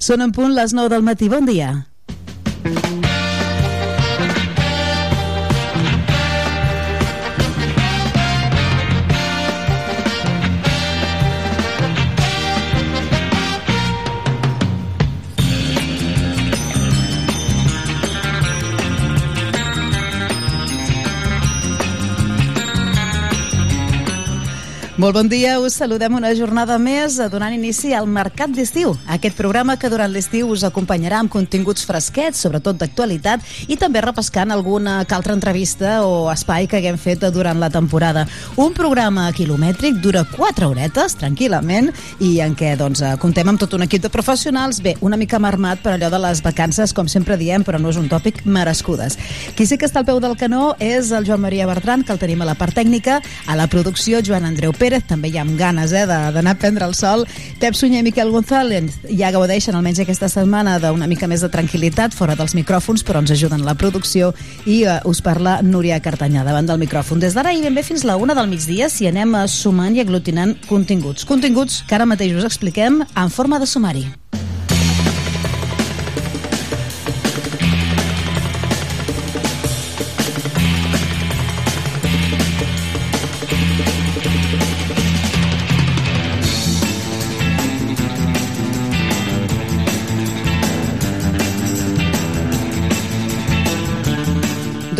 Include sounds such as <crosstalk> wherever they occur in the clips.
Són en punt les 9 del matí. Bon dia. Molt bon dia, us saludem una jornada més donant inici al Mercat d'Estiu, aquest programa que durant l'estiu us acompanyarà amb continguts fresquets, sobretot d'actualitat, i també repescant alguna que altra entrevista o espai que haguem fet durant la temporada. Un programa quilomètric dura 4 horetes, tranquil·lament, i en què doncs, comptem amb tot un equip de professionals, bé, una mica marmat per allò de les vacances, com sempre diem, però no és un tòpic merescudes. Qui sí que està al peu del canó és el Joan Maria Bertran, que el tenim a la part tècnica, a la producció Joan Andreu Pérez, Pérez, també hi ha ganes eh, d'anar a prendre el sol. Pep Sunyer i Miquel González ja gaudeixen almenys aquesta setmana d'una mica més de tranquil·litat fora dels micròfons, però ens ajuden la producció i uh, us parla Núria Cartanyà davant del micròfon. Des d'ara i ben bé fins la una del migdia si anem uh, sumant i aglutinant continguts. Continguts que ara mateix us expliquem en forma de sumari.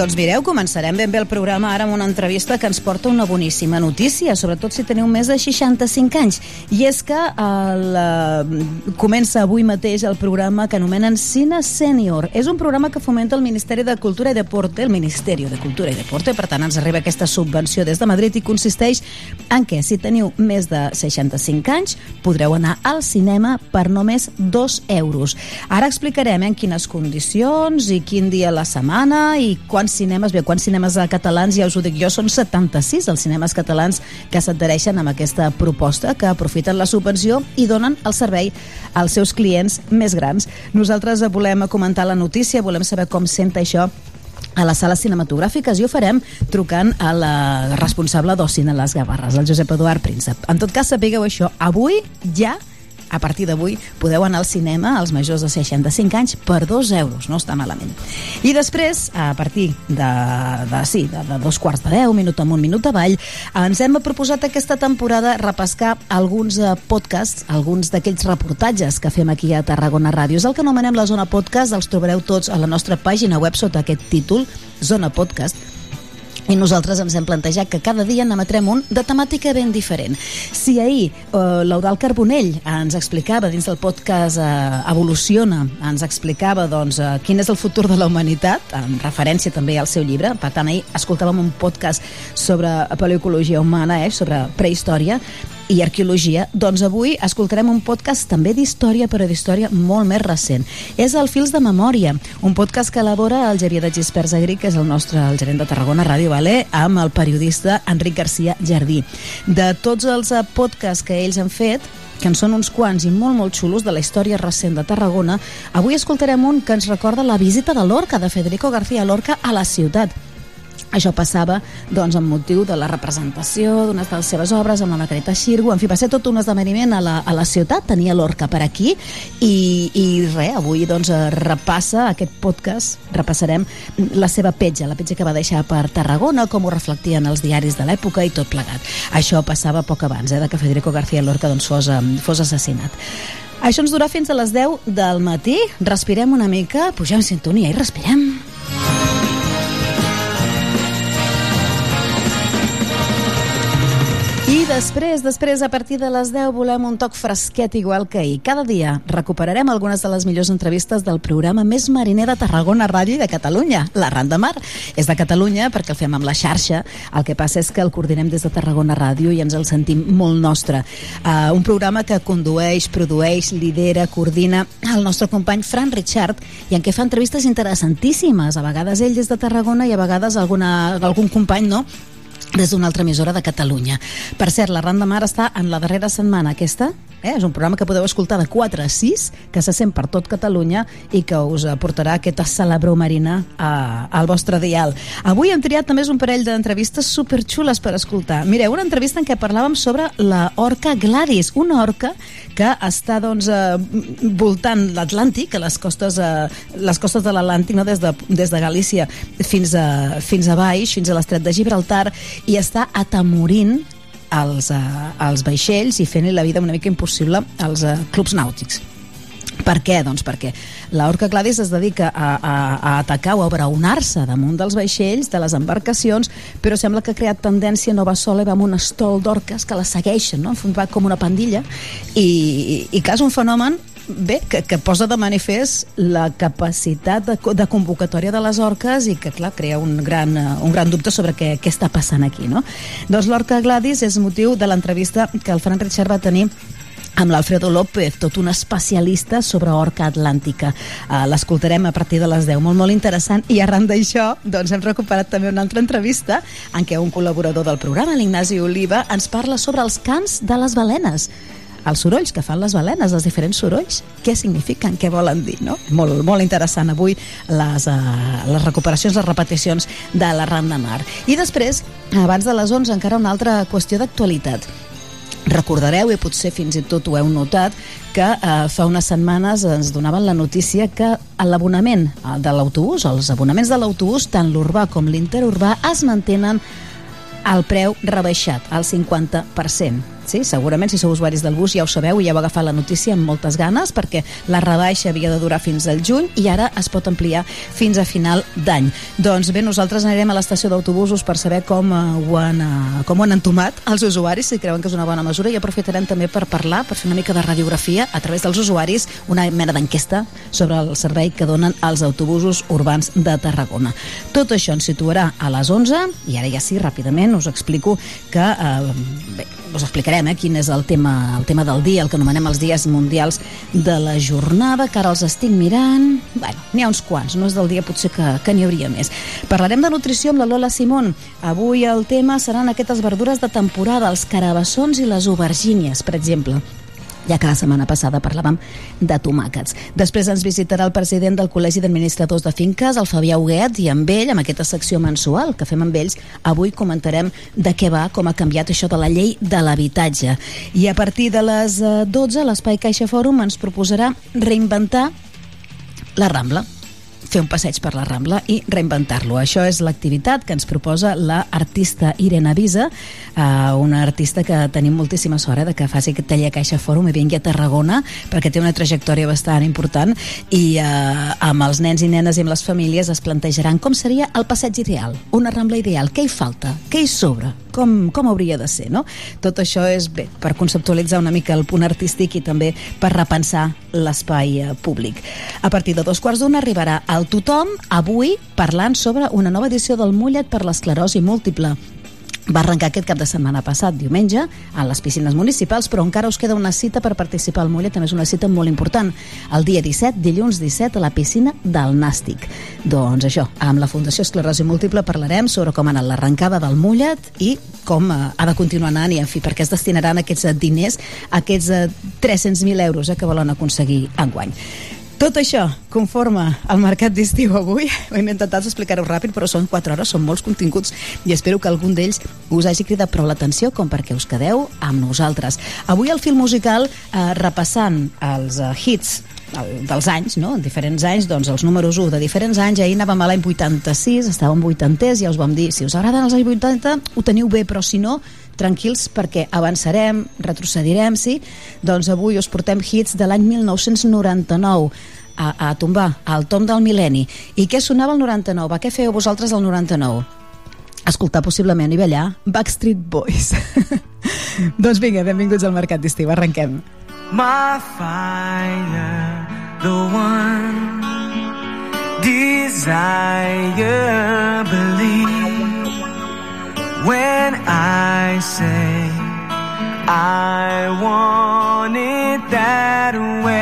Doncs mireu, començarem ben bé el programa ara amb una entrevista que ens porta una boníssima notícia, sobretot si teniu més de 65 anys. I és que el, uh, comença avui mateix el programa que anomenen Cine Sènior. És un programa que fomenta el Ministeri de Cultura i Deporte, el Ministeri de Cultura i Deporte, per tant ens arriba aquesta subvenció des de Madrid i consisteix en què si teniu més de 65 anys podreu anar al cinema per només 2 euros. Ara explicarem en quines condicions i quin dia a la setmana i quants quants cinemes, bé, quants cinemes catalans, ja us ho dic jo, són 76 els cinemes catalans que s'adhereixen amb aquesta proposta, que aprofiten la subvenció i donen el servei als seus clients més grans. Nosaltres volem comentar la notícia, volem saber com senta això a les sales cinematogràfiques i ho farem trucant a la responsable d'Ocina Les Gavarres, el Josep Eduard Príncep. En tot cas, sapigueu això, avui ja a partir d'avui podeu anar al cinema als majors de 65 anys per 2 euros, no està malament. I després, a partir de, de, sí, de, de dos quarts de 10, minut amunt, minut avall, ens hem proposat aquesta temporada repescar alguns eh, podcasts, alguns d'aquells reportatges que fem aquí a Tarragona Ràdio. És el que anomenem la Zona Podcast, els trobareu tots a la nostra pàgina web sota aquest títol, Zona Podcast, i nosaltres ens hem plantejat que cada dia n'emetrem un de temàtica ben diferent. Si ahir eh, l'Eudal Carbonell ens explicava dins del podcast eh, Evoluciona, ens explicava doncs, eh, quin és el futur de la humanitat, en referència també al seu llibre, per tant ahir escoltàvem un podcast sobre paleoecologia humana, eh, sobre prehistòria, i arqueologia, doncs avui escoltarem un podcast també d'història, però d'història molt més recent. És el Fils de Memòria, un podcast que elabora el Xavier de Gispers Agri, que és el nostre el gerent de Tarragona Ràdio, vale? amb el periodista Enric Garcia Jardí. De tots els eh, podcasts que ells han fet, que en són uns quants i molt, molt xulos de la història recent de Tarragona, avui escoltarem un que ens recorda la visita de Lorca, de Federico García Lorca, a la ciutat. Això passava doncs, amb motiu de la representació d'una de les seves obres amb la Margarita Xirgo. En fi, va ser tot un esdeveniment a la, a la ciutat, tenia l'Orca per aquí i, i res, avui doncs, repassa aquest podcast, repassarem la seva petja, la petja que va deixar per Tarragona, com ho reflectien els diaris de l'època i tot plegat. Això passava poc abans eh, de que Federico García Lorca doncs, fos, fos assassinat. Això ens durà fins a les 10 del matí. Respirem una mica, pugem sintonia i respirem. I després, després, a partir de les 10, volem un toc fresquet igual que ahir. Cada dia recuperarem algunes de les millors entrevistes del programa més mariner de Tarragona Ràdio i de Catalunya, la Ran de Mar. És de Catalunya perquè el fem amb la xarxa. El que passa és que el coordinem des de Tarragona Ràdio i ens el sentim molt nostre. Uh, un programa que condueix, produeix, lidera, coordina el nostre company Fran Richard i en què fa entrevistes interessantíssimes. A vegades ell des de Tarragona i a vegades alguna, algun company, no?, des d'una altra emissora de Catalunya. Per cert, la Randa Mar està en la darrera setmana aquesta, eh? és un programa que podeu escoltar de 4 a 6, que se sent per tot Catalunya i que us aportarà aquesta celebró marina a, al vostre dial. Avui hem triat també un parell d'entrevistes superxules per escoltar. Mireu, una entrevista en què parlàvem sobre la orca Gladys, una orca que està doncs, eh, voltant l'Atlàntic, a les costes, eh, les costes de l'Atlàntic, no? des, de, des de Galícia fins a, fins a baix, fins a l'estret de Gibraltar, i està atemorint els, uh, els vaixells i fent-li la vida una mica impossible als uh, clubs nàutics. Per què? Doncs perquè l'orca Gladys es dedica a, a, a atacar o a braonar-se damunt dels vaixells, de les embarcacions, però sembla que ha creat tendència no va sola, amb un estol d'orques que la segueixen, no? va com una pandilla, i, i, i clar, és un fenomen bé, que, que posa de manifest la capacitat de, de convocatòria de les orques i que, clar, crea un gran, eh, un gran dubte sobre què, què està passant aquí, no? Doncs l'orca Gladys és motiu de l'entrevista que el Ferran Richard va tenir amb l'Alfredo López, tot un especialista sobre orca atlàntica. Uh, L'escoltarem a partir de les 10, molt, molt interessant. I arran d'això, doncs hem recuperat també una altra entrevista en què un col·laborador del programa, l'Ignasi Oliva, ens parla sobre els cants de les balenes els sorolls que fan les balenes, els diferents sorolls, què signifiquen, què volen dir, no? Molt, molt interessant avui les, uh, les recuperacions, les repeticions de la Ram de Mar. I després, abans de les 11, encara una altra qüestió d'actualitat. Recordareu, i potser fins i tot ho heu notat, que eh, fa unes setmanes ens donaven la notícia que l'abonament eh, de l'autobús, els abonaments de l'autobús, tant l'urbà com l'interurbà, es mantenen al preu rebaixat, al 50%. Sí, segurament si sou usuaris del bus ja ho sabeu i ja heu agafat la notícia amb moltes ganes perquè la rebaixa havia de durar fins al juny i ara es pot ampliar fins a final d'any. Doncs bé, nosaltres anirem a l'estació d'autobusos per saber com, uh, ho han, uh, com ho han entomat els usuaris, si creuen que és una bona mesura i aprofitarem també per parlar, per fer una mica de radiografia a través dels usuaris, una mena d'enquesta sobre el servei que donen els autobusos urbans de Tarragona. Tot això ens situarà a les 11 i ara ja sí, ràpidament us explico que uh, bé, us explicarem eh, quin és el tema, el tema del dia, el que anomenem els dies mundials de la jornada, que ara els estic mirant... Bueno, n'hi ha uns quants, no és del dia potser que, que n'hi hauria més. Parlarem de nutrició amb la Lola Simón. Avui el tema seran aquestes verdures de temporada, els carabassons i les aubergínies, per exemple ja que la setmana passada parlàvem de tomàquets. Després ens visitarà el president del Col·legi d'Administradors de Finques, el Fabià Huguet, i amb ell, amb aquesta secció mensual que fem amb ells, avui comentarem de què va, com ha canviat això de la llei de l'habitatge. I a partir de les 12, eh, l'Espai Caixa Fòrum ens proposarà reinventar la Rambla fer un passeig per la Rambla i reinventar-lo. Això és l'activitat que ens proposa la artista Irene Visa, eh, una artista que tenim moltíssima sort eh, de que faci aquest taller Caixa Fòrum i vingui a Tarragona perquè té una trajectòria bastant important i eh, amb els nens i nenes i amb les famílies es plantejaran com seria el passeig ideal, una Rambla ideal, què hi falta, què hi sobra, com, com hauria de ser, no? Tot això és bé per conceptualitzar una mica el punt artístic i també per repensar l'espai eh, públic. A partir de dos quarts d'una arribarà el tothom avui parlant sobre una nova edició del Mullet per l'esclerosi múltiple va arrencar aquest cap de setmana passat, diumenge, a les piscines municipals, però encara us queda una cita per participar al Mollet, també és una cita molt important. El dia 17, dilluns 17, a la piscina del Nàstic. Doncs això, amb la Fundació Esclerosi Múltiple parlarem sobre com ha anat l'arrencada del Mollet i com eh, ha de continuar anant i, en fi, perquè es destinaran aquests diners, aquests 300.000 eh, euros eh, que volen aconseguir enguany. Tot això conforma el mercat d'estiu avui. Hem intentat explicar-ho ràpid, però són 4 hores, són molts continguts i espero que algun d'ells us hagi cridat prou l'atenció com perquè us quedeu amb nosaltres. Avui el fil musical, eh, repassant els eh, hits dels anys, no? En diferents anys, doncs els números 1 de diferents anys, ahir anàvem a l'any 86, estàvem 80 i ja us vam dir, si us agraden els anys 80, ho teniu bé, però si no, tranquils perquè avançarem, retrocedirem, sí? Doncs avui us portem hits de l'any 1999 a, a tombar, al tom del mil·lenni. I què sonava el 99? Va, què feu vosaltres el 99? Escoltar possiblement i ballar Backstreet Boys. <laughs> doncs vinga, benvinguts al Mercat d'Estiu, arrenquem. My fire, the one desire, believe when I say I want it that way.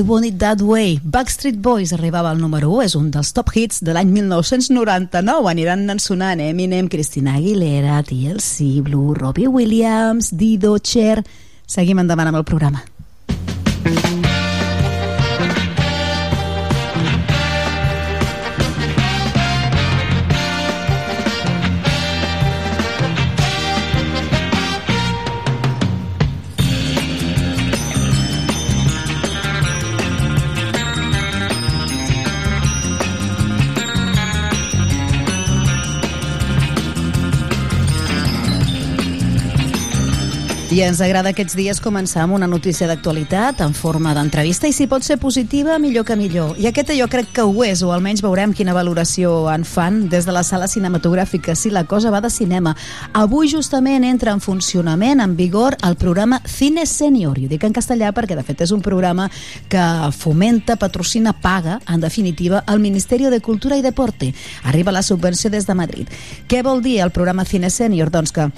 I Want It That Way. Backstreet Boys arribava al número 1, és un dels top hits de l'any 1999. Aniran sonant Eminem, Christina Aguilera, TLC, Blue, Robbie Williams, Dido, Cher... Seguim endavant amb el programa. I ens agrada aquests dies començar amb una notícia d'actualitat en forma d'entrevista i si pot ser positiva, millor que millor. I aquesta jo crec que ho és, o almenys veurem quina valoració en fan des de la sala cinematogràfica, si la cosa va de cinema. Avui justament entra en funcionament, en vigor, el programa Cine Senior. I ho dic en castellà perquè de fet és un programa que fomenta, patrocina, paga, en definitiva, el Ministeri de Cultura i Deporte. Arriba la subvenció des de Madrid. Què vol dir el programa Cine Senior? Doncs que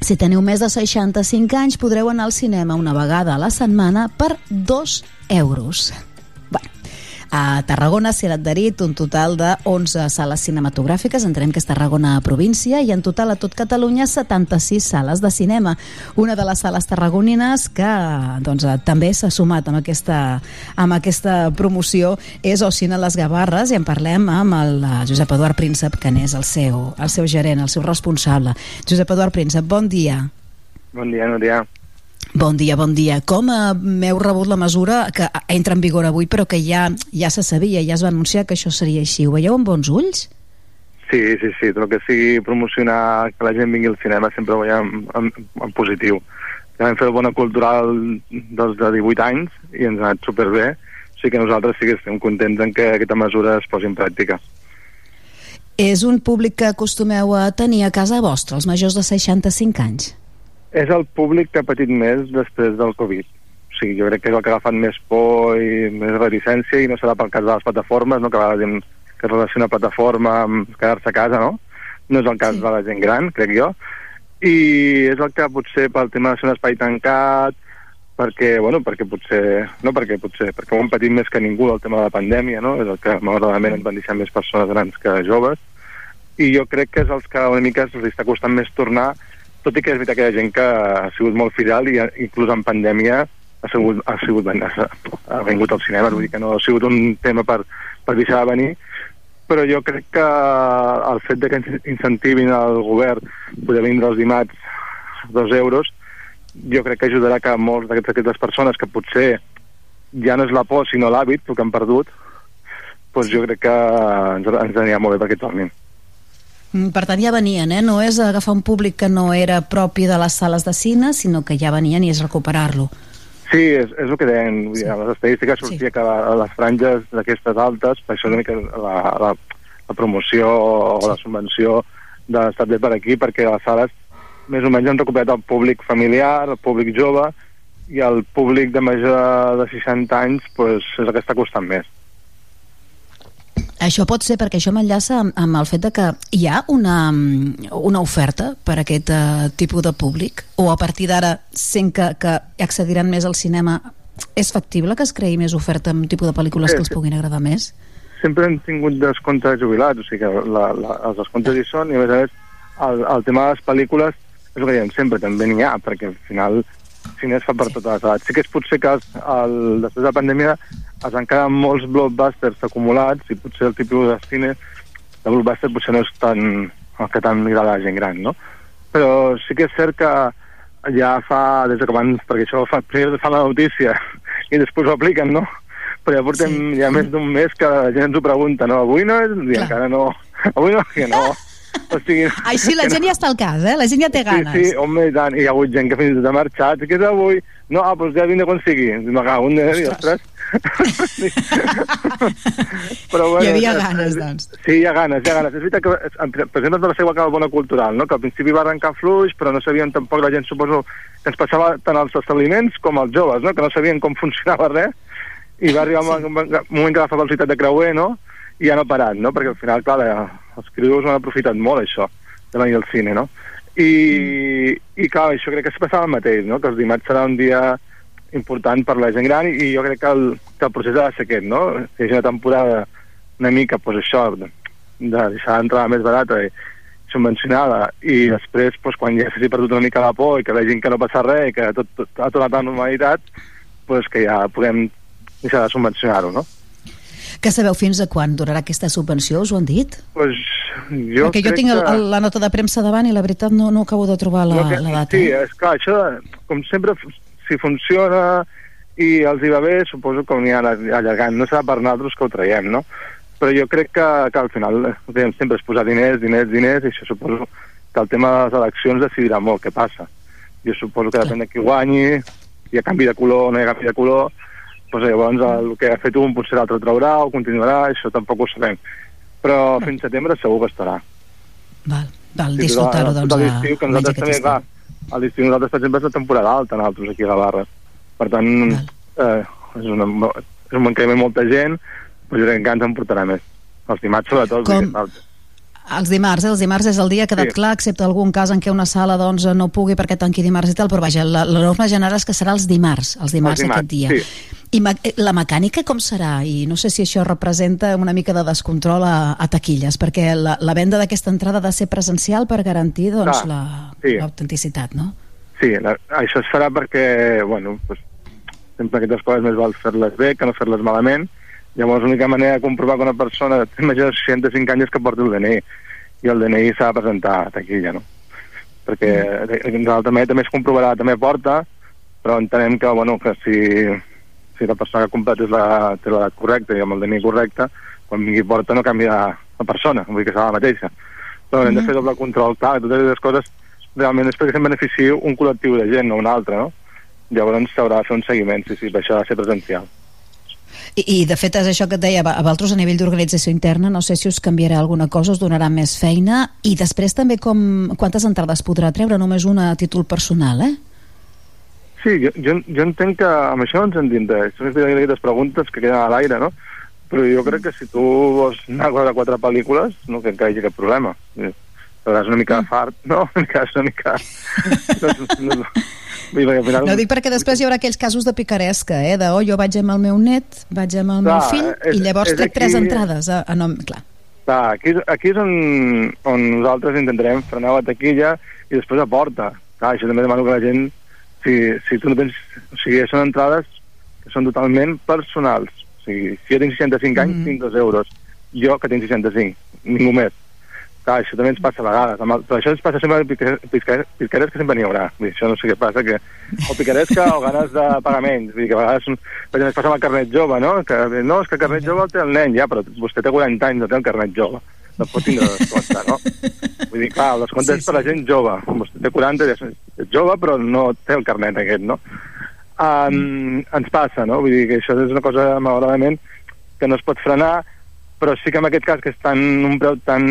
si teniu més de 65 anys, podreu anar al cinema una vegada a la setmana per 2 euros. A Tarragona s'hi ha adherit un total de 11 sales cinematogràfiques, entenem que és Tarragona província, i en total a tot Catalunya 76 sales de cinema. Una de les sales tarragonines que doncs, també s'ha sumat amb aquesta, amb aquesta promoció és Ocina Les Gavarres i en parlem amb el Josep Eduard Príncep, que n'és el seu, el seu gerent, el seu responsable. Josep Eduard Príncep, bon dia. Bon dia, Núria. Bon dia, bon dia. Com eh, m'heu rebut la mesura que entra en vigor avui, però que ja ja se sabia, ja es va anunciar que això seria així? Ho veieu amb bons ulls? Sí, sí, sí, tot el que sigui promocionar que la gent vingui al cinema sempre ho veiem en, en, en positiu. Ja vam fer el Bona Cultural dels de 18 anys i ens ha anat superbé, o sigui que nosaltres sí que estem contents en que aquesta mesura es posi en pràctica. És un públic que acostumeu a tenir a casa vostra, els majors de 65 anys? És el públic que ha patit més després del Covid. O sigui, jo crec que és el que ha agafat més por i més reticència i no serà pel cas de les plataformes, no? que a vegades que relaciona plataforma amb quedar-se a casa, no? No és el cas sí. de la gent gran, crec jo. I és el que potser pel tema de ser un espai tancat, perquè, bueno, perquè potser, no perquè potser, perquè ho hem patit més que ningú el tema de la pandèmia, no? És el que malauradament ens van deixar més persones grans que joves, i jo crec que és els que una mica els està costant més tornar, tot i que és veritat que hi ha gent que ha sigut molt fidel i inclús en pandèmia ha sigut, ha sigut ha, ha vingut al cinema, vull dir que no ha sigut un tema per, per deixar de venir, però jo crec que el fet de que incentivin al govern poder vindre els dimarts dos euros, jo crec que ajudarà que molts d'aquestes aquestes persones que potser ja no és la por sinó l'hàbit, el que han perdut, doncs jo crec que ens, ens anirà molt bé per aquest tornin. Mm, Per tant, ja venien, eh? No és agafar un públic que no era propi de les sales de cine, sinó que ja venien i és recuperar-lo. Sí, és, és el que deien. A les estadístiques sortia Sí. sí. que a les franges d'aquestes altes, per això una mica la, la, la promoció o la subvenció de l'estat bé per aquí, perquè les sales més o menys han recuperat el públic familiar, el públic jove, i el públic de major de 60 anys pues, és el que està costant més. Això pot ser perquè això m'enllaça amb, amb el fet de que hi ha una, mm, una oferta per a aquest uh, tipus de públic o a partir d'ara, sent que, que accediran més al cinema, és factible que es creï més oferta amb un tipus de pel·lícules que els puguin agradar més? sempre hem tingut descomptes jubilats, o sigui que la, la, els descomptes hi són i a més a més el, el tema de les pel·lícules és el que diem sempre, també n'hi ha, perquè al final cine es fa per totes les edats. Sí que és potser que el, després de la pandèmia es quedar molts blockbusters acumulats i potser el tipus de cine de blockbuster potser no és tan el que tant li agrada a la gent gran, no? Però sí que és cert que ja fa, des de que van, perquè això fa, primer fan la notícia <laughs> i després ho apliquen, no? Però ja portem Sí. sí. ja més d'un mes que la gent ens ho pregunta, no? Avui no és, i Clar. encara no. <laughs> Avui no, que no. <laughs> O sigui, Ai, sí, la gent ja està al cas, eh? La gent ja té ganes. Sí, sí, home, i tant. Hi ha hagut gent que fins i tot ha marxat. Què és avui? No, ah, doncs ja vindrà quan sigui. Me cago en Déu, i ostres. Sí. <laughs> Però, Hi havia ganes, doncs. Sí, hi ha ganes, hi ha ganes. És veritat que, per exemple, de la seva bona cultural, no? que al principi va arrencar fluix, però no sabien tampoc la gent, suposo, que ens passava tant als establiments com als joves, no? que no sabien com <laughs> funcionava res, i va arribar un, un, un moment que va fer velocitat de creuer, no? i ja no ha parat, no? perquè al final, clar, la- els ho han aprofitat molt, això, de venir al cine, no? I, i clar, això crec que es passava el mateix, no? que els dimarts serà un dia important per la gent gran i jo crec que el, que el procés ha de ser aquest, no? Que hagi una temporada una mica, doncs això, de, de deixar l'entrada més barata i subvencionada i després, doncs, quan ja s'hagi perdut una mica la por i que vegin que no passa res i que tot, tot ha tornat a la normalitat, doncs que ja puguem deixar de subvencionar-ho, no? Que sabeu fins a quan durarà aquesta subvenció, us ho han dit? Pues jo Perquè jo tinc el, el, la nota de premsa davant i la veritat no, no acabo de trobar la, que- la data. Sí, eh? és clar, això, com sempre, si funciona i els hi va bé, suposo que ho aniran allargant. No serà per nosaltres que ho traiem, no? Però jo crec que, que al final dèiem sempre és posar diners, diners, diners, i això suposo que el tema de les eleccions decidirà molt què passa. Jo suposo que depèn de qui guanyi, hi ha canvi de color o no hi ha canvi de color, doncs llavors el que ha fet un potser l'altre traurà o continuarà, això tampoc ho sabem. Però fins setembre segur que estarà. Val, val Sí, disfrutar-ho, doncs, a, l'estiu, que nosaltres també, clar, a l'estiu nosaltres, per exemple, és la temporada alta, nosaltres, aquí a Gavarra. Per tant, eh, és, una, és un que ve molta gent, però jo crec que ens en portarà més. Els dimarts, sobretot, Com- perquè. Els dimarts, eh? Els dimarts és el dia, ha quedat Sí. clar, excepte algun cas en què una sala doncs, no pugui perquè tanqui dimarts i tal, però vaja, la, la norma general és que serà els dimarts, els dimarts, Els dimarts, aquest dia. sí. I eh, la mecànica com serà? I no sé si això representa una mica de descontrol a, a taquilles, perquè la, la venda d'aquesta entrada ha de ser presencial per garantir doncs, Clar, la- sí. l'autenticitat, no? Sí, la, això es farà perquè, bueno, pues, sempre aquestes coses més val fer-les bé que no fer-les malament. Llavors, l'única manera de comprovar que una persona té major de 65 anys és que porti el DNI. I el DNI s'ha de presentar a taquilla, no? Perquè mm. l'altra manera també es comprovarà, també porta, però entenem que, bueno, que si, si la persona que ha comprat és la, té l'edat correcta i amb el DNI correcte, quan vingui porta no canvia la persona, vull dir que serà la mateixa. Però hem de fer doble control, clar, totes aquestes coses realment és perquè se'n benefici un col·lectiu de gent, no un altre, no? Llavors s'haurà de fer un seguiment, sí, sí, per això ha de ser presencial. I, I de fet és això que et deia, a vosaltres a nivell d'organització interna, no sé si us canviarà alguna cosa, us donarà més feina, i després també com, quantes entrades podrà treure, només una a títol personal, eh? Sí, jo, jo, jo entenc que amb això ens en diem res. Són aquestes preguntes que queden a l'aire, no? Però jo crec que si tu vols anar a quatre pel·lícules, no crec que hi hagi cap problema. Seràs una mica fart, no? <laughs> Una mica, una mica... No, no, no. Final... No dic perquè després hi haurà aquells casos de picaresca, eh? De, oh, jo vaig amb el meu net, vaig amb el meu Clar, fill, és- i llavors és trec tres aquí- entrades a, a nom... Clar. Clar, aquí, és- aquí és on, on nosaltres intentarem frenar la taquilla i després a porta. Clar, això també demano que la gent, si, si tu no tens... O sigui, són entrades que són totalment personals. O sigui, si jo tinc 65 anys, Mhm. tinc dos euros. Jo, que tinc 65, ningú més. Clar, això també ens passa a vegades. Amb el, però això ens passa sempre amb que sempre n'hi haurà. Vull dir, això no sé què passa, que o picaresca o ganes de pagaments. Vull dir, que a vegades, per exemple, ens passa amb el carnet jove, no? Que, no, és que el carnet jove el té el nen, ja, però vostè té 40 anys, no té el carnet jove. No pot tindre descompte, no? Vull dir, clar, el descompte Sí, és per la gent jove. Vostè té 40 i és, és jove, però no té el carnet aquest, no? Um, ens passa, no? Vull dir que això és una cosa, malauradament, que no es pot frenar, però sí que en aquest cas, que és tan, un preu tan,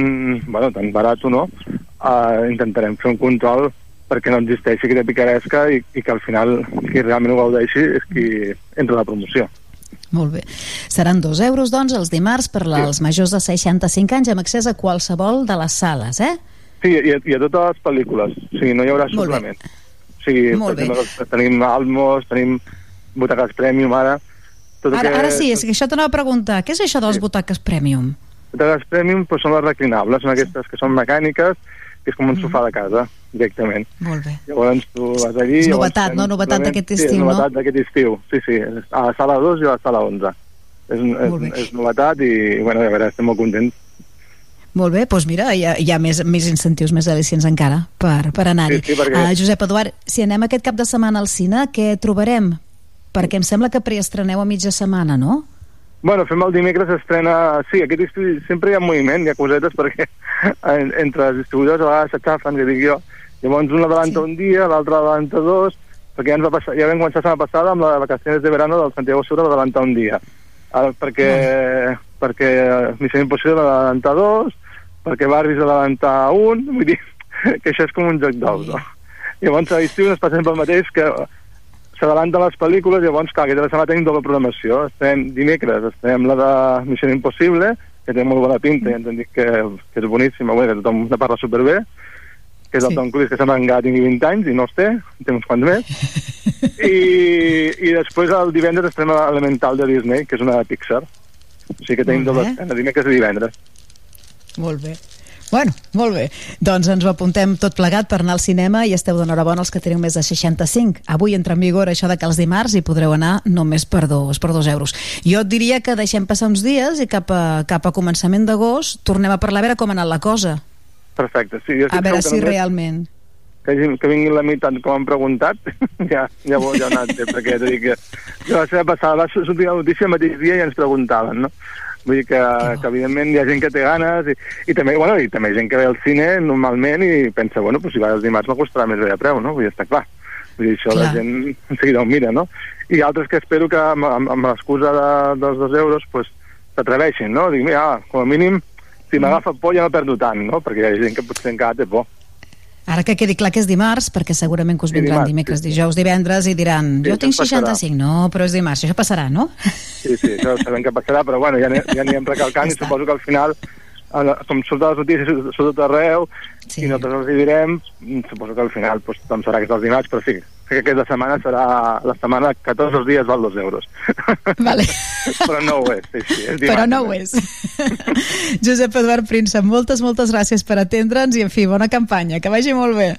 bueno, tan barat o no, uh, intentarem fer un control perquè no existeixi aquesta picaresca i, i que al final qui realment ho gaudeixi és qui entra a la promoció. Molt bé. Seran dos euros, doncs, els dimarts per la, els majors de 65 anys amb accés a qualsevol de les sales, eh? Sí, i, a- i a totes les pel·lícules. O sigui, no hi haurà Molt bé. suplement. O sigui, Molt per bé. tenim Almos, tenim butaques Premium ara. Tot Ara, que... ara sí, és que això t'anava a preguntar. Què és això de les butaques premium? Butaques Premium doncs, són les reclinables, són aquestes que són mecàniques, que és com un sofà de casa, directament. Molt bé. Llavors tu vas allí... És novetat, no? Novetat d'aquest sí, estiu, és no? novetat d'aquest estiu, sí, sí. A la sala 2 i a la sala 11. És, és, és novetat i, bueno, a veure, estem molt contents. Molt bé, doncs mira, hi ha, hi ha més, més incentius, més al·licients encara per, per anar-hi. Sí, sí, perquè- uh, Josep Eduard, si anem aquest cap de setmana al cine, què trobarem? Perquè em sembla que preestreneu a mitja setmana, no? Bueno, fem el dimecres estrena... Sí, aquest estiu sempre hi ha moviment, hi ha cosetes perquè <laughs> en, entre els distribuïdors a vegades s'aixafen, que dic jo. Llavors un adelanta Sí. un dia, l'altre adelanta dos, perquè ja, ens va passar, ja vam començar la setmana passada amb la de vacacions de verano del Santiago Segura va adelantar un dia. Uh, perquè, perquè Missió Impossible va adelantar dos, perquè Barbies va adelantar un, vull dir <laughs> que això és com un joc d'ous, no? Llavors a l'estiu ens passem pel mateix que s'adelanten les pel·lícules, llavors, clar, aquesta setmana tenim doble programació. Estem dimecres, estem la de Missió Impossible, que té molt bona pinta, i ens han dit que, que és boníssima, bueno, que tothom ne parla superbé, que és el Sí. Tom Cruise, que sembla encara tingui 20 anys, i no els té, en té uns quants més. <laughs> I, I després el divendres estem a Elemental de Disney, que és una de Pixar. O sigui que tenim doble escena, dimecres i divendres. Molt bé. Bueno, molt bé. Doncs ens ho apuntem tot plegat per anar al cinema i esteu d'enhorabona els que teniu més de 65. Avui entra en vigor això de que els dimarts hi podreu anar només per dos, per dos euros. Jo et diria que deixem passar uns dies i cap a, cap a començament d'agost tornem a parlar a veure com ha anat la cosa. Perfecte. Sí, jo A veure si només realment... que, que vinguin la meitat com han preguntat, <laughs> ja, ja, ho- ja anat perquè t'he dit que, que la setmana passada va sortir la notícia el mateix dia i ens preguntaven, no? Vull dir que, que evidentment hi ha gent que té ganes i, i també, bueno, i també gent que ve al cine normalment i pensa, bueno, pues si va els dimarts m'acostarà més bé a preu, no? Vull dir, està clar. Vull dir, això Clar. la gent en seguida ho mira, no? I altres que espero que amb, amb, amb l'excusa de, dels dos euros pues, s'atreveixin, no? Dic, mira, com a mínim, si m'agafa por ja no perdo tant, no? Perquè hi ha gent que potser encara té por. Ara que quedi clar que és dimarts, perquè segurament que us Sí, vindran dimarts, dimecres, sí, sí. dijous, divendres i diran Sí, jo tinc passarà. 65, no, però és dimarts, això passarà, no? Sí, sí, això sabem què passarà, però bueno, ja, ja anirem recalcant Ja i suposo que al final, com surten les notícies a tot arreu, Sí. i nosaltres els hi direm, suposo que al final pues, doncs serà que és els dimarts, però sí, que aquesta setmana serà la setmana que tots els dies val dos euros. Vale. <laughs> però no ho és, sí, sí. És dimarts, Però no ho és. <laughs> Josep Eduard Príncep, moltes, moltes gràcies per atendre'ns i, en fi, bona campanya. Que vagi molt bé.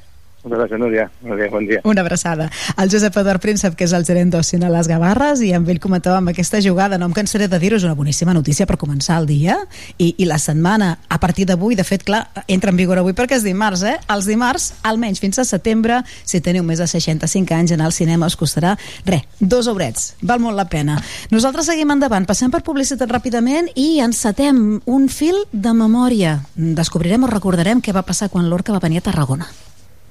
Moltes gràcies, Núria. Bé, bon dia. Una abraçada. El Josep Eduard Príncep, que és el gerent d'Ocin a les Gavarres, i amb ell comentàvem aquesta jugada. No em cansaré de dir-ho, és una boníssima notícia per començar el dia i, i la setmana. A partir d'avui, de fet, clar, entra en vigor avui perquè és dimarts, eh? Els dimarts, almenys fins a setembre, si teniu més de 65 anys, anar al cinema us costarà, res, dos eurets. Val molt la pena. Nosaltres seguim endavant, passem per publicitat ràpidament i encetem un fil de memòria. Descobrirem o recordarem què va passar quan l'Orca va venir a Tarragona.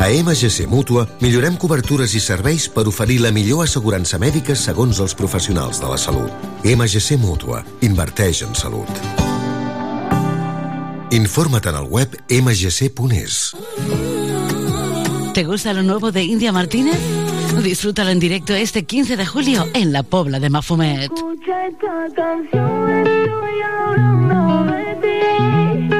A MGC Mútua millorem cobertures i serveis per oferir la millor assegurança mèdica segons els professionals de la salut. MGC Mútua. Inverteix en salut. Informa't en el web mgc.es. ¿Te gusta lo nuevo de India Martínez? Disfrútalo en directo este 15 de julio en la Pobla de Mafumet. Escucha esta canción, estoy hablando de ti.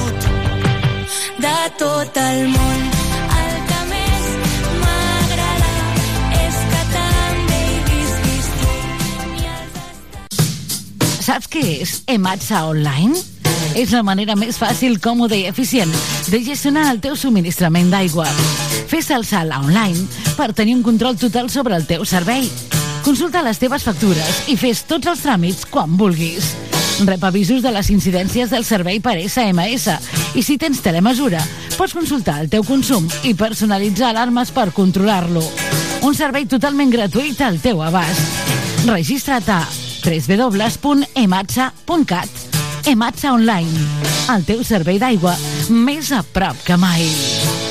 De tot el món. Saps què és Ematsa Online? És la manera més fàcil, còmoda i eficient de gestionar el teu subministrament d'aigua. Fes el salt online per tenir un control total sobre el teu servei. Consulta les teves factures i fes tots els tràmits quan vulguis. Rep avisos de les incidències del servei per SMS i si tens telemesura, pots consultar el teu consum i personalitzar alarmes per controlar-lo. Un servei totalment gratuït al teu abast. Registra't a www.ematsa.cat Ematsa Online, el teu servei d'aigua més a prop que mai.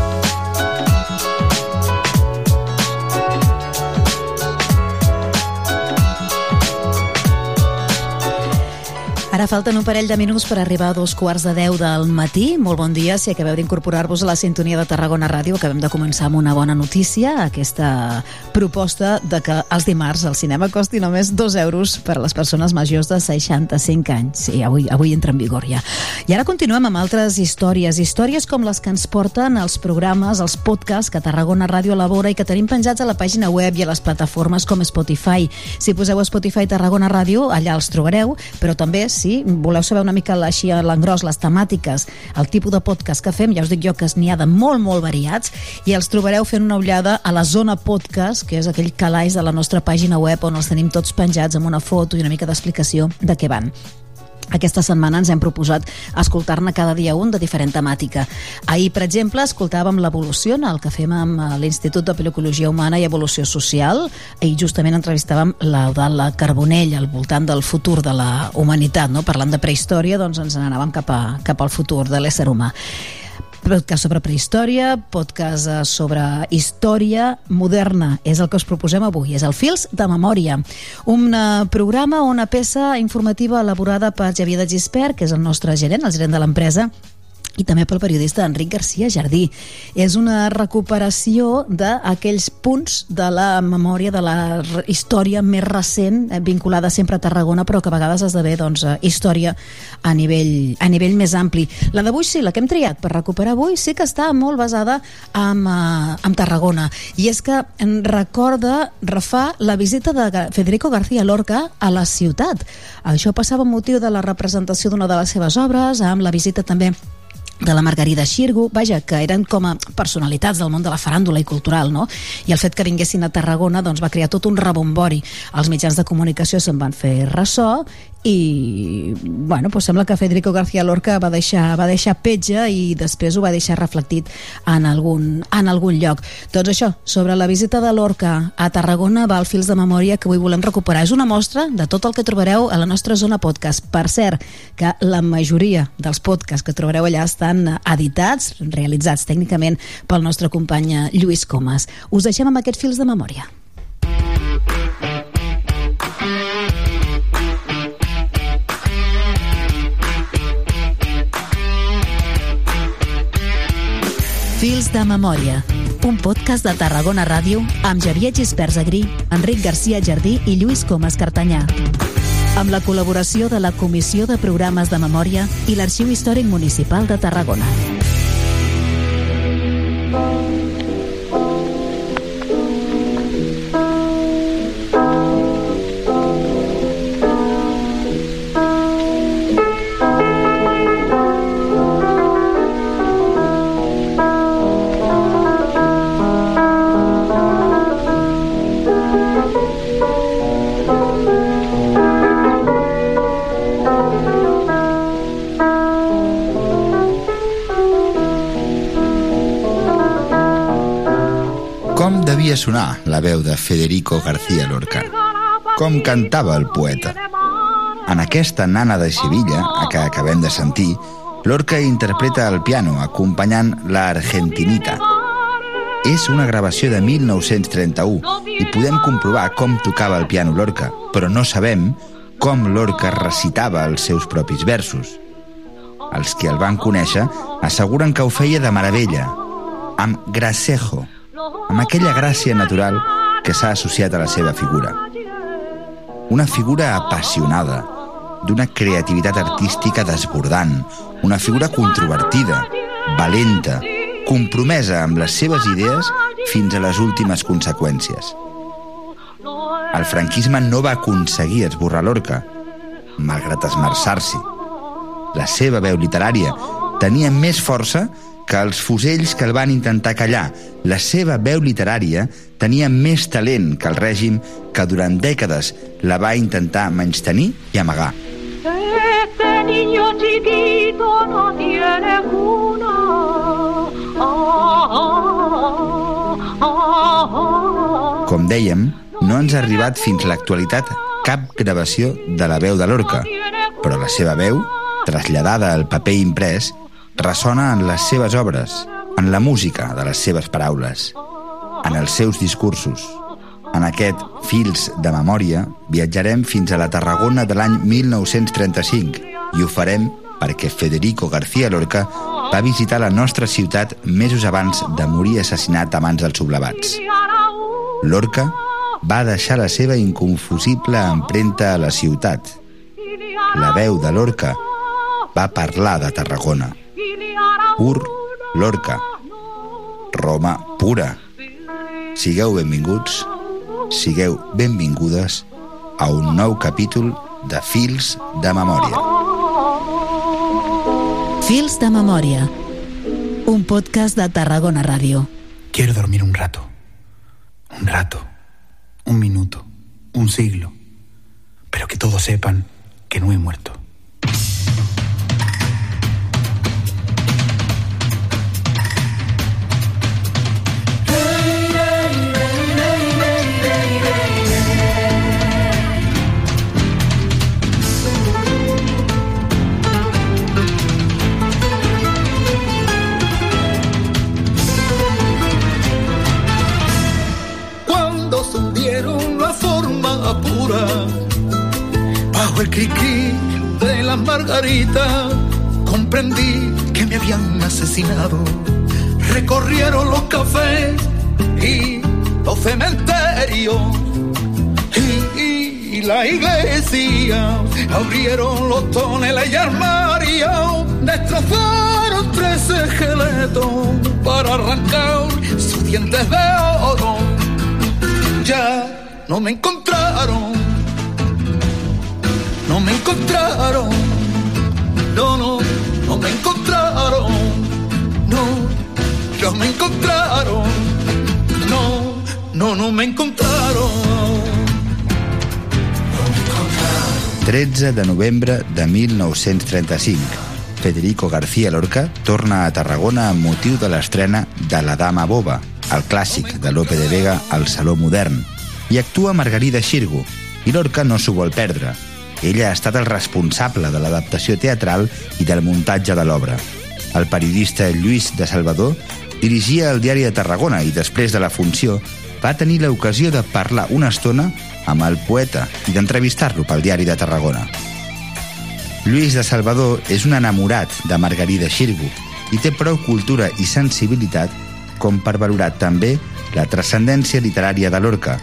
Ara falten un parell de minuts per arribar a dos quarts de deu del matí. Molt bon dia, si acabeu d'incorporar-vos a la sintonia de Tarragona Ràdio. Acabem de començar amb una bona notícia, aquesta proposta de que els dimarts al cinema costi només dos euros per a les persones majors de 65 anys. Sí, avui, avui entra en vigor ja. I ara continuem amb altres històries, històries com les que ens porten els programes, els podcasts que Tarragona Ràdio elabora i que tenim penjats a la pàgina web i a les plataformes com Spotify. Si poseu Spotify Tarragona Ràdio, allà els trobareu, però també si voleu saber una mica així a l'engròs les temàtiques, el tipus de podcast que fem, ja us dic jo que n'hi ha de molt, molt variats i els trobareu fent una ullada a la zona podcast, que és aquell calaix de la nostra pàgina web on els tenim tots penjats amb una foto i una mica d'explicació de què van. Aquesta setmana ens hem proposat escoltar-ne cada dia un de diferent temàtica. Ahir, per exemple, escoltàvem l'Evolució, el que fem amb eh, l'Institut de Psicologia Humana i Evolució Social, i justament entrevistàvem l'Eudala Carbonell al voltant del futur de la humanitat, no? parlant de prehistòria, doncs ens n'anàvem cap, a, cap al futur de l'ésser humà podcast sobre prehistòria, podcast eh, sobre història moderna. És el que us proposem avui. És el Fils de Memòria. Un eh, programa o una peça informativa elaborada per Xavier de Gispert, que és el nostre gerent, el gerent de l'empresa, i també pel periodista Enric Garcia Jardí. És una recuperació d'aquells punts de la memòria de la història més recent, eh, vinculada sempre a Tarragona, però que a vegades esdevé doncs, eh, història a nivell, a nivell més ampli. La d'avui sí, la que hem triat per recuperar avui, sí que està molt basada en, uh, en Tarragona. I és que recorda, refà, la visita de Federico García Lorca a la ciutat. Això passava amb motiu de la representació d'una de les seves obres, amb la visita també de la Margarida Xirgu, vaja, que eren com a personalitats del món de la faràndula i cultural, no? I el fet que vinguessin a Tarragona doncs, va crear tot un rebombori. Els mitjans de comunicació se'n van fer ressò i, bueno, doncs sembla que Federico García Lorca va deixar, va deixar petja i després ho va deixar reflectit en algun, en algun lloc. Doncs això, sobre la visita de Lorca a Tarragona va al Fils de Memòria que avui volem recuperar. És una mostra de tot el que trobareu a la nostra zona podcast. Per cert, que la majoria dels podcasts que trobareu allà estan editats, realitzats tècnicament pel nostre company Lluís Comas. Us deixem amb aquests fils de memòria. Fils de memòria, un podcast de Tarragona Ràdio amb Xavier Gispert Agrí, Enric Garcia Jardí i Lluís Comas Cartanyà. Amb la col·laboració de la Comissió de Programes de Memòria i l'Arxiu Històric Municipal de Tarragona. Devia sonar la veu de Federico García Lorca? Com cantava el poeta? En aquesta nana de Sevilla, a que acabem de sentir, Lorca interpreta el piano acompanyant la Argentinita. És una gravació de 1931 i podem comprovar com tocava el piano Lorca, però no sabem com Lorca recitava els seus propis versos. Els que el van conèixer asseguren que ho feia de meravella, amb gracejo, amb aquella gràcia natural que s'ha associat a la seva figura. Una figura apassionada, d'una creativitat artística desbordant, una figura controvertida, valenta, compromesa amb les seves idees fins a les últimes conseqüències. El franquisme no va aconseguir esborrar l'orca, malgrat esmerçar-s'hi. La seva veu literària tenia més força que els fusells que el van intentar callar. La seva veu literària tenia més talent que el règim que durant dècades la va intentar menystenir i amagar. Este niño chiquito no tiene cuna. Ah, ah, ah. Com dèiem, no ens ha arribat fins a l'actualitat cap gravació de la veu de l'orca, però la seva veu, traslladada al paper imprès, ressona en les seves obres, en la música de les seves paraules, en els seus discursos. En aquest Fils de Memòria viatjarem fins a la Tarragona de l'any 1935 i ho farem perquè Federico García Lorca va visitar la nostra ciutat mesos abans de morir assassinat a mans dels sublevats. Lorca va deixar la seva inconfusible empremta a la ciutat. La veu de Lorca va parlar de Tarragona. Pur Lorca. Roma pura. Sigueu benvinguts, sigueu benvingudes a un nou capítol de Fils de Memòria. Fils de memòria. Un podcast de Tarragona Ràdio. Quiero dormir un rato. Un rato. Un minuto. Un siglo. Pero que todos sepan que no he muerto. El cri-cri de la margarita. Comprendí que me habían asesinado. Recorrieron los cafés y los cementerios. Y, y- y la iglesia. Abrieron los toneles y armarios. Destrozaron tres esqueletos para arrancar sus dientes de oro. Ya no me encontraron, me encontraron, no, no, no me encontraron, no, no me encontraron, no, no, no me encontraron. 13 de novembre de 1935. Federico García Lorca torna a Tarragona amb motiu de l'estrena de La Dama Boba, el clàssic de Lope de Vega al Saló Modern, i actua Margarida Xirgo, i Lorca no s'ho vol perdre. Ella ha estat el responsable de l'adaptació teatral i del muntatge de l'obra. El periodista Lluís de Salvador dirigia el diari de Tarragona i després de la funció va tenir l'ocasió de parlar una estona amb el poeta i d'entrevistar-lo pel diari de Tarragona. Lluís de Salvador és un enamorat de Margarida Xirgo i té prou cultura i sensibilitat com per valorar també la transcendència literària de l'orca.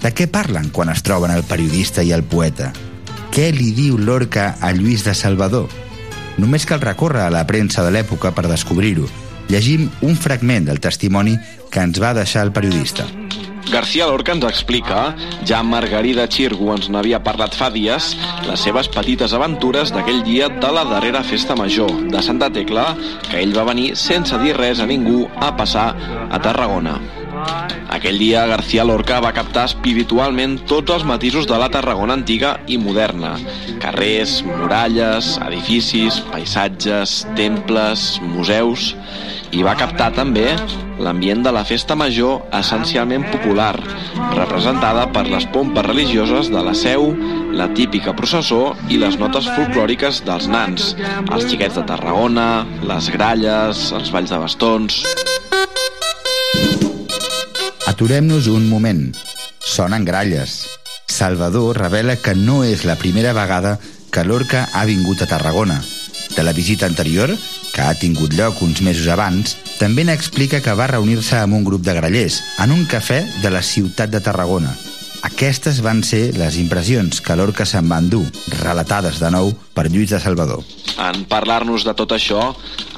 De què parlen quan es troben el periodista i el poeta? Què li diu l'orca a Lluís de Salvador? Només cal recórrer a la premsa de l'època per descobrir-ho. Llegim un fragment del testimoni que ens va deixar el periodista. García Lorca ens explica, ja Margarida Xirgu ens n'havia parlat fa dies, les seves petites aventures d'aquell dia de la darrera festa major de Santa Tecla, que ell va venir sense dir res a ningú a passar a Tarragona. Aquell dia García Lorca va captar espiritualment tots els matisos de la Tarragona antiga i moderna. Carrers, muralles, edificis, paisatges, temples, museus... i va captar també l'ambient de la festa major essencialment popular, representada per les pompes religioses de la Seu, la típica processó i les notes folclòriques dels nans, els xiquets de Tarragona, les gralles, els balls de bastons... Aturem-nos un moment. Sonen gralles. Salvador revela que no és la primera vegada que l'Orca ha vingut a Tarragona. De la visita anterior, que ha tingut lloc uns mesos abans, també n'explica que va reunir-se amb un grup de grallers en un cafè de la ciutat de Tarragona. Aquestes van ser les impressions que l'Orca se'n va endur, relatades de nou per Lluís de Salvador. En parlar-nos de tot això,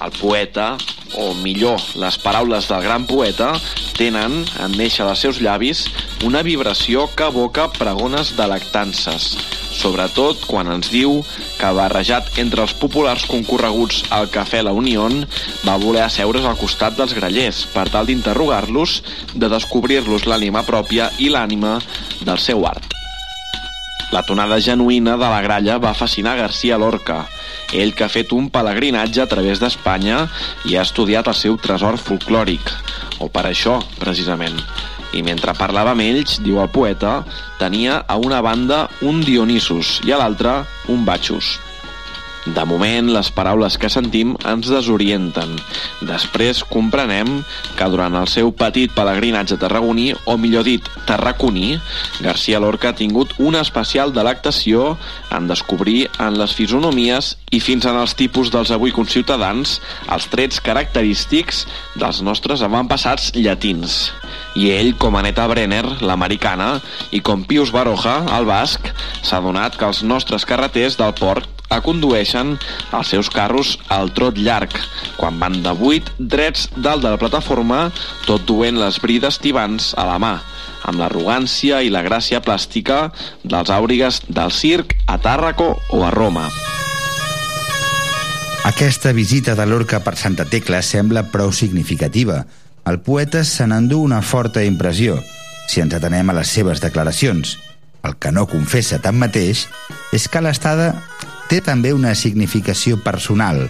el poeta, o millor, les paraules del gran poeta, tenen, en néixer dels seus llavis, una vibració que evoca pregones delectances, sobretot quan ens diu que barrejat entre els populars concorreguts al Cafè La Unión va voler asseure's al costat dels grallers per tal d'interrogar-los, de descobrir-los l'ànima pròpia i l'ànima del seu art. La tonada genuïna de la gralla va fascinar García Lorca, ell que ha fet un pelegrinatge a través d'Espanya i ha estudiat el seu tresor folclòric, o per això, precisament. I mentre parlava amb ells, diu el poeta, tenia a una banda un Dionisos i a l'altra un Batxos. De moment, les paraules que sentim ens desorienten. Després comprenem que durant el seu petit pelegrinatge tarragoní, o millor dit, tarraconí, García Lorca ha tingut una especial delectació en descobrir en les fisonomies i fins en els tipus dels avui conciutadans els trets característics dels nostres avantpassats llatins. I ell, com Aneta Brenner, l'americana, i com Pius Baroja, el basc, s'ha donat que els nostres carreters del port acondueixen els seus carros al trot llarg, quan van de buit drets dalt de la plataforma, tot duent les brides tibants a la mà, amb l'arrogància i la gràcia plàstica dels àurigues del circ a Tàrraco o a Roma. Aquesta visita de l'Orca per Santa Tecla sembla prou significativa. El poeta se n'endú una forta impressió, si ens atenem a les seves declaracions. El que no confessa tanmateix és que l'estada té també una significació personal,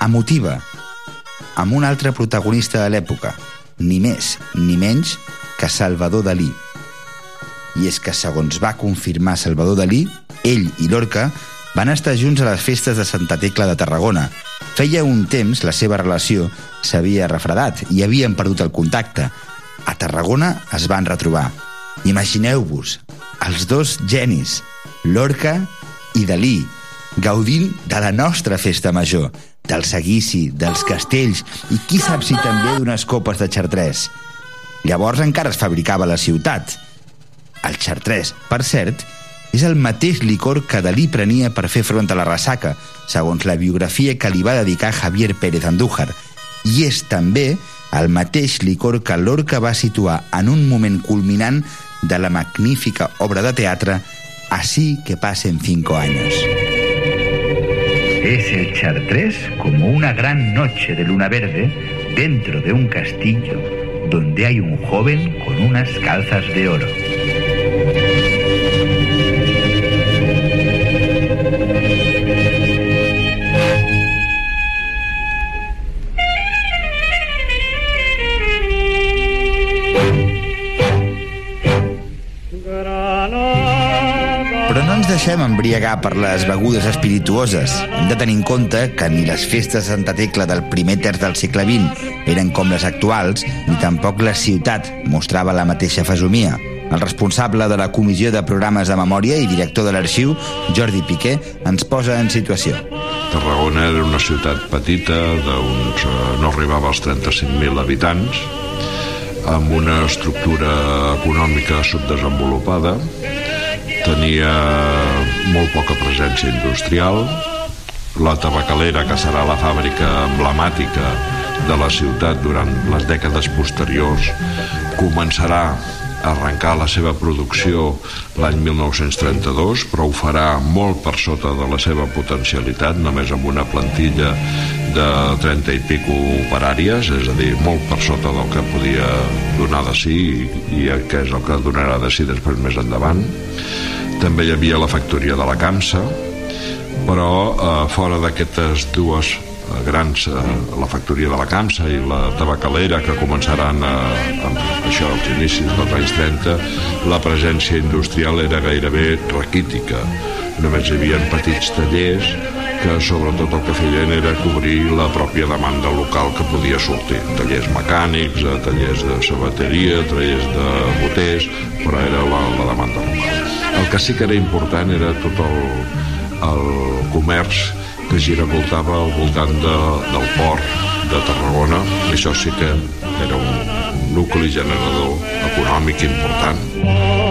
emotiva, amb un altre protagonista de l'època, ni més ni menys que Salvador Dalí. I és que, segons va confirmar Salvador Dalí, ell i Lorca van estar junts a les festes de Santa Tecla de Tarragona. Feia un temps la seva relació s'havia refredat i havien perdut el contacte. A Tarragona es van retrobar. Imagineu-vos, els dos genis, Lorca i Dalí, gaudint de la nostra festa major, del seguici, dels castells i qui sap si també d'unes copes de xartrès. Llavors encara es fabricava la ciutat. El xartrès, per cert, és el mateix licor que Dalí prenia per fer front a la ressaca, segons la biografia que li va dedicar Javier Pérez Andújar, i és també el mateix licor que Lorca va situar en un moment culminant de la magnífica obra de teatre Así que pasen cinco años. Es el chartrés como una gran noche de luna verde dentro de un castillo donde hay un joven con unas calzas de oro. Deixem embriagar per les begudes espirituoses. Hem de tenir en compte que ni les festes de Santa Tecla del primer terç del segle XX eren com les actuals, ni tampoc la ciutat mostrava la mateixa fesomia. El responsable de la Comissió de Programes de Memòria i director de l'arxiu, Jordi Piqué, ens posa en situació. Tarragona era una ciutat petita, d'uns, eh, no arribava als 35.000 habitants, amb una estructura econòmica subdesenvolupada, tenia molt poca presència industrial, la tabacalera, que serà la fàbrica emblemàtica de la ciutat durant les dècades posteriors, començarà arrencar la seva producció l'any 1932, però ho farà molt per sota de la seva potencialitat, només amb una plantilla de 30 i pico operàries, és a dir, molt per sota del que podia donar de si i, i que és el que donarà de si després més endavant. També hi havia la factoria de la Camsa, però eh, fora d'aquestes dues grans, eh, la factoria de la Camsa i la tabacalera que començaran a, amb això als inicis dels anys 30 la presència industrial era gairebé raquítica només hi havia petits tallers que sobretot el que feien era cobrir la pròpia demanda local que podia sortir. Tallers mecànics, eh, tallers de sabateria, tallers de boters, però era la, la demanda local. El que sí que era important era tot el, el comerç que giravoltava al voltant de, del port de Tarragona i això sí que era un nucli generador econòmic important.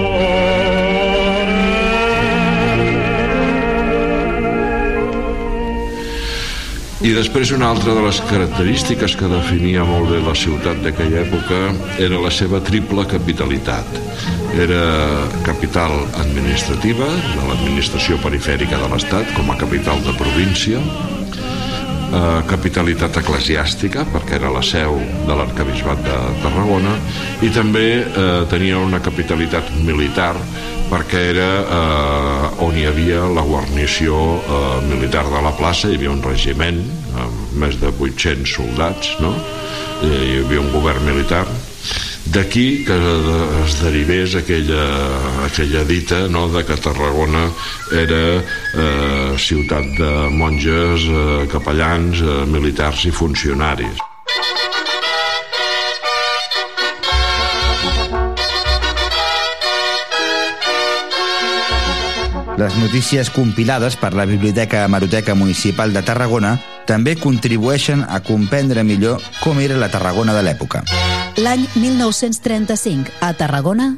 I després una altra de les característiques que definia molt bé la ciutat d'aquella època era la seva triple capitalitat. Era capital administrativa de l'administració perifèrica de l'Estat com a capital de província, eh, capitalitat eclesiàstica perquè era la seu de l'arcabisbat de Tarragona i també eh, tenia una capitalitat militar perquè era eh, on hi havia la guarnició eh, militar de la plaça, hi havia un regiment amb més de 800 soldats, no? I hi havia un govern militar d'aquí que es derivés aquella, aquella dita no, de que Tarragona era eh, ciutat de monges, eh, capellans, eh, militars i funcionaris. Les notícies compilades per la Biblioteca Hemeroteca Municipal de Tarragona també contribueixen a comprendre millor com era la Tarragona de l'època. L'any 1935, a Tarragona,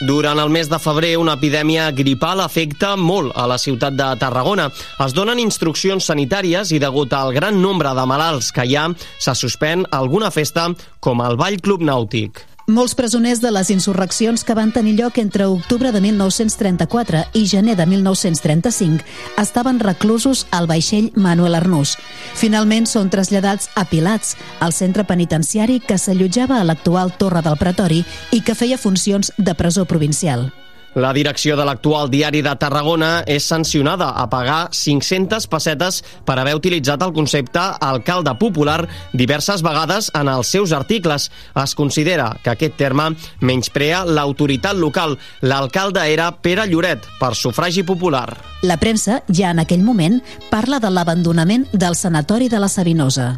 Durant el mes de febrer, una epidèmia gripal afecta molt a la ciutat de Tarragona. Es donen instruccions sanitàries i degut al gran nombre de malalts que hi ha, se suspèn alguna festa com el Ball Club Nàutic. Molts presoners de les insurreccions que van tenir lloc entre octubre de 1934 i gener de 1935 estaven reclusos al vaixell Manuel Arnús. Finalment són traslladats a Pilats, al centre penitenciari que s'allotjava a l'actual Torre del Pretori i que feia funcions de presó provincial. La direcció de l'actual diari de Tarragona és sancionada a pagar 500 pessetes per haver utilitzat el concepte alcalde popular diverses vegades en els seus articles. Es considera que aquest terme menysprea l'autoritat local. L'alcalde era Pere Lloret, per sufragi popular. La premsa, ja en aquell moment, parla de l'abandonament del sanatori de la Sabinosa.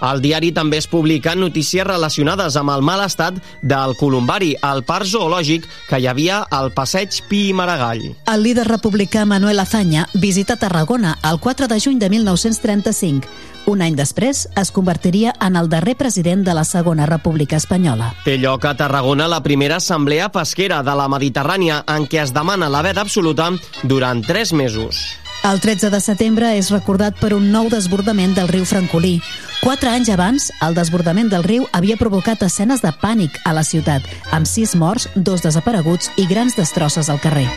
Al diari també es publiquen notícies relacionades amb el mal estat del Columbari, el parc zoològic que hi havia al passeig Pi i Maragall. El líder republicà Manuel Azaña visita Tarragona el 4 de juny de 1935. Un any després es convertiria en el darrer president de la Segona República Espanyola. Té lloc a Tarragona la primera assemblea pesquera de la Mediterrània en què es demana la veda absoluta durant tres mesos. El 13 de setembre és recordat per un nou desbordament del riu Francolí. Quatre anys abans, el desbordament del riu havia provocat escenes de pànic a la ciutat, amb sis morts, dos desapareguts i grans destrosses al carrer.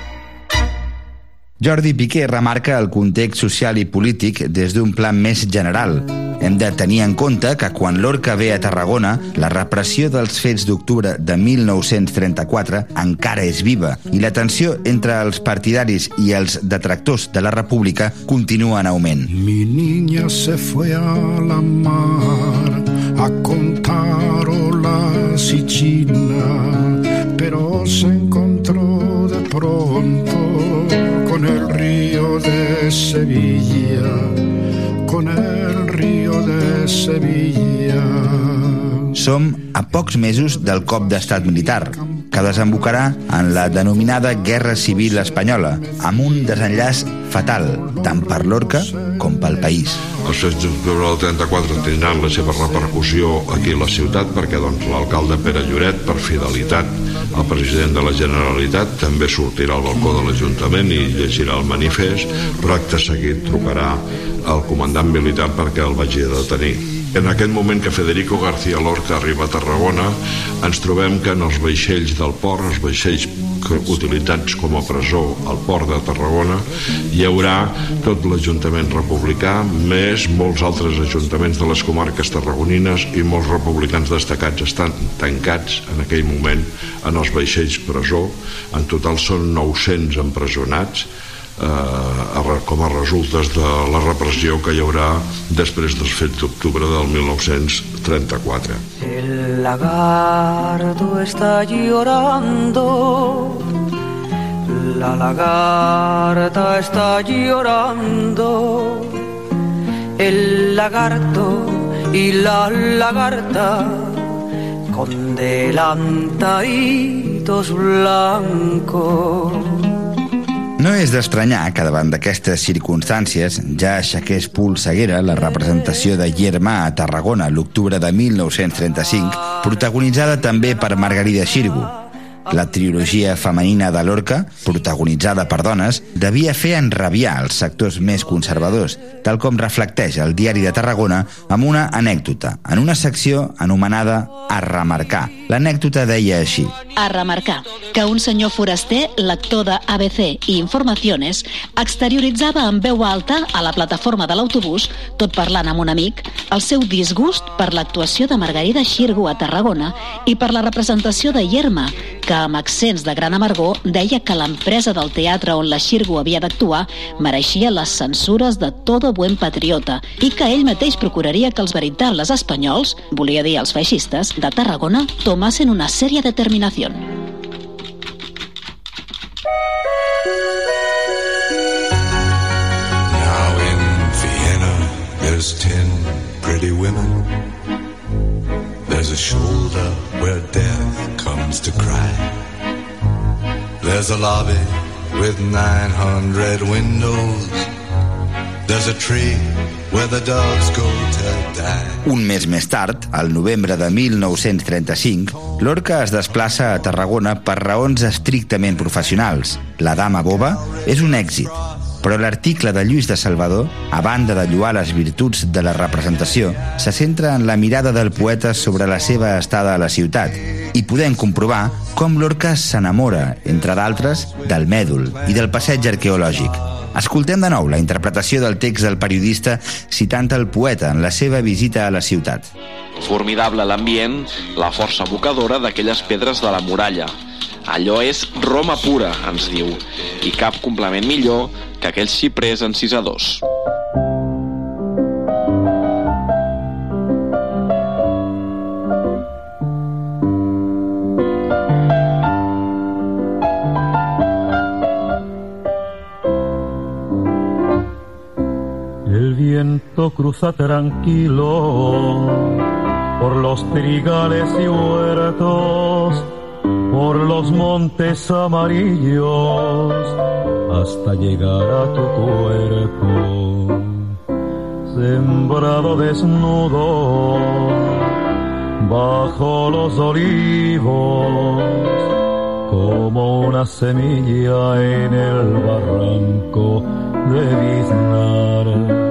Jordi Piqué remarca el context social i polític des d'un plan més general. Hem de tenir en compte que quan l'Orca ve a Tarragona, la repressió dels fets d'octubre de 1934 encara és viva i la tensió entre els partidaris i els detractors de la República continua en augment. Mi niña se fue a la mar a contar olas y China, pero se encontró de pronto río de Sevilla, con el río de Sevilla. Som a pocs mesos del cop d'estat militar, que desembocarà en la denominada Guerra Civil Espanyola, amb un desenllaç fatal, tant per l'Orca com pel país. Els fets d'octubre del 34 tindran la seva repercussió aquí a la ciutat perquè doncs, l'alcalde Pere Lloret, per fidelitat al president de la Generalitat, també sortirà al balcó de l'Ajuntament i llegirà el manifest, però acte seguit trucarà al comandant militar perquè el vagi a detenir. En aquest moment que Federico García Lorca arriba a Tarragona, ens trobem que en els vaixells del port, els vaixells utilitzats com a presó al port de Tarragona, hi haurà tot l'Ajuntament republicà, més molts altres ajuntaments de les comarques tarragonines i molts republicans destacats estan tancats en aquell moment en els vaixells presó. En total són 900 empresonats eh, com a resultes de la repressió que hi haurà després dels fets d'octubre del 1934. El lagarto está llorando, la lagarta está llorando, el lagarto y la lagarta con delantaditos blancos. No és d'estranyar que davant d'aquestes circumstàncies ja aixequés Polseguera la representació de Yermà a Tarragona l'octubre de 1935, protagonitzada també per Margarida Xirgo. La trilogia femenina de Lorca, protagonitzada per dones, devia fer enrabiar els sectors més conservadors, tal com reflecteix el diari de Tarragona amb una anècdota, en una secció anomenada A remarcar. L'anècdota deia així. A remarcar que un senyor foraster, lector de ABC i Informaciones, exterioritzava en veu alta a la plataforma de l'autobús, tot parlant amb un amic, el seu disgust per l'actuació de Margarida Xirgo a Tarragona i per la representació de Yerma, que amb accents de gran amargor deia que l'empresa del teatre on la Xirgo havia d'actuar mereixia les censures de todo buen patriota i que ell mateix procuraria que els veritables espanyols, volia dir els feixistes, de Tarragona tomasen una sèria determinació. Now in Vienna, there's ten pretty women. There's a shoulder where death comes to cry. There's a lobby with 900 windows. There's a tree where the doves go to die. Un mes més tard, al novembre de 1935, Lorca es desplaça a Tarragona per raons estrictament professionals. La dama boba és un èxit, però l'article de Lluís de Salvador, a banda de lluar les virtuts de la representació, se centra en la mirada del poeta sobre la seva estada a la ciutat i podem comprovar com Lorca s'enamora, entre d'altres, del mèdul i del passeig arqueològic. Escoltem de nou la interpretació del text del periodista citant el poeta en la seva visita a la ciutat. Formidable l'ambient, la força evocadora d'aquelles pedres de la muralla. Allò és Roma pura, ens diu, i cap complement millor que aquells xiprers encisadors. El cruza tranquilo por los trigales y huertos, por los montes amarillos, hasta llegar a tu cuerpo, sembrado desnudo bajo los olivos, como una semilla en el barranco de Biznar.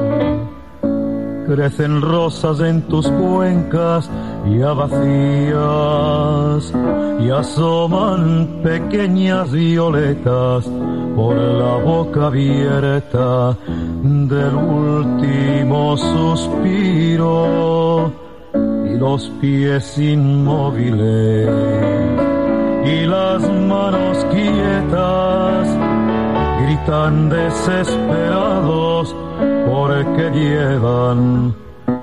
Crecen rosas en tus cuencas ya vacías y asoman pequeñas violetas por la boca abierta del último suspiro. Y los pies inmóviles y las manos quietas gritan desesperados porque llevan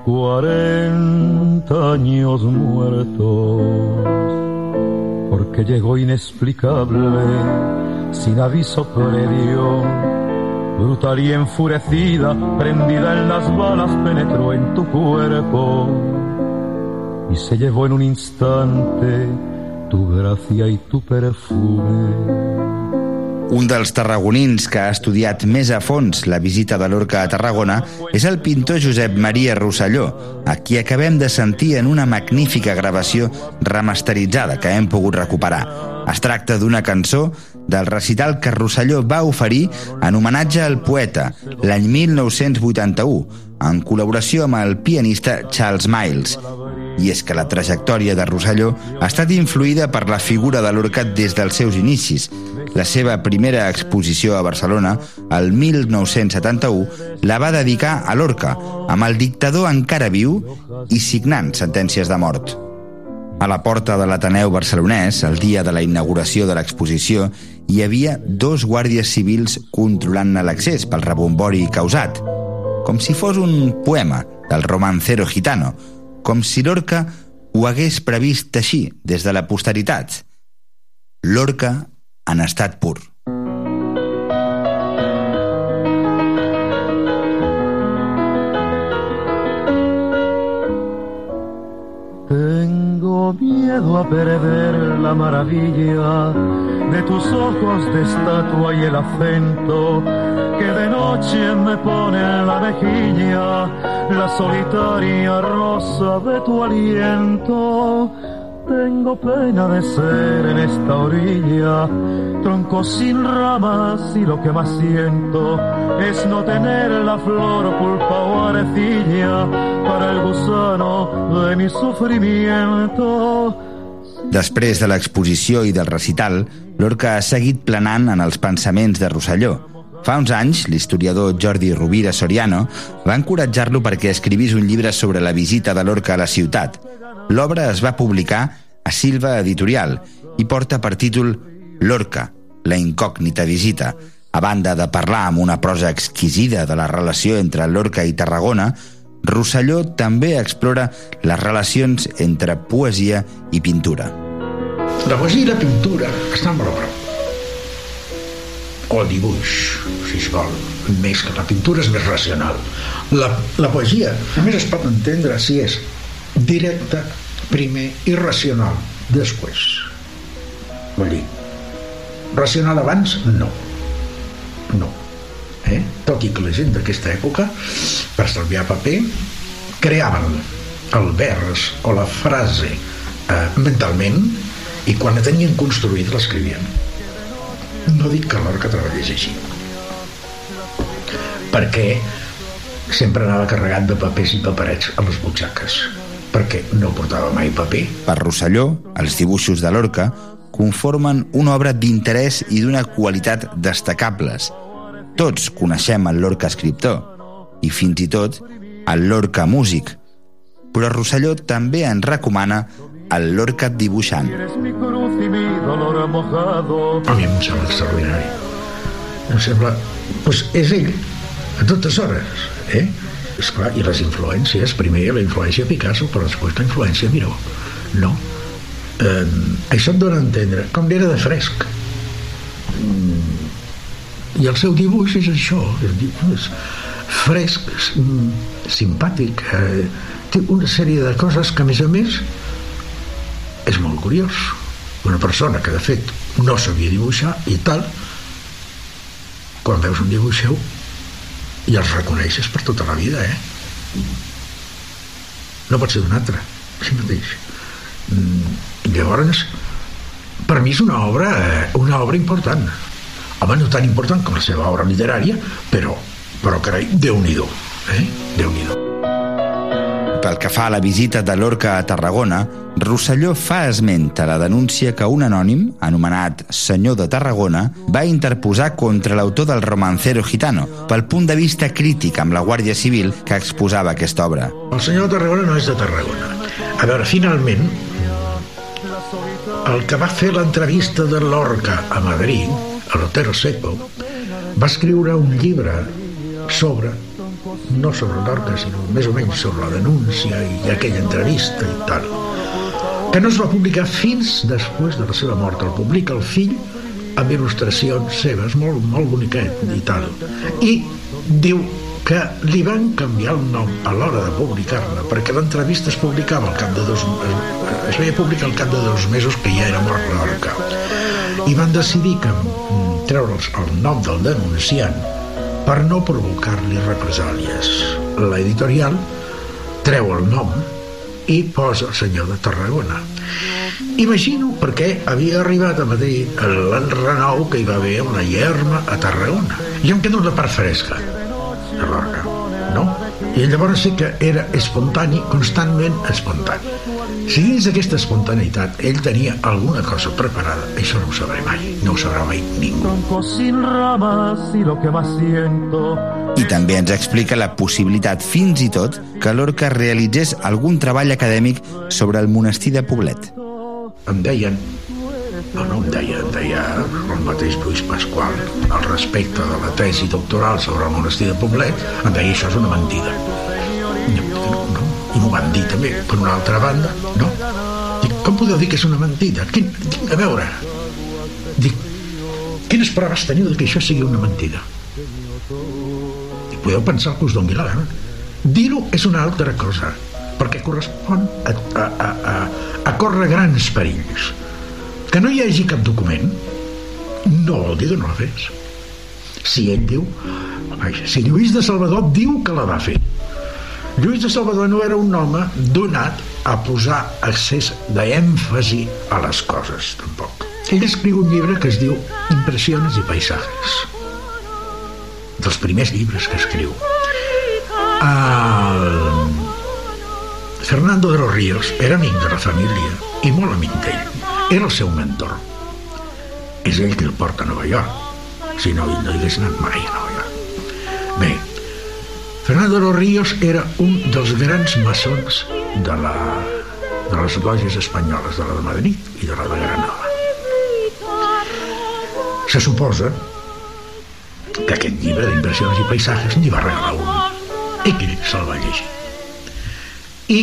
cuarenta años muertos, porque llegó inexplicable, sin aviso previo, brutal y enfurecida, prendida en las balas, penetró en tu cuerpo y se llevó en un instante tu gracia y tu perfume. Un dels tarragonins que ha estudiat més a fons la visita de Lorca a Tarragona és el pintor Josep Maria Rosselló, a qui acabem de sentir en una magnífica gravació remasteritzada que hem pogut recuperar. Es tracta d'una cançó del recital que Rosselló va oferir en homenatge al poeta l'any 1981, en col·laboració amb el pianista Charles Miles. I és que la trajectòria de Rosselló ha estat influïda per la figura de Lorca des dels seus inicis. La seva primera exposició a Barcelona, el 1971, la va dedicar a Lorca, amb el dictador encara viu i signant sentències de mort. A la porta de l'Ateneu barcelonès, el dia de la inauguració de l'exposició, hi havia dos guàrdies civils controlant-ne l'accés pel rebombori causat, com si fos un poema del romancero gitano, com si Lorca ho hagués previst així des de la posteritat. Lorca en estat pur. Tengo miedo a perder la maravilla de tus ojos de estatua y el acento que de noche me pone en la mejilla la solitaria rosa de tu aliento. Tengo pena de ser en esta orilla, tronco sin ramas y lo que más siento es no tener la flor pulpa o arcilla para el gusano de mi sufrimiento. Després de l'exposició i del recital, Lorca ha seguit planant en els pensaments de Rosselló. Fa uns anys, l'historiador Jordi Rovira Soriano va encoratjar-lo perquè escrivís un llibre sobre la visita de Lorca a la ciutat. L'obra es va publicar a Silva Editorial i porta per títol Lorca, la incògnita visita. A banda de parlar amb una prosa exquisida de la relació entre Lorca i Tarragona, Rosselló també explora les relacions entre poesia i pintura. La poesia i la pintura estan molt a prop. O dibuix, si es vol. Més que la pintura és més racional. La, la poesia, a més, es pot entendre si és directa, primer, i racional, després. Vull dir, racional abans, no. No. Eh? Tot i que la gent d'aquesta època, per estalviar paper, creaven el vers o la frase eh, mentalment i quan la tenien construïda l'escrivien. No dic que Lorca treballés així. Perquè sempre anava carregat de papers i paperets a les butxaques perquè no portava mai paper. Per Rosselló, els dibuixos de Lorca conformen una obra d'interès i d'una qualitat destacables. Tots coneixem el Lorca escriptor i fins i tot el Lorca músic, però Rosselló també en recomana el Lorca dibuixant. Eres mi cruz y mi dolor mojado. A mi em sembla extraordinari. Em sembla... Doncs és ell, a totes hores, eh? Esclar, i les influències, primer la influència Picasso, però després la influència Miró. No. Eh, això et dona a entendre com n'era de fresc. Mm, I el seu dibuix és això, és, fresc, mm, simpàtic, eh, té una sèrie de coses que, a més a més, és molt curiós. Una persona que, de fet, no sabia dibuixar i tal, quan veus un dibuix seu i els reconeixes per tota la vida, eh? No pot ser d'un altre, així mateix. Mm, Llavors, per mi és una obra, eh, una obra important. Home, no tan important com la seva obra literària, però, però carai, Déu-n'hi-do, eh? Déu-n'hi-do. Pel que fa a la visita de Lorca a Tarragona, Rosselló fa esment a la denúncia que un anònim, anomenat Senyor de Tarragona, va interposar contra l'autor del romancero gitano pel punt de vista crític amb la Guàrdia Civil que exposava aquesta obra. El senyor de Tarragona no és de Tarragona. A veure, finalment, el que va fer l'entrevista de Lorca a Madrid, a l'Otero Seco, va escriure un llibre sobre, no sobre Lorca, sinó més o menys sobre la denúncia i aquella entrevista i tal, que no es va publicar fins després de la seva mort. El publica el fill amb il·lustracions seves, molt, molt boniquet i tal. I diu que li van canviar el nom a l'hora de publicar-la, perquè l'entrevista es publicava al cap de dos... es veia publicar al cap de dos mesos que ja era mort Lorca. I van decidir que mm, treure'ls el nom del denunciant per no provocar-li represàlies. L'editorial treu el nom i posa el senyor de Tarragona. Imagino perquè havia arribat a Madrid l'enrenou que hi va haver una llerma a Tarragona. I em quedo la part fresca de Lorca. no? I llavors sí que era espontani, constantment espontani. Si dins d'aquesta espontaneïtat ell tenia alguna cosa preparada, això no ho sabré mai, no ho sabrà mai ningú. Tronco sin ramas y lo que más siento I també ens explica la possibilitat, fins i tot, que Lorca realitzés algun treball acadèmic sobre el monestir de Poblet. Em deien, no, no em deia, em deia el mateix Lluís Pasqual, al respecte de la tesi doctoral sobre el monestir de Poblet, em deia això és una mentida. No, no, I m'ho van dir també, per una altra banda, no? Dic, com podeu dir que és una mentida? Quin, quin, a veure, dic, quines proves teniu de que això sigui una mentida? I podeu pensar que us doni la gana. Dir-ho és una altra cosa, perquè correspon a, a, a, a, a córrer grans perills. Que no hi hagi cap document no vol dir no la fes. Si ell diu... Si Lluís de Salvador diu que la va fer. Lluís de Salvador no era un home donat a posar accés d'èmfasi a les coses, tampoc. Ell escriu un llibre que es diu Impressiones i paisajes. Dels primers llibres que escriu. El... Fernando de los Ríos era amic de la família i molt amic d'ell. Era el seu mentor. És ell qui el porta a Nova York. Si no, no hagués anat mai a Nova York. Bé, Fernando de los Ríos era un dels grans maçons de, la, de les lògies espanyoles, de la de Madrid i de la de Granada. Se suposa que aquest llibre d'impressions i paisatges n'hi va regalar un i que se'l va llegir. I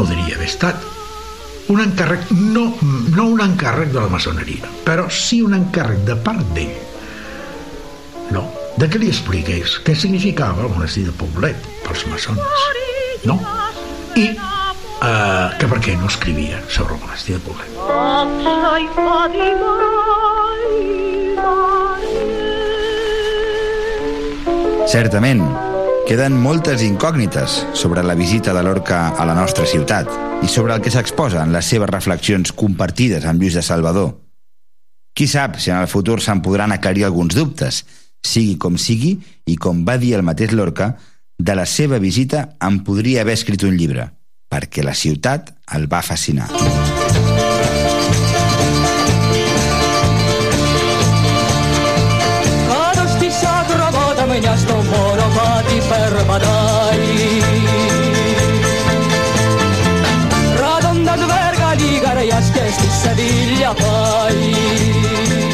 podria haver estat un encàrrec, no, no un encàrrec de la maçoneria, però sí un encàrrec de part d'ell. De que li expliqués què significava el monestir de Poblet pels maçons. No? I eh, que per què no escrivia sobre el monestir de Poblet. Certament, queden moltes incògnites sobre la visita de Lorca a la nostra ciutat i sobre el que s'exposa en les seves reflexions compartides amb Lluís de Salvador. Qui sap si en el futur se'n podran aclarir alguns dubtes, sigui com sigui, i com va dir el mateix Lorca, de la seva visita en podria haver escrit un llibre, perquè la ciutat el va fascinar.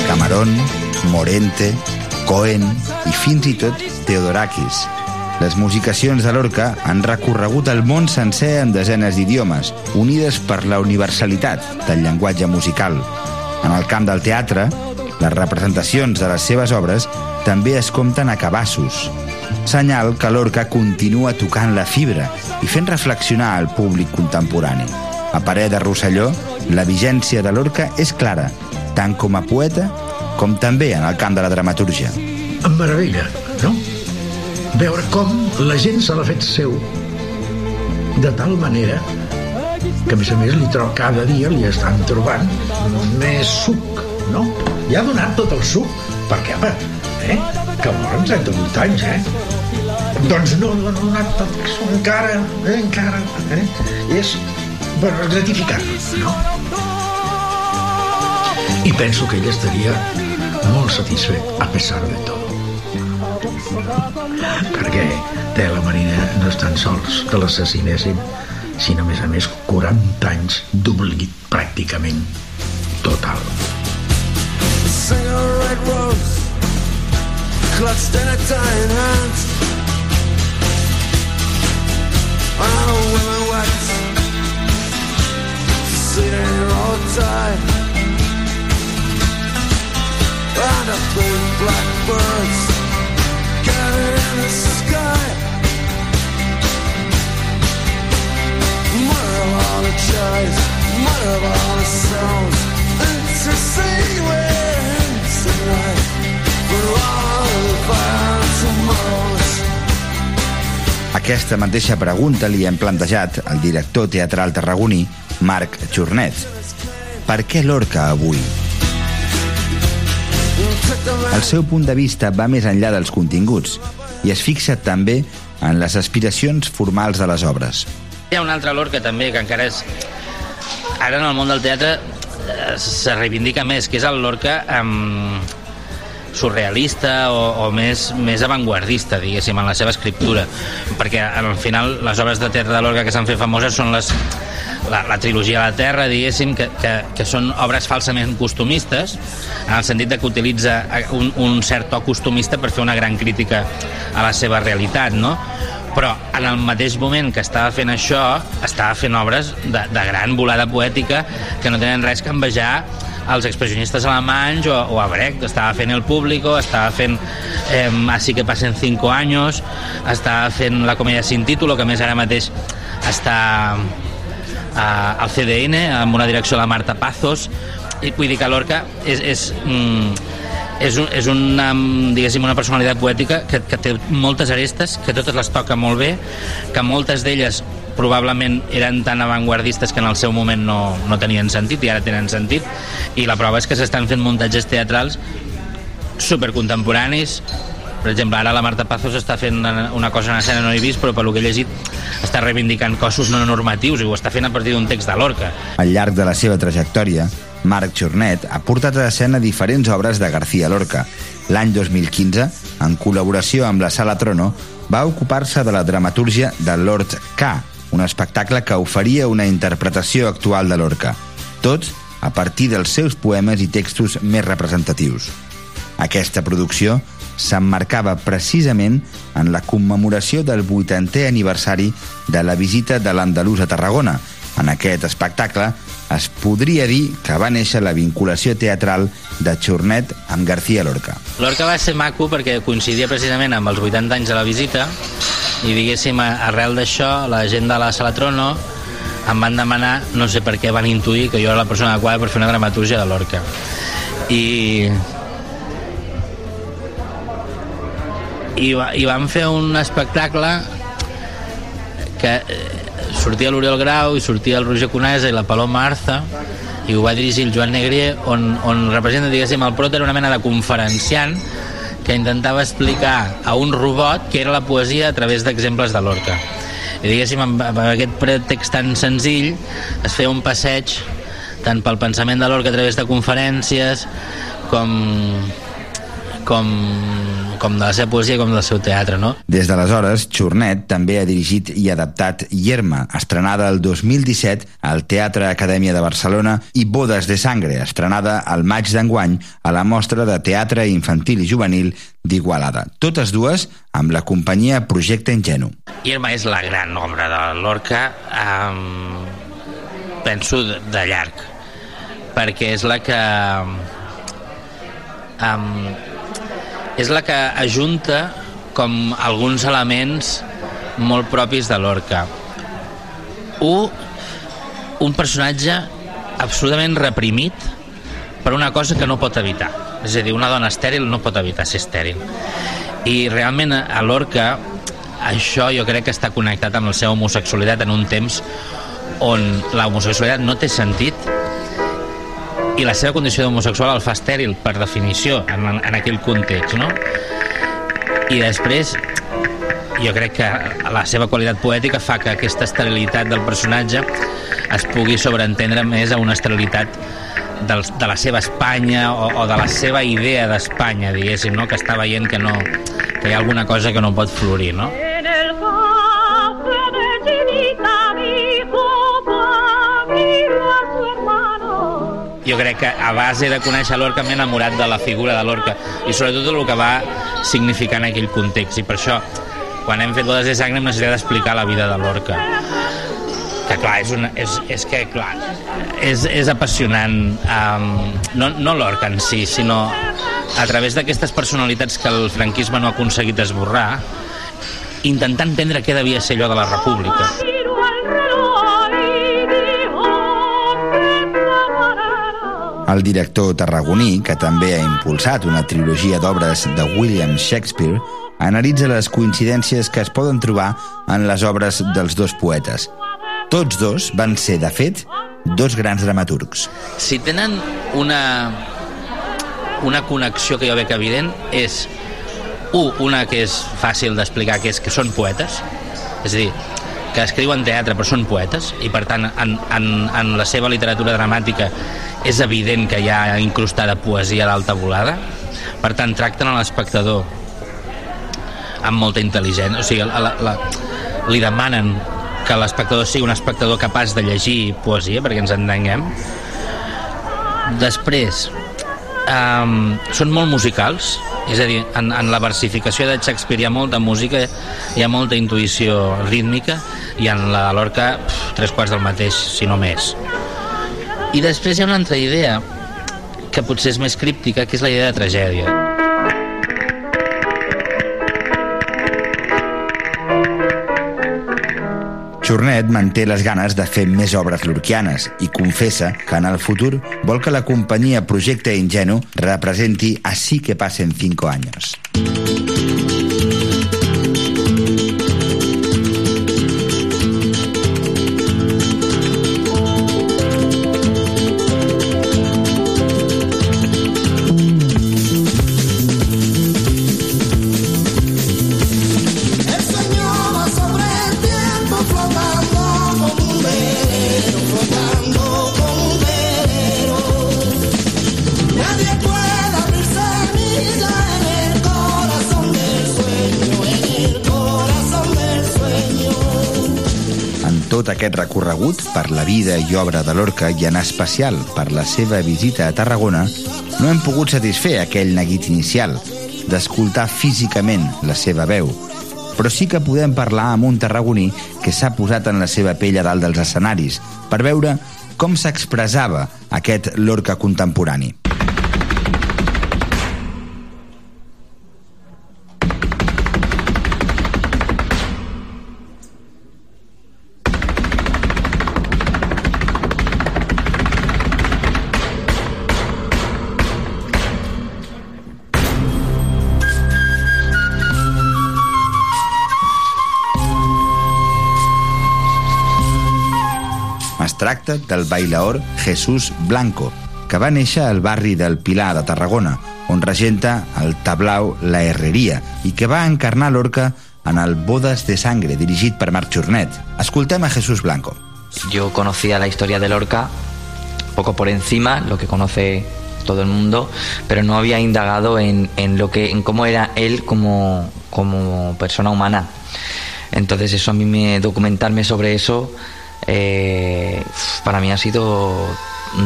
Camarón, Morente, Cohen i fins i tot Teodorakis. Les musicacions de Lorca han recorregut el món sencer en desenes d'idiomes, unides per la universalitat del llenguatge musical. En el camp del teatre, les representacions de les seves obres també es compten a cabassos. Senyal que Lorca continua tocant la fibra i fent reflexionar al públic contemporani. A parer de Rosselló, la vigència de Lorca és clara, tant com a poeta com també en el camp de la dramatúrgia. Em meravella, no? Veure com la gent se l'ha fet seu de tal manera que a més a més li troba cada dia li estan trobant més suc, no? I ha donat tot el suc, perquè, home, eh? que mor amb 38 anys, eh? Doncs no, no ha donat tot encara, eh? encara, eh? I és, bueno, gratificant, no? I penso que ell estaria molt satisfet, a pesar de tot. Perquè Tela Marina no estan sols que l'assassinessin, sinó, a més a més, 40 anys d'oblit pràcticament total. Sitting all tied. And the sky. To see tomorrows. Aquesta mateixa pregunta li hem plantejat al director teatral tarragoní, Marc Jornet. Per què Lorca avui? El seu punt de vista va més enllà dels continguts i es fixa també en les aspiracions formals de les obres. Hi ha un altre Lorca també, que encara és... Ara en el món del teatre eh, se reivindica més, que és el Lorca um, surrealista o, o més, més avantguardista, diguéssim, en la seva escriptura. Perquè al final les obres de teatre de Lorca que s'han fet famoses són les, la, la trilogia de la Terra, diguéssim, que, que, que són obres falsament costumistes, en el sentit de que utilitza un, un cert to costumista per fer una gran crítica a la seva realitat, no? però en el mateix moment que estava fent això estava fent obres de, de gran volada poètica que no tenen res que envejar als expressionistes alemanys o, o a Brecht, estava fent El Público, estava fent eh, Así que passen 5 anys, estava fent La comèdia sin título, que més ara mateix està eh, al CDN, amb una direcció de la Marta Pazos, i vull dir que Lorca és, és, mm, és, un, és una, diguéssim, una personalitat poètica que, que té moltes arestes, que totes les toca molt bé, que moltes d'elles probablement eren tan avantguardistes que en el seu moment no, no tenien sentit i ara tenen sentit i la prova és que s'estan fent muntatges teatrals supercontemporanis per exemple, ara la Marta Pazos està fent una, cosa en escena no he vist, però pel que he llegit està reivindicant cossos no normatius i ho està fent a partir d'un text de Lorca. Al llarg de la seva trajectòria, Marc Jornet ha portat a escena diferents obres de García Lorca. L'any 2015, en col·laboració amb la Sala Trono, va ocupar-se de la dramatúrgia de Lord K, un espectacle que oferia una interpretació actual de Lorca, tots a partir dels seus poemes i textos més representatius. Aquesta producció s'emmarcava precisament en la commemoració del 80è aniversari de la visita de l'Andalús a Tarragona. En aquest espectacle es podria dir que va néixer la vinculació teatral de Churnet amb García Lorca. Lorca va ser maco perquè coincidia precisament amb els 80 anys de la visita i diguéssim, arrel d'això, la gent de la Sala Trono em van demanar, no sé per què van intuir que jo era la persona adequada per fer una dramatúrgia de Lorca. I i, va, i vam fer un espectacle que eh, sortia l'Oriol Grau i sortia el Roger Conesa i la Paloma Arza i ho va dirigir el Joan Negrier on, on representa, diguéssim, el Prot era una mena de conferenciant que intentava explicar a un robot que era la poesia a través d'exemples de Lorca. I diguéssim, amb, amb aquest pretext tan senzill es feia un passeig tant pel pensament de Lorca a través de conferències com com, com de la seva poesia com del seu teatre, no? Des d'aleshores, Churnet també ha dirigit i adaptat Yerma, estrenada el 2017 al Teatre Acadèmia de Barcelona, i Bodes de Sangre, estrenada al maig d'enguany a la Mostra de Teatre Infantil i Juvenil d'Igualada. Totes dues amb la companyia Projecte Ingenu. Irma és la gran obra de Lorca, um, penso, de, de llarg, perquè és la que... Um, és la que ajunta com alguns elements molt propis de Lorca. Un, un personatge absolutament reprimit per una cosa que no pot evitar. És a dir, una dona estèril no pot evitar ser estèril. I realment a Lorca això jo crec que està connectat amb la seva homosexualitat en un temps on la homosexualitat no té sentit i la seva condició d'homosexual el fa estèril per definició en, en aquell context no? i després jo crec que la seva qualitat poètica fa que aquesta esterilitat del personatge es pugui sobreentendre més a una esterilitat del, de la seva Espanya o, o de la seva idea d'Espanya, diguéssim, no? que està veient que, no, que hi ha alguna cosa que no pot florir, no? Jo crec que a base de conèixer Lorca m'he enamorat de la figura de Lorca i sobretot del que va significar en aquell context. I per això quan hem fet bodes de sang hem necessitat explicar la vida de Lorca. Que clar, és, una, és, és que clar, és, és apassionant um, no, no Lorca en si sinó a través d'aquestes personalitats que el franquisme no ha aconseguit esborrar intentar entendre què devia ser allò de la república El director tarragoní, que també ha impulsat una trilogia d'obres de William Shakespeare, analitza les coincidències que es poden trobar en les obres dels dos poetes. Tots dos van ser, de fet, dos grans dramaturgs. si tenen una una connexió que jo veig evident és un, una que és fàcil d'explicar, que és que són poetes, és a dir, que escriuen teatre però són poetes i per tant en, en, en la seva literatura dramàtica és evident que hi ha incrustada poesia d'alta volada. Per tant tracten a l'espectador amb molta intel·ligència. O sigui, la, la, la, li demanen que l'espectador sigui un espectador capaç de llegir poesia perquè ens entenguem. Després um, són molt musicals és a dir, en, en la versificació de Shakespeare hi ha molta música hi ha molta intuïció rítmica i en la Lorca pf, tres quarts del mateix, si no més. I després hi ha una altra idea que potser és més críptica que és la idea de tragèdia Jornet manté les ganes de fer més obres lurquianes i confessa que en el futur vol que la companyia Projecte Ingenu representi Así que passen cinco años. Tot aquest recorregut per la vida i obra de Lorca i en especial per la seva visita a Tarragona, no hem pogut satisfer aquell neguit inicial d'escoltar físicament la seva veu, però sí que podem parlar amb un tarragoní que s'ha posat en la seva pell a dalt dels escenaris per veure com s'expressava aquest Lorca contemporani. Tracta del bailaor Jesús Blanco, que va néixer al barri del Pilar de Tarragona, on regenta el tablau La Herreria i que va encarnar l'orca en el Bodas de Sangre, dirigit per Marc Jornet. Escoltem a Jesús Blanco. Yo conocía la historia de Lorca poco por encima, lo que conoce todo el mundo, pero no había indagado en, en lo que, en cómo era él como, como persona humana. Entonces eso a mí me documentarme sobre eso eh, para mí ha sido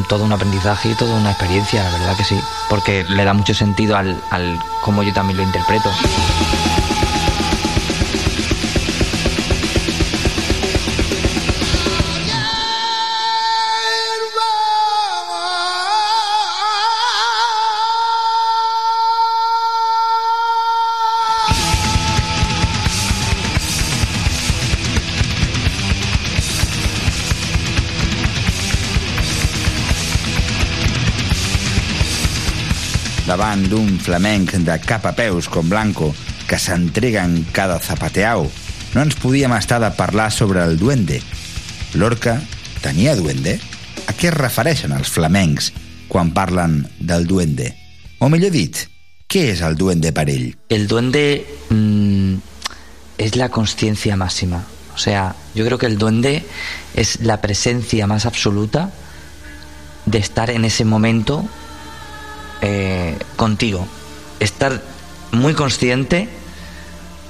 todo un aprendizaje y toda una experiencia, la verdad que sí, porque le da mucho sentido al, al cómo yo también lo interpreto. Davant d'un flamenc de cap a peus com Blanco, que s'entrega en cada zapateau, no ens podíem estar de parlar sobre el duende. Lorca tenia duende? A què es refereixen els flamencs quan parlen del duende? O millor dit, què és el duende per ell? El duende mm, es la conciencia máxima. O sea, yo creo que el duende es la presencia más absoluta de estar en ese momento eh, contigo. Estar muy consciente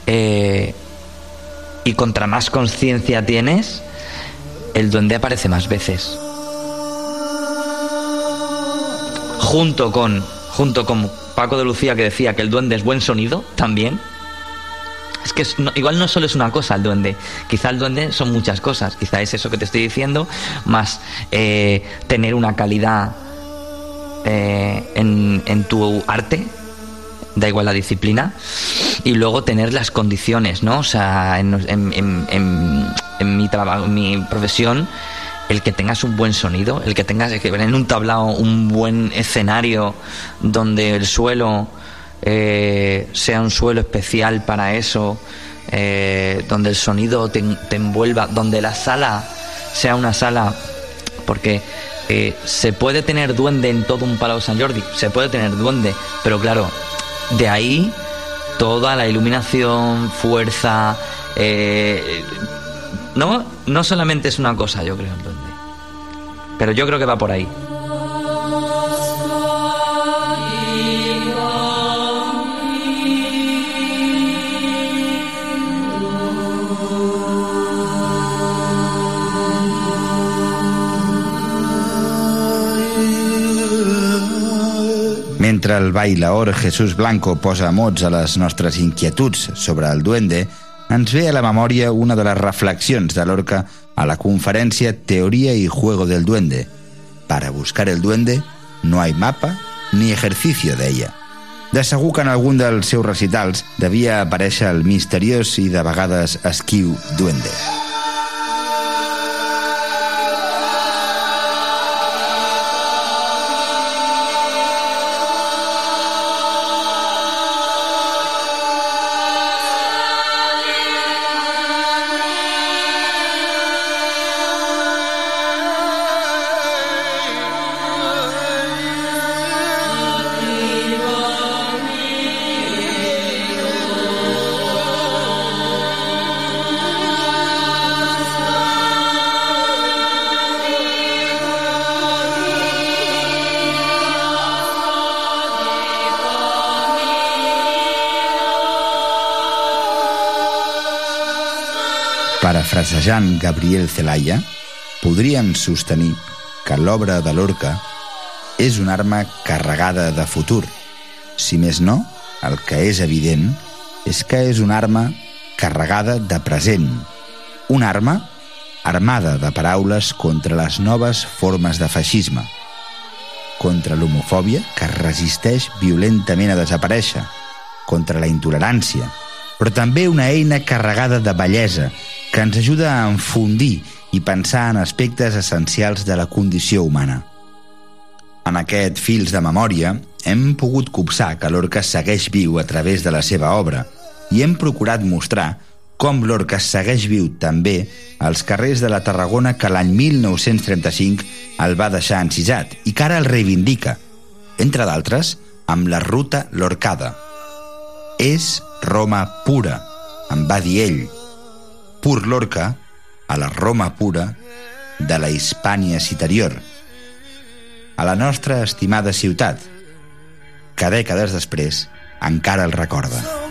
eh, y contra más conciencia tienes, el duende aparece más veces. Junto con, junto con Paco de Lucía que decía que el duende es buen sonido, también. Es que no- igual no solo es una cosa el duende, quizá el duende son muchas cosas, quizá es eso que te estoy diciendo, más eh, tener una calidad eh, en, en tu arte, da igual la disciplina, y luego tener las condiciones, ¿no? O sea, en, en- en- en- mi trabajo, mi profesión, el que tengas un buen sonido, el que tengas en un tablao un buen escenario donde el suelo eh, sea un suelo especial para eso, eh, donde el sonido te envuelva, donde la sala sea una sala, porque eh, se puede tener duende en todo un Palau San Jordi, se puede tener duende, pero claro, de ahí toda la iluminación, fuerza. eh, no, no solamente es una cosa, yo creo, el duende. Pero yo creo que va por ahí. Mentre el bailaor Jesús Blanco posa mots a les nostres inquietuds sobre el duende, ens ve a la memòria una de les reflexions de Lorca a la conferència Teoría y Juego del Duende. Para buscar el duende no hay mapa ni ejercicio d'ella. De segur que en algun dels seus recitals devia aparèixer el misteriós i de vegades esquiu duende. Parafrasejant Gabriel Zelaya, podríem sostenir que l'obra de Lorca és una arma carregada de futur. Si més no, el que és evident és que és una arma carregada de present. Una arma armada de paraules contra les noves formes de feixisme, contra l'homofòbia que resisteix violentament a desaparèixer, contra la intolerància, però també una eina carregada de bellesa que ens ajuda a enfundir i pensar en aspectes essencials de la condició humana. En aquest Fils de Memòria hem pogut copsar que Lorca segueix viu a través de la seva obra i hem procurat mostrar com Lorca segueix viu també als carrers de la Tarragona que l'any 1935 el va deixar encisat i que ara el reivindica, entre d'altres, amb la ruta Lorcada. És Roma pura, em va dir ell. Pur Lorca a la Roma pura de la Hispània Citerior, a la nostra estimada ciutat, que dècades després encara el recorda.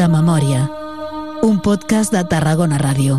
De memòria. Un podcast de Tarragona Ràdio.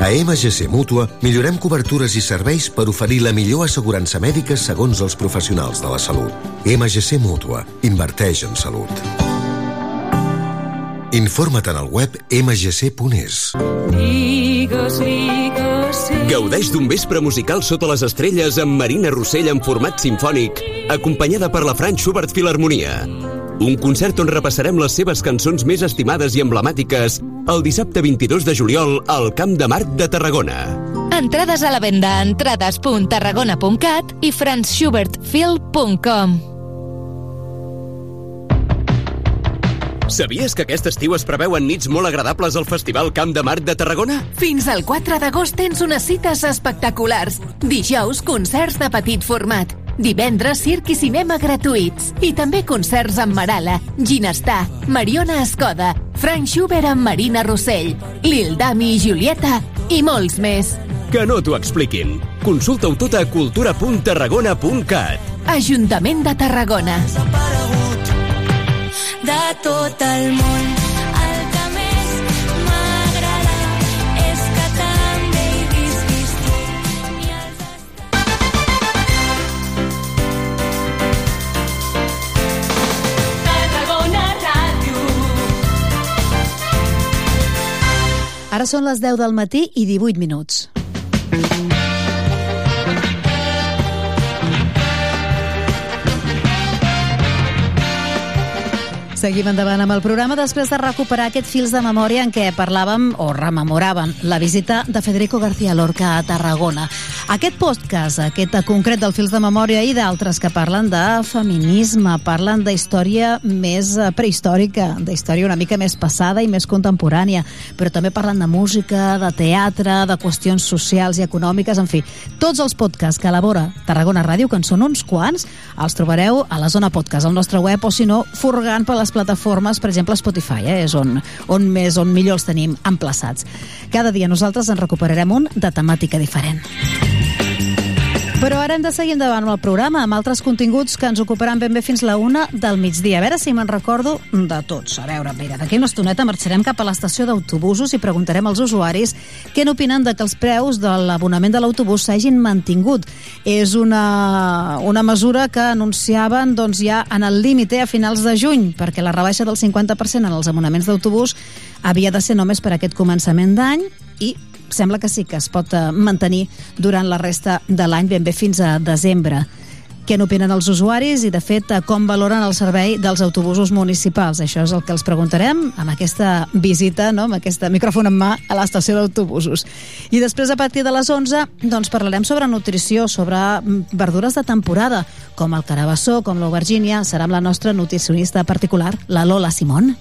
A MGC Mútua millorem cobertures i serveis per oferir la millor assegurança mèdica segons els professionals de la salut. MGC Mútua. Inverteix en salut. Informa't en el web mgc.es. Gaudeix d'un vespre musical sota les estrelles amb Marina Rossell en format sinfònic, acompanyada per la Frank Schubert Filharmonia. Un concert on repassarem les seves cançons més estimades i emblemàtiques el dissabte 22 de juliol al Camp de Marc de Tarragona. Entrades a la venda a entrades.tarragona.cat i franzschubertfil.com. Sabies que aquest estiu es preveuen nits molt agradables al Festival Camp de Marc de Tarragona? Fins al 4 d'agost tens unes cites espectaculars. Dijous, concerts de petit format. Divendres, circ i cinema gratuïts. I també concerts amb Marala, Ginestar, Mariona Escoda, Frank Schubert amb Marina Rossell, Lil Dami i Julieta i molts més. Que no t'ho expliquin. Consulta-ho tot a cultura.tarragona.cat. Ajuntament de Tarragona. de tot el món. Ara són les 10 del matí i 18 minuts. Seguim endavant amb el programa després de recuperar aquest fils de memòria en què parlàvem o rememoràvem la visita de Federico García Lorca a Tarragona. Aquest podcast, aquest concret del fils de memòria i d'altres que parlen de feminisme, parlen de història més eh, prehistòrica, d'història una mica més passada i més contemporània, però també parlen de música, de teatre, de qüestions socials i econòmiques, en fi, tots els podcasts que elabora Tarragona Ràdio, que en són uns quants, els trobareu a la zona podcast, al nostre web, o si no, furgant per les plataformes, per exemple Spotify, eh, és on, on més, on millor els tenim emplaçats. Cada dia nosaltres en recuperarem un de temàtica diferent. Però ara hem de seguir endavant amb el programa, amb altres continguts que ens ocuparan ben bé fins la una del migdia. A veure si me'n recordo de tots. A veure, mira, d'aquí una estoneta marxarem cap a l'estació d'autobusos i preguntarem als usuaris què n'opinen de que els preus de l'abonament de l'autobús s'hagin mantingut. És una, una mesura que anunciaven doncs, ja en el límit eh, a finals de juny, perquè la rebaixa del 50% en els abonaments d'autobús havia de ser només per aquest començament d'any i sembla que sí que es pot eh, mantenir durant la resta de l'any ben bé fins a desembre. Què n'opinen els usuaris i, de fet, eh, com valoren el servei dels autobusos municipals? Això és el que els preguntarem amb aquesta visita, no? amb aquest micròfon en mà a l'estació d'autobusos. I després, a partir de les 11, doncs parlarem sobre nutrició, sobre mm, verdures de temporada, com el carabassó, com l'aubergínia. Serà amb la nostra nutricionista particular, la Lola Simón.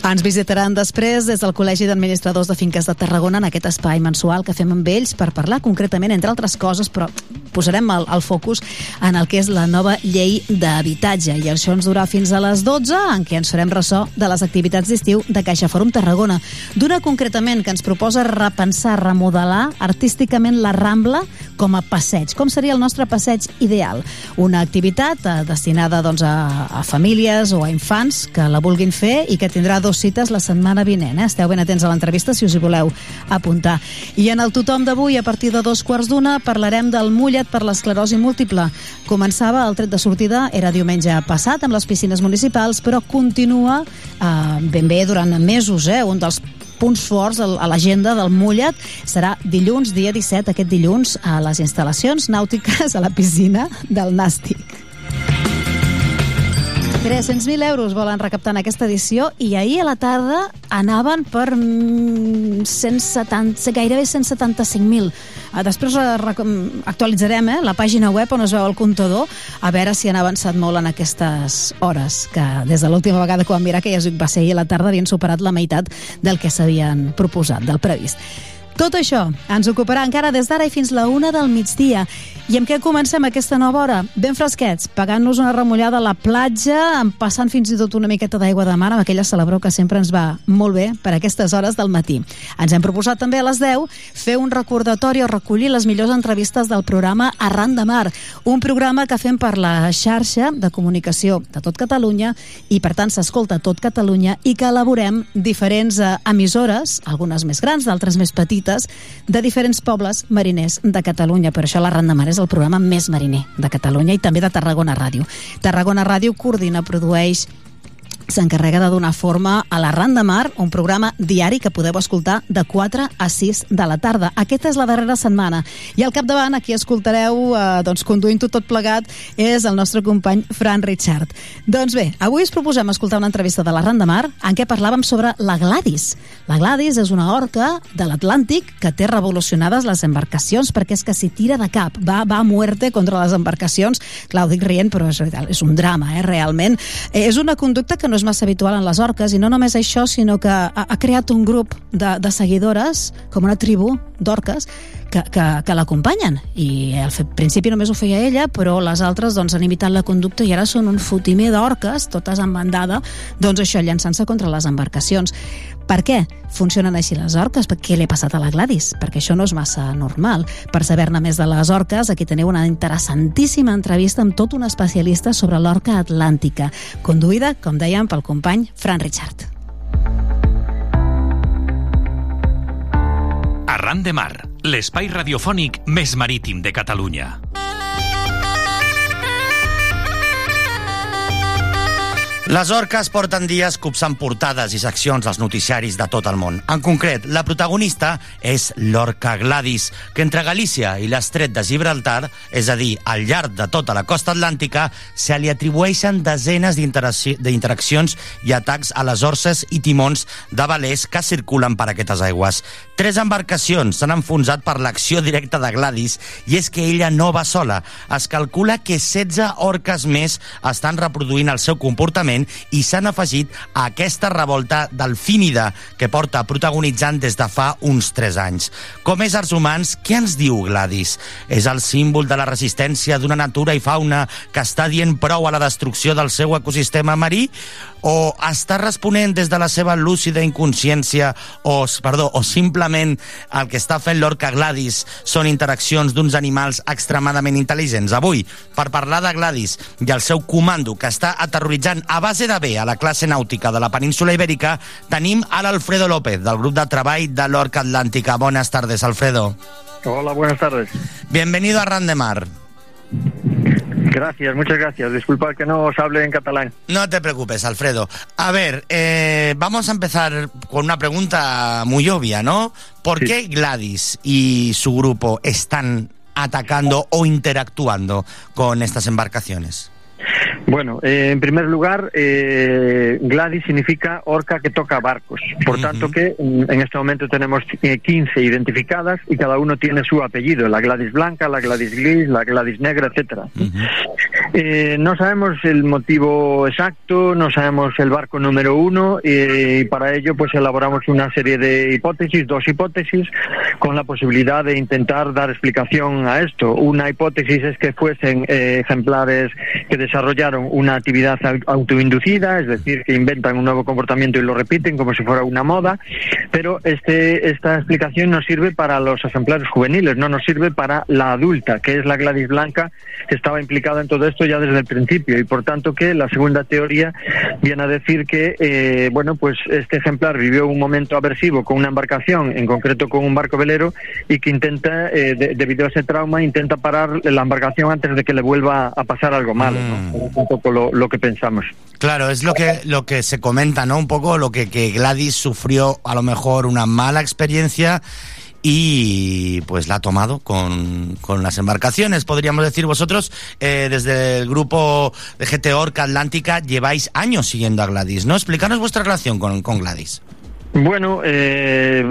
Ens visitaran després des del Col·legi d'Administradors de Finques de Tarragona en aquest espai mensual que fem amb ells per parlar concretament, entre altres coses, però posarem el, el focus en el que és la nova llei d'habitatge i això ens durà fins a les 12 en què ens farem ressò de les activitats d'estiu de Caixa Fòrum Tarragona. D'una concretament que ens proposa repensar, remodelar artísticament la Rambla com a passeig. Com seria el nostre passeig ideal? Una activitat eh, destinada doncs, a, a famílies o a infants que la vulguin fer i que tindrà dos cites la setmana vinent. Eh? Esteu ben atents a l'entrevista si us hi voleu apuntar. I en el tothom d'avui, a partir de dos quarts d'una, parlarem del mullet per l'esclerosi múltiple. Començava el tret de sortida, era diumenge passat, amb les piscines municipals, però continua eh, ben bé durant mesos. Eh? Un dels punts forts a l'agenda del mullet serà dilluns, dia 17, aquest dilluns, a les instal·lacions nàutiques a la piscina del Nàstic. 300.000 euros volen recaptar en aquesta edició i ahir a la tarda anaven per mm, 170, gairebé 175.000. Eh, Després actualitzarem eh, la pàgina web on es veu el comptador a veure si han avançat molt en aquestes hores, que des de l'última vegada que vam mirar que ja va ser ahir a la tarda havien superat la meitat del que s'havien proposat, del previst. Tot això ens ocuparà encara des d'ara i fins la una del migdia. I amb què comencem aquesta nova hora? Ben fresquets, pagant-nos una remullada a la platja, passant fins i tot una miqueta d'aigua de mar amb aquella celebró que sempre ens va molt bé per aquestes hores del matí. Ens hem proposat també a les 10 fer un recordatori o recollir les millors entrevistes del programa Arran de Mar, un programa que fem per la xarxa de comunicació de tot Catalunya i per tant s'escolta tot Catalunya i que elaborem diferents eh, emissores, algunes més grans, d'altres més petites, de diferents pobles mariners de Catalunya. Per això l'Arran de Mar és el programa més mariner de Catalunya i també de Tarragona Ràdio. Tarragona Ràdio coordina, produeix s'encarrega de donar forma a l'Arran de Mar, un programa diari que podeu escoltar de 4 a 6 de la tarda. Aquesta és la darrera setmana. I al capdavant, aquí escoltareu, eh, doncs, conduint-ho tot plegat, és el nostre company Fran Richard. Doncs bé, avui us proposem escoltar una entrevista de l'Arran de Mar en què parlàvem sobre la Gladys. La Gladys és una orca de l'Atlàntic que té revolucionades les embarcacions perquè és que s'hi tira de cap, va, va a muerte contra les embarcacions. Clar, ho dic rient, però és, és un drama, eh, realment. Eh, és una conducta que no és massa habitual en les orques i no només això, sinó que ha, ha creat un grup de, de seguidores, com una tribu d'orques, que, que, que l'acompanyen i al principi només ho feia ella però les altres doncs, han imitat la conducta i ara són un fotimer d'orques, totes en bandada doncs això, llançant-se contra les embarcacions per què funcionen així les orques? Per què li ha passat a la Gladys? Perquè això no és massa normal. Per saber-ne més de les orques, aquí teniu una interessantíssima entrevista amb tot un especialista sobre l'orca atlàntica, conduïda, com dèiem, pel company Fran Richard. Arran de Mar, l'espai radiofònic més marítim de Catalunya. Les orques porten dies copsant portades i seccions als noticiaris de tot el món. En concret, la protagonista és l'orca Gladys, que entre Galícia i l'estret de Gibraltar, és a dir, al llarg de tota la costa atlàntica, se li atribueixen desenes d'interaccions i atacs a les orces i timons de velers que circulen per aquestes aigües. Tres embarcacions s'han enfonsat per l'acció directa de Gladys i és que ella no va sola. Es calcula que 16 orques més estan reproduint el seu comportament i s'han afegit a aquesta revolta delfínida que porta protagonitzant des de fa uns 3 anys. Com éssers humans, què ens diu Gladys? És el símbol de la resistència d'una natura i fauna que està dient prou a la destrucció del seu ecosistema marí? O està responent des de la seva lúcida inconsciència o, perdó, o simplement el que està fent l'orca Gladys són interaccions d'uns animals extremadament intel·ligents? Avui, per parlar de Gladys i el seu comando que està aterroritzant a base de bé a la classe nàutica de la península Ibèrica, tenim a l'Alfredo López, del grup de treball de l'Orca Atlàntica. Buenas tardes, Alfredo. Hola, buenas tardes. Bienvenido a Randemar. Gracias, muchas gracias. Disculpad que no os hable en catalán. No te preocupes, Alfredo. A ver, eh, vamos a empezar con una pregunta muy obvia, ¿no? ¿Por qué Gladys y su grupo están atacando o interactuando con estas embarcaciones? Bueno, eh, en primer lugar, eh, Gladys significa orca que toca barcos. Por tanto que en este momento tenemos eh, 15 identificadas y cada uno tiene su apellido. La Gladys blanca, la Gladys gris, la Gladys negra, etcétera. Eh, no sabemos el motivo exacto, no sabemos el barco número uno eh, y para ello pues elaboramos una serie de hipótesis, dos hipótesis, con la posibilidad de intentar dar explicación a esto. Una hipótesis es que fuesen eh, ejemplares que desarrollaron una actividad au- autoinducida, es decir, que inventan un nuevo comportamiento y lo repiten como si fuera una moda, pero este, esta explicación nos sirve para los ejemplares juveniles, no nos sirve para la adulta, que es la Gladys blanca, que estaba implicada en todo esto ya desde el principio y por tanto que la segunda teoría viene a decir que eh, bueno pues este ejemplar vivió un momento aversivo con una embarcación, en concreto con un barco velero y que intenta eh, de- debido a ese trauma intenta parar la embarcación antes de que le vuelva a pasar algo malo, ¿no? Un poco lo, lo que pensamos. Claro, es lo que, lo que se comenta, ¿no? Un poco lo que, que Gladys sufrió a lo mejor una mala experiencia y pues la ha tomado con, con las embarcaciones, podríamos decir vosotros, eh, desde el grupo de GT Orca Atlántica lleváis años siguiendo a Gladys, ¿no? Explícanos vuestra relación con, con Gladys. Bueno, eh,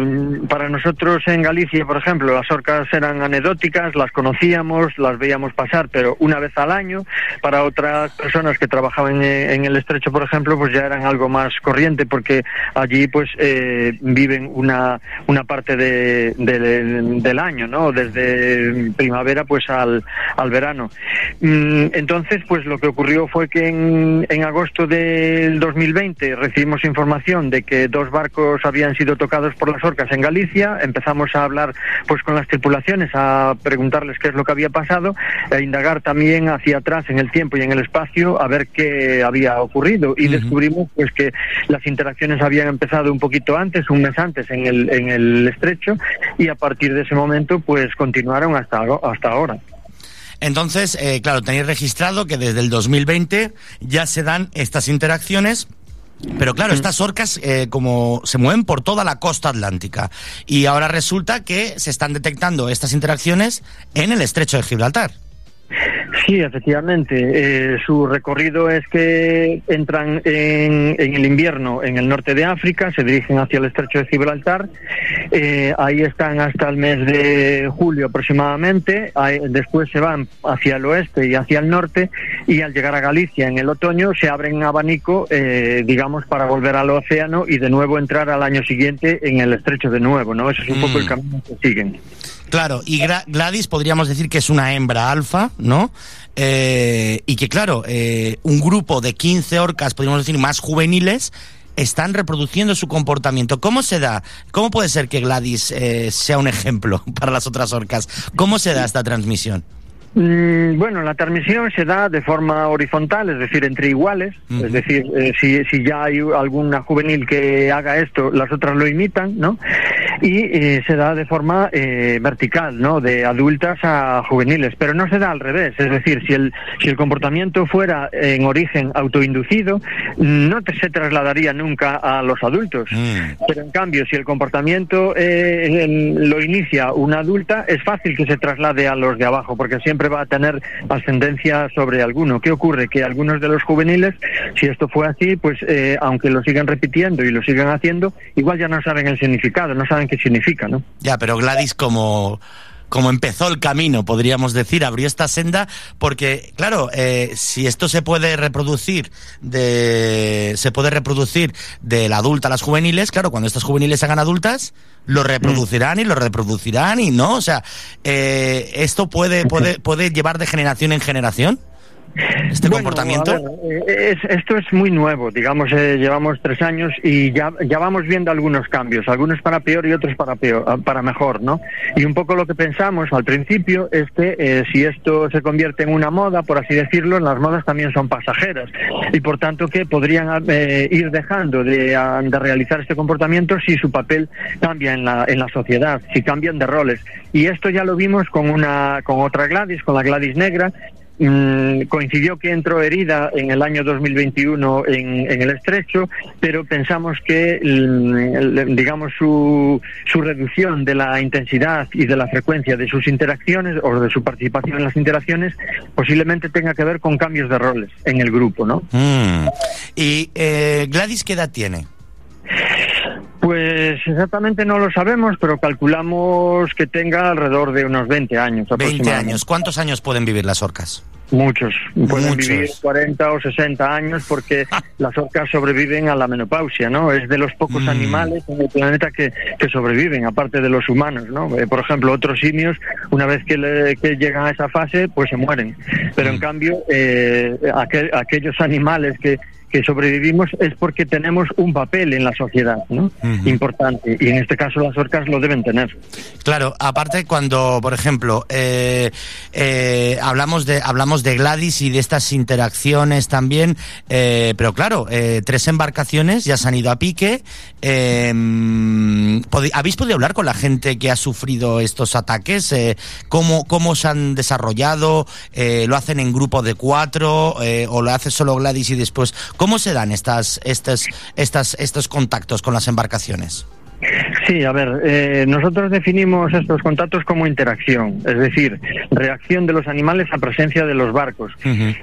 para nosotros en Galicia, por ejemplo, las orcas eran anecdóticas, las conocíamos, las veíamos pasar, pero una vez al año. Para otras personas que trabajaban en, el estrecho, por ejemplo, pues ya eran algo más corriente, porque allí pues eh, viven una, una parte de, de- del año, ¿no? Desde primavera pues al, al verano. Mm, Entonces, pues lo que ocurrió fue que en, en agosto del 2020 recibimos información de que dos barcos habían sido tocados por las orcas en Galicia. Empezamos a hablar pues con las tripulaciones, a preguntarles qué es lo que había pasado, e indagar también hacia atrás en el tiempo y en el espacio a ver qué había ocurrido. Y descubrimos pues que las interacciones habían empezado un poquito antes, un mes antes en el, en el estrecho, y a partir de ese momento pues continuaron hasta, hasta ahora. Entonces, eh, claro, tenéis registrado que desde el 2020 ya se dan estas interacciones. Pero claro, estas orcas eh, como se mueven por toda la costa atlántica y ahora resulta que se están detectando estas interacciones en el estrecho de Gibraltar. Sí, efectivamente. Eh, su recorrido es que entran en, en el invierno en el norte de África, se dirigen hacia el estrecho de Gibraltar, eh, ahí están hasta el mes de julio aproximadamente, ahí- después se van hacia el oeste y hacia el norte y al llegar a Galicia en el otoño se abren abanico, eh, digamos, para volver al océano y de nuevo entrar al año siguiente en el estrecho de nuevo, ¿no? Ese es un poco el camino que siguen. Claro, y Gladys podríamos decir que es una hembra alfa, ¿no? Eh, y que claro, eh, un grupo de 15 orcas, podríamos decir, más juveniles, están reproduciendo su comportamiento. ¿Cómo se da? ¿Cómo puede ser que Gladys eh, sea un ejemplo <laughs> para las otras orcas? ¿Cómo se da esta transmisión? Mm, Bueno, la transmisión se da de forma horizontal, es decir, entre iguales. Es decir, eh, si, si ya hay alguna juvenil que haga esto, las otras lo imitan, ¿no? Y eh, se da de forma eh, vertical, ¿no? De adultas a juveniles, pero no se da al revés. Es decir, si el, si el comportamiento fuera en origen autoinducido, no te, se trasladaría nunca a los adultos. Pero en cambio, si el comportamiento eh, en- lo inicia una adulta, es fácil que se traslade a los de abajo, porque siempre va a tener ascendencia sobre alguno. ¿Qué ocurre? Que algunos de los juveniles, si esto fue así, pues eh, aunque lo sigan repitiendo y lo sigan haciendo, igual ya no saben el significado, no saben qué significa, ¿no? Ya, pero Gladys como como empezó el camino, podríamos decir, abrió esta senda, porque, claro, eh, si esto se puede reproducir de se puede reproducir de la adulta a las juveniles, claro, cuando estas juveniles hagan adultas, lo reproducirán y lo reproducirán y no, o sea, eh, esto puede, puede, puede llevar de generación en generación. Este Bueno, comportamiento. ver, eh, es- esto es muy nuevo, digamos, eh, llevamos tres años y ya, ya vamos viendo algunos cambios, algunos para peor y otros para peor, ah, para mejor, ¿no? Y un poco lo que pensamos al principio es que eh, si esto se convierte en una moda, por así decirlo, las modas también son pasajeras y por tanto que podrían eh, ir dejando de, ah, de realizar este comportamiento si su papel cambia en la, en la sociedad, si cambian de roles. Y esto ya lo vimos con una, con otra Gladys, con la Gladys negra, Mm, coincidió que entró herida en el año 2021 en, en el estrecho, pero pensamos que, mm, digamos, su, su reducción de la intensidad y de la frecuencia de sus interacciones o de su participación en las interacciones posiblemente tenga que ver con cambios de roles en el grupo, ¿no? Mm. Y eh, Gladys, ¿qué edad tiene? Pues exactamente no lo sabemos, pero calculamos que tenga alrededor de unos 20 años 20 aproximadamente. años. ¿Cuántos años pueden vivir las orcas? Muchos. Pueden Muchos. vivir 40 o 60 años porque <laughs> las orcas sobreviven a la menopausia, ¿no? Es de los pocos Mm. animales en el planeta que, que sobreviven, aparte de los humanos, ¿no? Eh, por ejemplo, otros simios, una vez que, le- que llegan a esa fase, pues se mueren. Pero en Mm. cambio, eh, aquel- aquellos animales que que sobrevivimos es porque tenemos un papel en la sociedad, ¿no? Importante. Y en este caso las orcas lo deben tener. Claro, aparte cuando, por ejemplo, eh, eh, hablamos de hablamos de Gladys y de estas interacciones también, eh, pero claro, eh, tres embarcaciones ya se han ido a pique. podi- ¿Habéis podido hablar con la gente que ha sufrido estos ataques? Eh, ¿cómo, ¿Cómo se han desarrollado? ¿Lo hacen en grupo de cuatro o lo hace solo Gladys y después? ¿Cómo se dan estas, estas, estas, estos contactos con las embarcaciones? Sí, a ver, eh, nosotros definimos estos contactos como interacción, es decir, reacción de los animales a presencia de los barcos.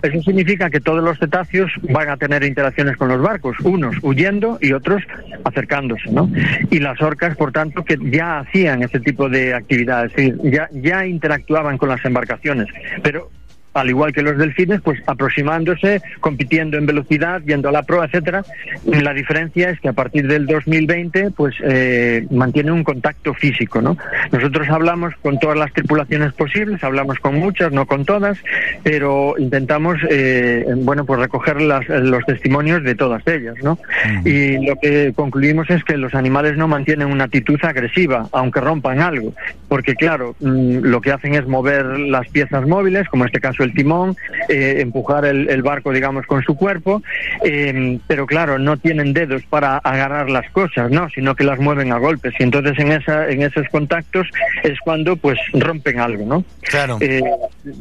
Eso significa que todos los cetáceos van a tener interacciones con los barcos, unos huyendo y otros acercándose, ¿no? Y las orcas, por tanto, que ya hacían ese tipo de actividades, es decir, ya, ya interactuaban con las embarcaciones, pero al igual que los delfines, pues aproximándose, compitiendo en velocidad, yendo a la proa, etcétera. La diferencia es que a partir del 2020, pues eh, mantiene un contacto físico, ¿no? Nosotros hablamos con todas las tripulaciones posibles, hablamos con muchas, no con todas, pero intentamos, eh, bueno, pues recoger las- los testimonios de todas ellas, ¿no? Y lo que concluimos es que los animales no mantienen una actitud agresiva, aunque rompan algo, porque claro, mm, lo que hacen es mover las piezas móviles, como en este caso el timón, eh, empujar el, el barco, digamos, con su cuerpo, eh, pero claro, no tienen dedos para agarrar las cosas, ¿no? Sino que las mueven a golpes. Y entonces en esa, en esos contactos es cuando pues rompen algo, ¿no? Claro. Eh,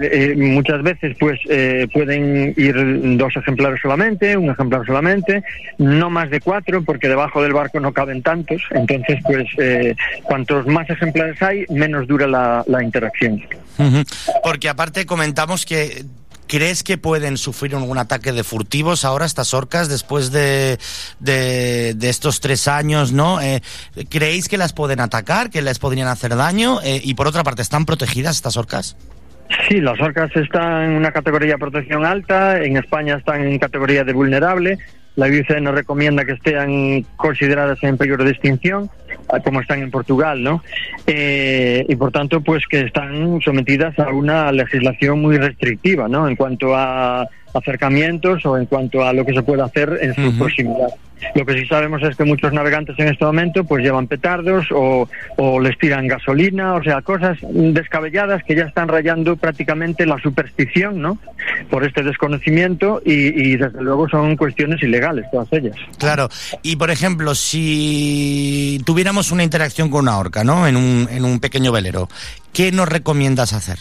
eh, muchas veces pues eh, pueden ir dos ejemplares solamente, un ejemplar solamente, no más de cuatro porque debajo del barco no caben tantos, entonces pues eh, cuantos más ejemplares hay, menos dura la, la interacción. Porque aparte comentamos que ¿Crees que pueden sufrir algún ataque de furtivos ahora estas orcas después de, de, de estos tres años, no? Eh, ¿Creéis que las pueden atacar, que les podrían hacer daño? Eh, y por otra parte, ¿están protegidas estas orcas? Sí, las orcas están en una categoría de protección alta, en España están en categoría de vulnerable, la IUCN nos recomienda que estén consideradas en peligro de extinción, ah, como están en Portugal, ¿no? Eh, y por tanto, pues que están sometidas a una legislación muy restrictiva, ¿no? En cuanto a acercamientos o en cuanto a lo que se puede hacer en su proximidad. Lo que sí sabemos es que muchos navegantes en este momento pues llevan petardos o, o les tiran gasolina, o sea, cosas descabelladas que ya están rayando prácticamente la superstición, ¿no? Por este desconocimiento y, y desde luego son cuestiones ilegales todas ellas. Claro. Y por ejemplo, si tuviéramos una interacción con una orca, ¿no? En un, en un pequeño velero, ¿qué nos recomiendas hacer?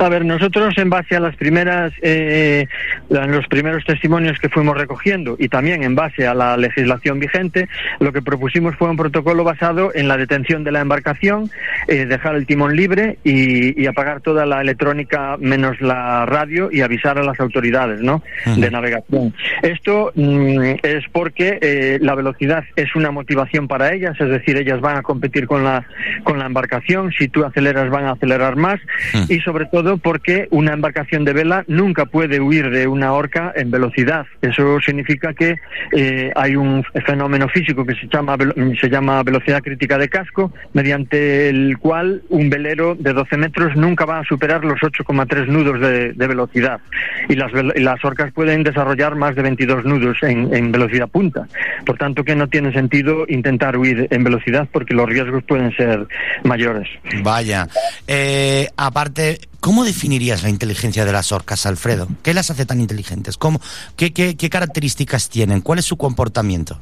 A ver, nosotros en base a las primeras, eh, los primeros testimonios que fuimos recogiendo y también en base a la legislación vigente, lo que propusimos fue un protocolo basado en la detención de la embarcación, eh, dejar el timón libre y, y apagar toda la electrónica menos la radio y avisar a las autoridades, ¿no? De navegación. Esto mm, es porque eh, la velocidad es una motivación para ellas, es decir, ellas van a competir con la con la embarcación. Si tú aceleras, van a acelerar más y sobre todo porque una embarcación de vela nunca puede huir de una orca en velocidad. Eso significa que eh, hay un fenómeno físico que se llama, velo- se llama velocidad crítica de casco, mediante el cual un velero de 12 metros nunca va a superar los 8,3 nudos de, de velocidad. Y las, y las orcas pueden desarrollar más de 22 nudos en, en velocidad punta. Por tanto, que no tiene sentido intentar huir en velocidad porque los riesgos pueden ser mayores. Vaya. Eh, aparte, ¿cómo definirías la inteligencia de las orcas, Alfredo? ¿Qué las hace tan inteligentes? ¿Cómo, qué, qué- qué características tienen? ¿Cuál es su comportamiento?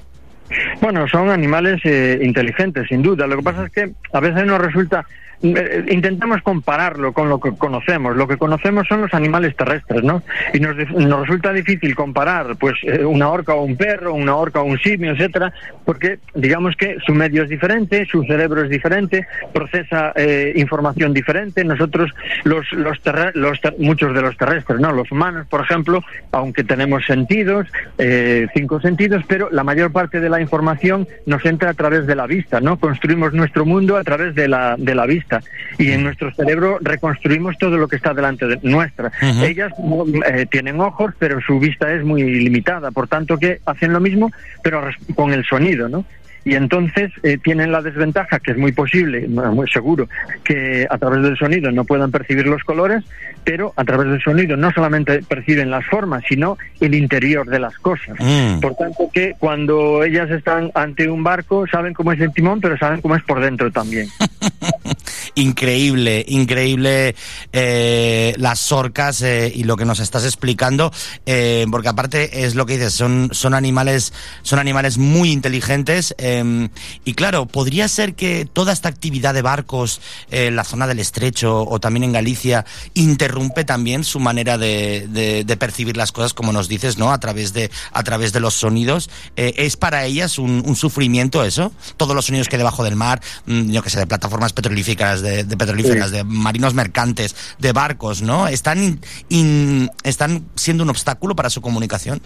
Bueno, son animales eh, inteligentes, sin duda. Lo que pasa es que a veces nos resulta... eh, Intentamos compararlo con lo que conocemos. Lo que conocemos son los animales terrestres, ¿no? Y nos, nos resulta difícil comparar, pues, eh, una orca o un perro, una orca o un simio, etcétera, porque digamos que su medio es diferente, su cerebro es diferente, procesa eh, información diferente. Nosotros, los, los, los muchos de los terrestres, ¿no? Los humanos, por ejemplo, aunque tenemos sentidos, eh, cinco sentidos, pero la mayor parte de la información nos entra a través de la vista, ¿no? Construimos nuestro mundo a través de la, de la vista y en nuestro cerebro reconstruimos todo lo que está delante de nuestra. Ellas eh, tienen ojos, pero su vista es muy limitada, por tanto que hacen lo mismo, pero con el sonido, ¿no? Y entonces eh, tienen la desventaja, que es muy posible, muy seguro, que a través del sonido no puedan percibir los colores, pero a través del sonido no solamente perciben las formas, sino el interior de las cosas. Mm. Por tanto que cuando ellas están ante un barco, saben cómo es el timón, pero saben cómo es por dentro también. <laughs> increíble, increíble eh, las orcas eh, y lo que nos estás explicando, eh, porque aparte es lo que dices, son, son animales, son animales muy inteligentes eh, y claro, podría ser que toda esta actividad de barcos eh, en la zona del estrecho o también en Galicia interrumpe también su manera de, de- percibir las cosas, como nos dices, ¿no? A través de, a través de los sonidos. ¿Es para ellas un, un sufrimiento eso? Todos los sonidos que hay debajo del mar, mm, yo que sé, de plataformas petrolíferas, de, de petrolíferas, Sí. de marinos mercantes, de barcos, ¿no? ¿Están, in- in- ¿Están siendo un obstáculo para su comunicación?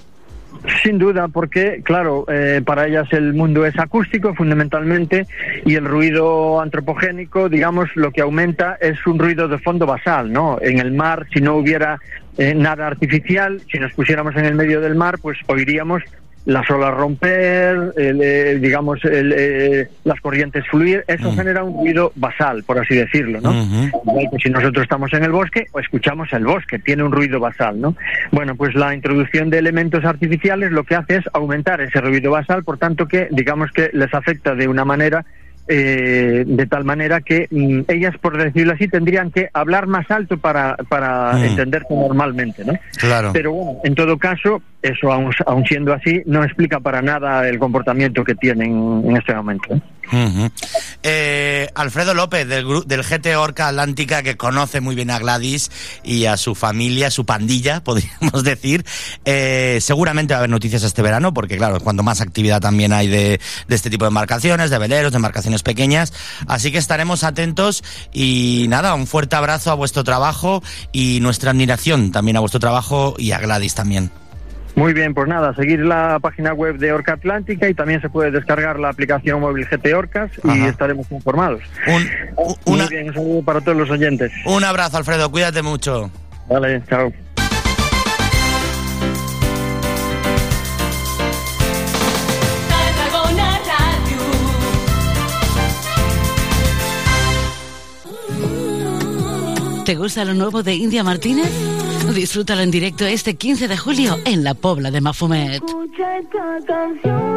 Sin duda, porque, claro, eh, para ellas el mundo es acústico fundamentalmente y el ruido antropogénico, digamos, lo que aumenta es un ruido de fondo basal, ¿no? En el mar, si no hubiera eh, nada artificial, si nos pusiéramos en el medio del mar, pues oiríamos las olas romper, el, eh, digamos, el, eh, las corrientes fluir, eso genera un ruido basal, por así decirlo, ¿no? Igual que si nosotros estamos en el bosque o escuchamos el bosque, tiene un ruido basal, ¿no? Bueno, pues la introducción de elementos artificiales lo que hace es aumentar ese ruido basal, por tanto que digamos que les afecta de una manera eh, de tal manera que mm, ellas, por decirlo así, tendrían que hablar más alto para, para Mm. entenderse normalmente, ¿no? Claro. Pero bueno, en todo caso, eso aún, aún siendo así, no explica para nada el comportamiento que tienen en este momento. ¿eh? Eh, Alfredo López, del, del GT Orca Atlántica, que conoce muy bien a Gladys y a su familia, su pandilla, <laughs> podríamos decir. Eh, seguramente va a haber noticias este verano, porque claro, cuando más actividad también hay de, de este tipo de embarcaciones, de veleros, de embarcaciones pequeñas. Así que estaremos atentos y nada, un fuerte abrazo a vuestro trabajo y nuestra admiración también a vuestro trabajo y a Gladys también. Muy bien, pues nada, seguir la página web de Orca Atlántica y también se puede descargar la aplicación móvil GT Orcas y Ajá. estaremos informados. una- Muy bien, un saludo para todos los oyentes. Un abrazo, Alfredo, cuídate mucho. Vale, chao. ¿Te gusta lo nuevo de India Martínez? Disfrútalo en directo este 15 de julio en la Pobla de Mafumet. Escucha canción.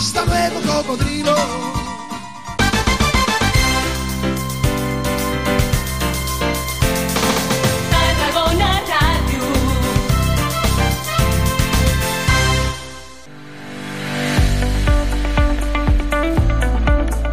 Hasta luego, cocodrilo.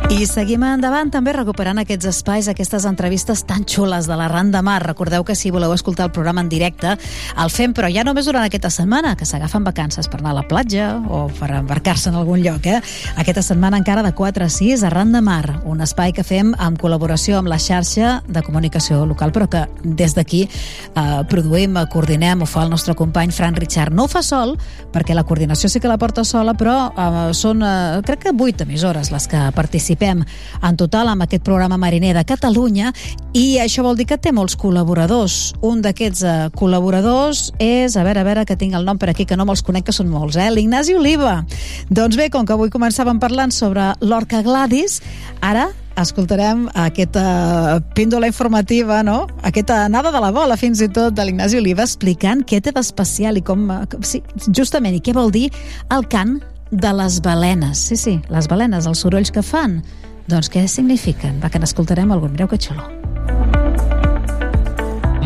I seguim endavant també recuperant aquests espais, aquestes entrevistes tan xules de la Ran de Mar. Recordeu que si voleu escoltar el programa en directe el fem, però ja només durant aquesta setmana, que s'agafen vacances per anar a la platja o per embarcar-se en algun lloc. Eh? Aquesta setmana encara de 4 a 6 a Ran de Mar, un espai que fem en col·laboració amb la xarxa de comunicació local, però que des d'aquí eh, produïm, coordinem, ho fa el nostre company Fran Richard. No ho fa sol, perquè la coordinació sí que la porta sola, però eh, són, eh, crec que 8 emissores les que participem en total amb aquest programa mariner de Catalunya i això vol dir que té molts col·laboradors. Un d'aquests eh, col·laboradors és, a veure, a veure, que tinc el nom per aquí, que no me'ls conec, que són molts, eh? l'Ignasi Oliva. Doncs bé, com que avui començàvem parlant sobre l'Orca Gladys, ara escoltarem aquesta píndola informativa, no? Aquesta anada de la bola, fins i tot, de l'Ignasi Oliva, explicant què té d'especial i com... eh, Sí, justament, i què vol dir el cant de les balenes. Sí, sí, les balenes, els sorolls que fan. Doncs què signifiquen? Va, que n'escoltarem algun. Mireu que xulo.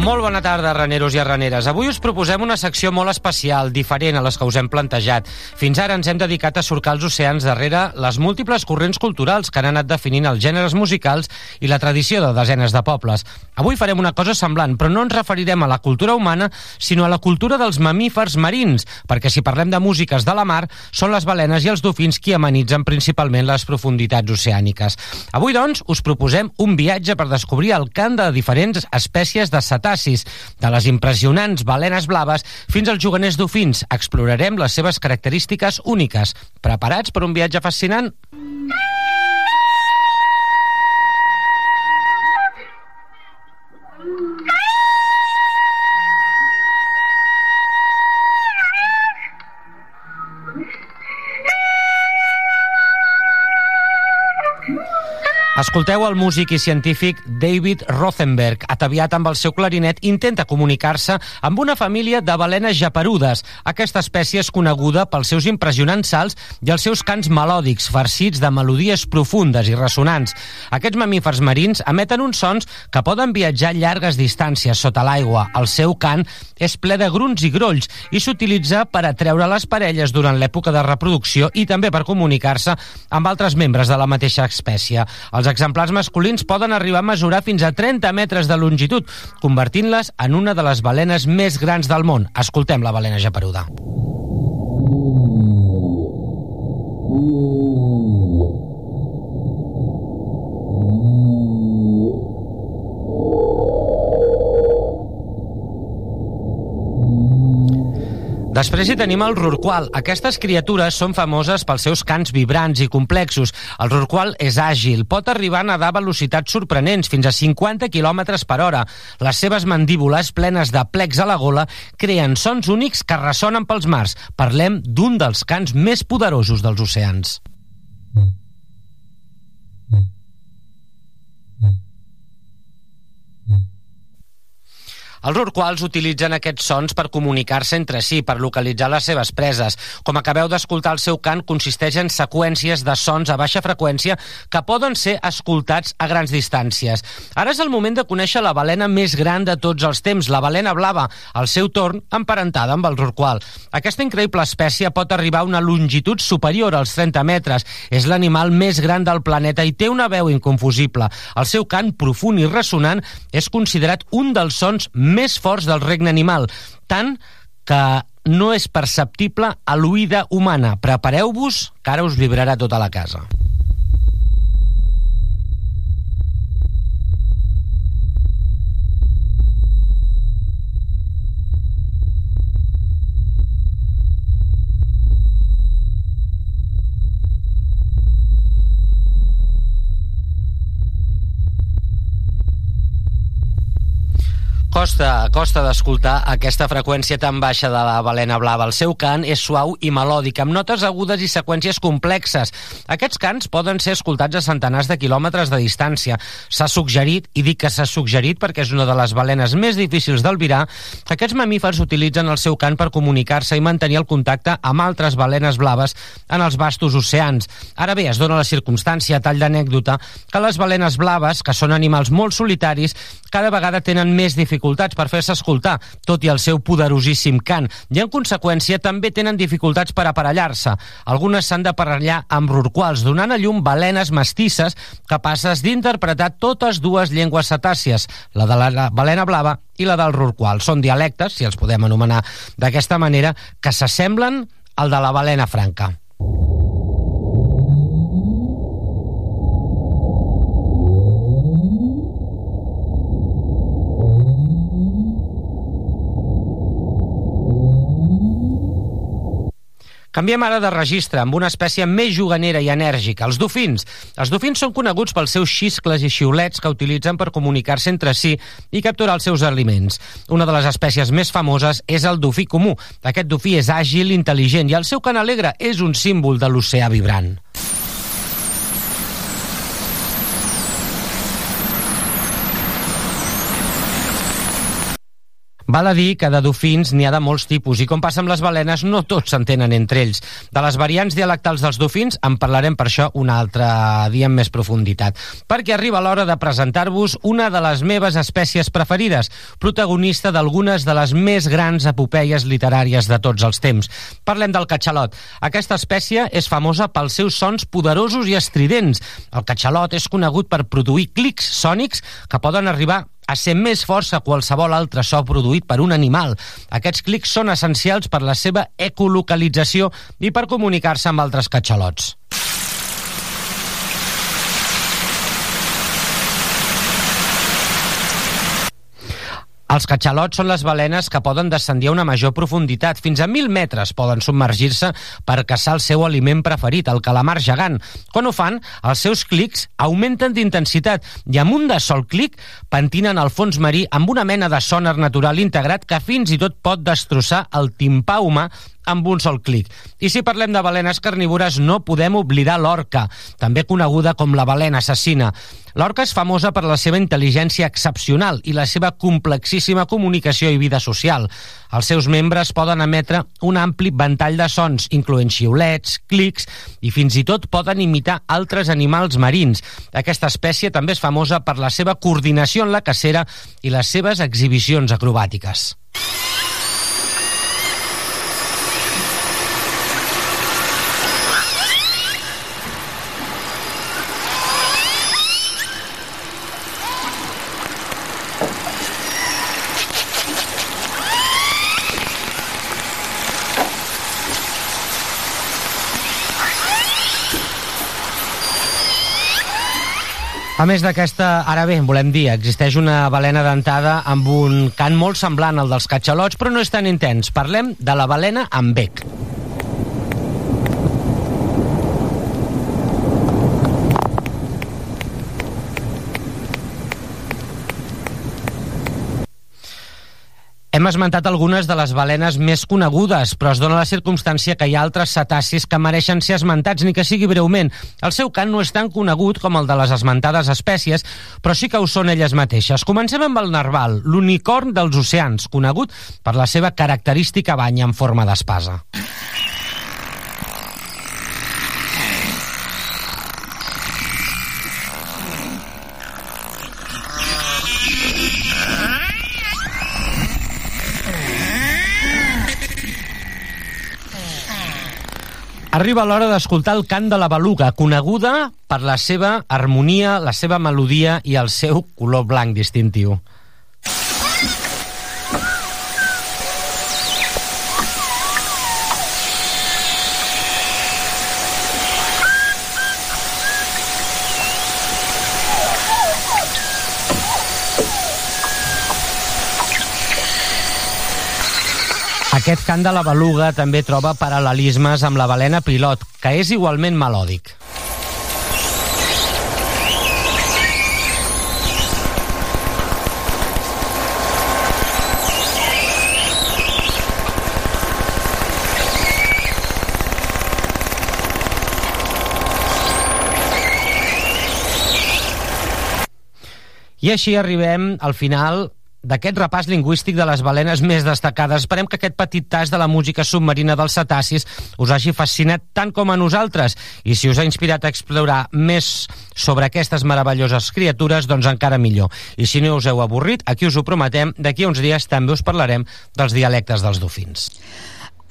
Molt bona tarda, raneros i arraneres. Avui us proposem una secció molt especial, diferent a les que us hem plantejat. Fins ara ens hem dedicat a surcar els oceans darrere les múltiples corrents culturals que han anat definint els gèneres musicals i la tradició de desenes de pobles. Avui farem una cosa semblant, però no ens referirem a la cultura humana, sinó a la cultura dels mamífers marins, perquè si parlem de músiques de la mar, són les balenes i els dofins qui amenitzen principalment les profunditats oceàniques. Avui, doncs, us proposem un viatge per descobrir el cant de diferents espècies de cetacis, de les impressionants balenes blaves fins als juganers dofins. Explorarem les seves característiques úniques. Preparats per un viatge fascinant? Escolteu el músic i científic David Rothenberg, ataviat amb el seu clarinet, intenta comunicar-se amb una família de balenes japerudes. Aquesta espècie és coneguda pels seus impressionants salts i els seus cants melòdics, farcits de melodies profundes i ressonants. Aquests mamífers marins emeten uns sons que poden viatjar llargues distàncies sota l'aigua. El seu cant és ple de grunts i grolls i s'utilitza per atreure les parelles durant l'època de reproducció i també per comunicar-se amb altres membres de la mateixa espècie. Els exemplars masculins poden arribar a mesurar fins a 30 metres de longitud, convertint-les en una de les balenes més grans del món. Escoltem la balena japeruda. Després hi tenim el rorqual. Aquestes criatures són famoses pels seus cants vibrants i complexos. El rorqual és àgil, pot arribar a nedar a velocitats sorprenents, fins a 50 km per hora. Les seves mandíbules, plenes de plecs a la gola, creen sons únics que ressonen pels mars. Parlem d'un dels cants més poderosos dels oceans. Els rorquals utilitzen aquests sons per comunicar-se entre si, per localitzar les seves preses. Com acabeu d'escoltar, el seu cant consisteix en seqüències de sons a baixa freqüència que poden ser escoltats a grans distàncies. Ara és el moment de conèixer la balena més gran de tots els temps, la balena blava, al seu torn emparentada amb el rorqual. Aquesta increïble espècie pot arribar a una longitud superior als 30 metres. És l'animal més gran del planeta i té una veu inconfusible. El seu cant profund i ressonant és considerat un dels sons més forts del regne animal, tant que no és perceptible a l'oïda humana. Prepareu-vos, que ara us vibrarà tota la casa. Costa, costa d'escoltar aquesta freqüència tan baixa de la balena blava. El seu cant és suau i melòdic, amb notes agudes i seqüències complexes. Aquests cants poden ser escoltats a centenars de quilòmetres de distància. S'ha suggerit, i dic que s'ha suggerit perquè és una de les balenes més difícils d'albirar, que aquests mamífers utilitzen el seu cant per comunicar-se i mantenir el contacte amb altres balenes blaves en els vastos oceans. Ara bé, es dona la circumstància, a tall d'anècdota, que les balenes blaves, que són animals molt solitaris, cada vegada tenen més dificultats dificultats per fer-se escoltar, tot i el seu poderosíssim cant, i en conseqüència també tenen dificultats per aparellar-se. Algunes s'han d'aparellar amb rorquals, donant a llum balenes mestisses capaces d'interpretar totes dues llengües cetàcies, la de la balena blava i la del rorqual. Són dialectes, si els podem anomenar d'aquesta manera, que s'assemblen al de la balena franca. Canviem ara de registre amb una espècie més juganera i enèrgica, els dofins. Els dofins són coneguts pels seus xiscles i xiulets que utilitzen per comunicar-se entre si i capturar els seus aliments. Una de les espècies més famoses és el dofí comú. Aquest dofí és àgil, intel·ligent i el seu cant alegre és un símbol de l'oceà vibrant. Val a dir que de dofins n'hi ha de molts tipus i com passa amb les balenes no tots s'entenen entre ells. De les variants dialectals dels dofins en parlarem per això un altre dia amb més profunditat. Perquè arriba l'hora de presentar-vos una de les meves espècies preferides, protagonista d'algunes de les més grans epopeies literàries de tots els temps. Parlem del catxalot. Aquesta espècie és famosa pels seus sons poderosos i estridents. El catxalot és conegut per produir clics sònics que poden arribar a ser més forts que qualsevol altre so produït per un animal. Aquests clics són essencials per la seva ecolocalització i per comunicar-se amb altres catxalots. Els catxalots són les balenes que poden descendir a una major profunditat. Fins a 1.000 metres poden submergir-se per caçar el seu aliment preferit, el calamar gegant. Quan ho fan, els seus clics augmenten d'intensitat i amb un de sol clic pentinen el fons marí amb una mena de sonar natural integrat que fins i tot pot destrossar el timpà humà amb un sol clic. I si parlem de balenes carnívores, no podem oblidar l'orca, també coneguda com la balena assassina. L'orca és famosa per la seva intel·ligència excepcional i la seva complexíssima comunicació i vida social. Els seus membres poden emetre un ampli ventall de sons, incloent xiulets, clics i fins i tot poden imitar altres animals marins. Aquesta espècie també és famosa per la seva coordinació en la cacera i les seves exhibicions acrobàtiques. A més d'aquesta, ara bé, volem dir, existeix una balena dentada amb un cant molt semblant al dels catxalots, però no és tan intens. Parlem de la balena amb bec. Hem esmentat algunes de les balenes més conegudes, però es dona la circumstància que hi ha altres cetacis que mereixen ser esmentats, ni que sigui breument. El seu cant no és tan conegut com el de les esmentades espècies, però sí que ho són elles mateixes. Comencem amb el narval, l'unicorn dels oceans, conegut per la seva característica banya en forma d'espasa. Arriba l'hora d'escoltar el cant de la beluga, coneguda per la seva harmonia, la seva melodia i el seu color blanc distintiu. Aquest cant de la beluga també troba paral·lelismes amb la balena pilot, que és igualment melòdic. I així arribem al final d'aquest repàs lingüístic de les balenes més destacades. Esperem que aquest petit tas de la música submarina dels cetacis us hagi fascinat tant com a nosaltres. I si us ha inspirat a explorar més sobre aquestes meravelloses criatures, doncs encara millor. I si no us heu avorrit, aquí us ho prometem, d'aquí uns dies també us parlarem dels dialectes dels dofins.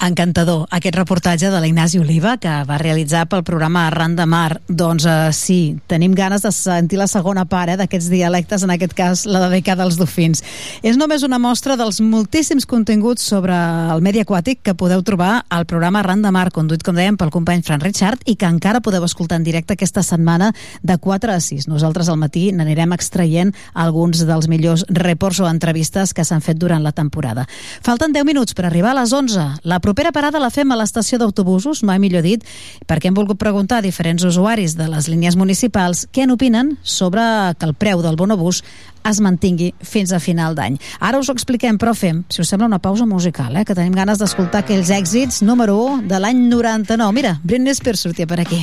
Encantador, aquest reportatge de l'Ignasi Oliva que va realitzar pel programa Arran de Mar. Doncs uh, sí, tenim ganes de sentir la segona part eh, d'aquests dialectes, en aquest cas la dedicada als dofins. És només una mostra dels moltíssims continguts sobre el medi aquàtic que podeu trobar al programa Arran de Mar, conduït, com dèiem, pel company Fran Richard i que encara podeu escoltar en directe aquesta setmana de 4 a 6. Nosaltres al matí n'anirem extraient alguns dels millors reports o entrevistes que s'han fet durant la temporada. Falten 10 minuts per arribar a les 11. La propera parada la fem a l'estació d'autobusos, mai millor dit, perquè hem volgut preguntar a diferents usuaris de les línies municipals què n'opinen sobre que el preu del bonobús es mantingui fins a final d'any. Ara us ho expliquem, però fem, si us sembla, una pausa musical, eh? que tenim ganes d'escoltar aquells èxits número 1 de l'any 99. Mira, Britney Spears sortia per aquí.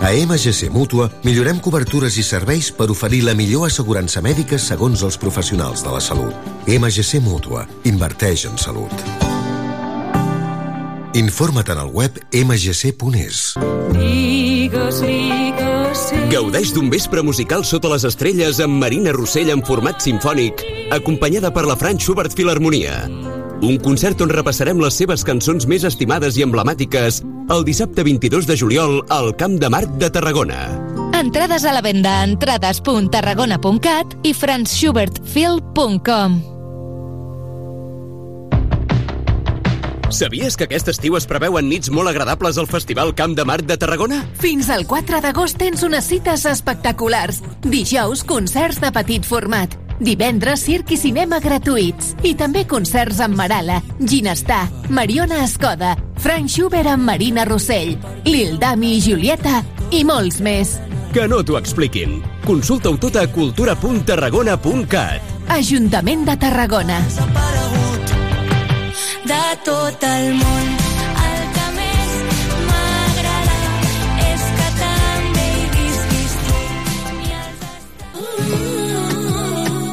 A MGC Mútua millorem cobertures i serveis per oferir la millor assegurança mèdica segons els professionals de la salut. MGC Mútua. Inverteix en salut. Informa't en el web mgc.es. Gaudeix d'un vespre musical sota les estrelles amb Marina Rossell en format sinfònic, acompanyada per la Franz Schubert Filharmonia. Un concert on repassarem les seves cançons més estimades i emblemàtiques el dissabte 22 de juliol al Camp de Marc de Tarragona. Entrades a la venda a entrades.tarragona.cat i franzschubertfil.com. Sabies que aquest estiu es preveuen nits molt agradables al Festival Camp de Marc de Tarragona? Fins al 4 d'agost tens unes cites espectaculars. Dijous, concerts de petit format. Divendres, circ i cinema gratuïts. I també concerts amb Marala, Ginestar, Mariona Escoda, Frank Schubert amb Marina Rossell, Lil Dami i Julieta i molts més. Que no t'ho expliquin. Consulta-ho tot a cultura.tarragona.cat. Ajuntament de Tarragona. de tot el món. El que més m'agrada és que també hi visquis tu.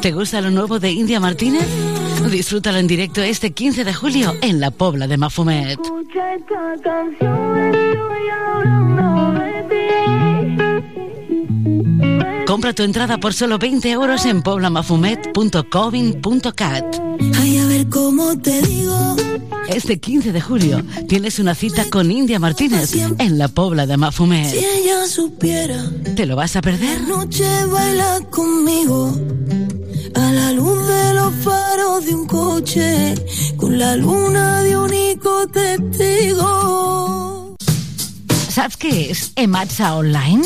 ¿Te gusta lo nuevo de India Martínez? Disfrútalo en directo este 15 de julio en la Pobla de Mafumet. Escucha esta canción, estoy hablando de ti. Compra tu entrada por solo 20 euros en poblamafumet.covin.cat. Ay, a ver cómo te digo. Este 15 de julio tienes una cita con India Martínez en la Pobla de Si Mafumet. ella supiera, ¿Te lo vas a perder? noche baila conmigo. A la luz de los faros de un coche, con la luna de único testigo. Saps què és Ematsa Online?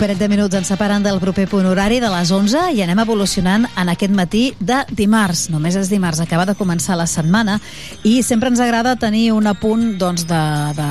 parell de minuts ens separen del proper punt horari de les 11 i anem evolucionant en aquest matí de dimarts. Només és dimarts, acaba de començar la setmana i sempre ens agrada tenir un apunt doncs, de, de,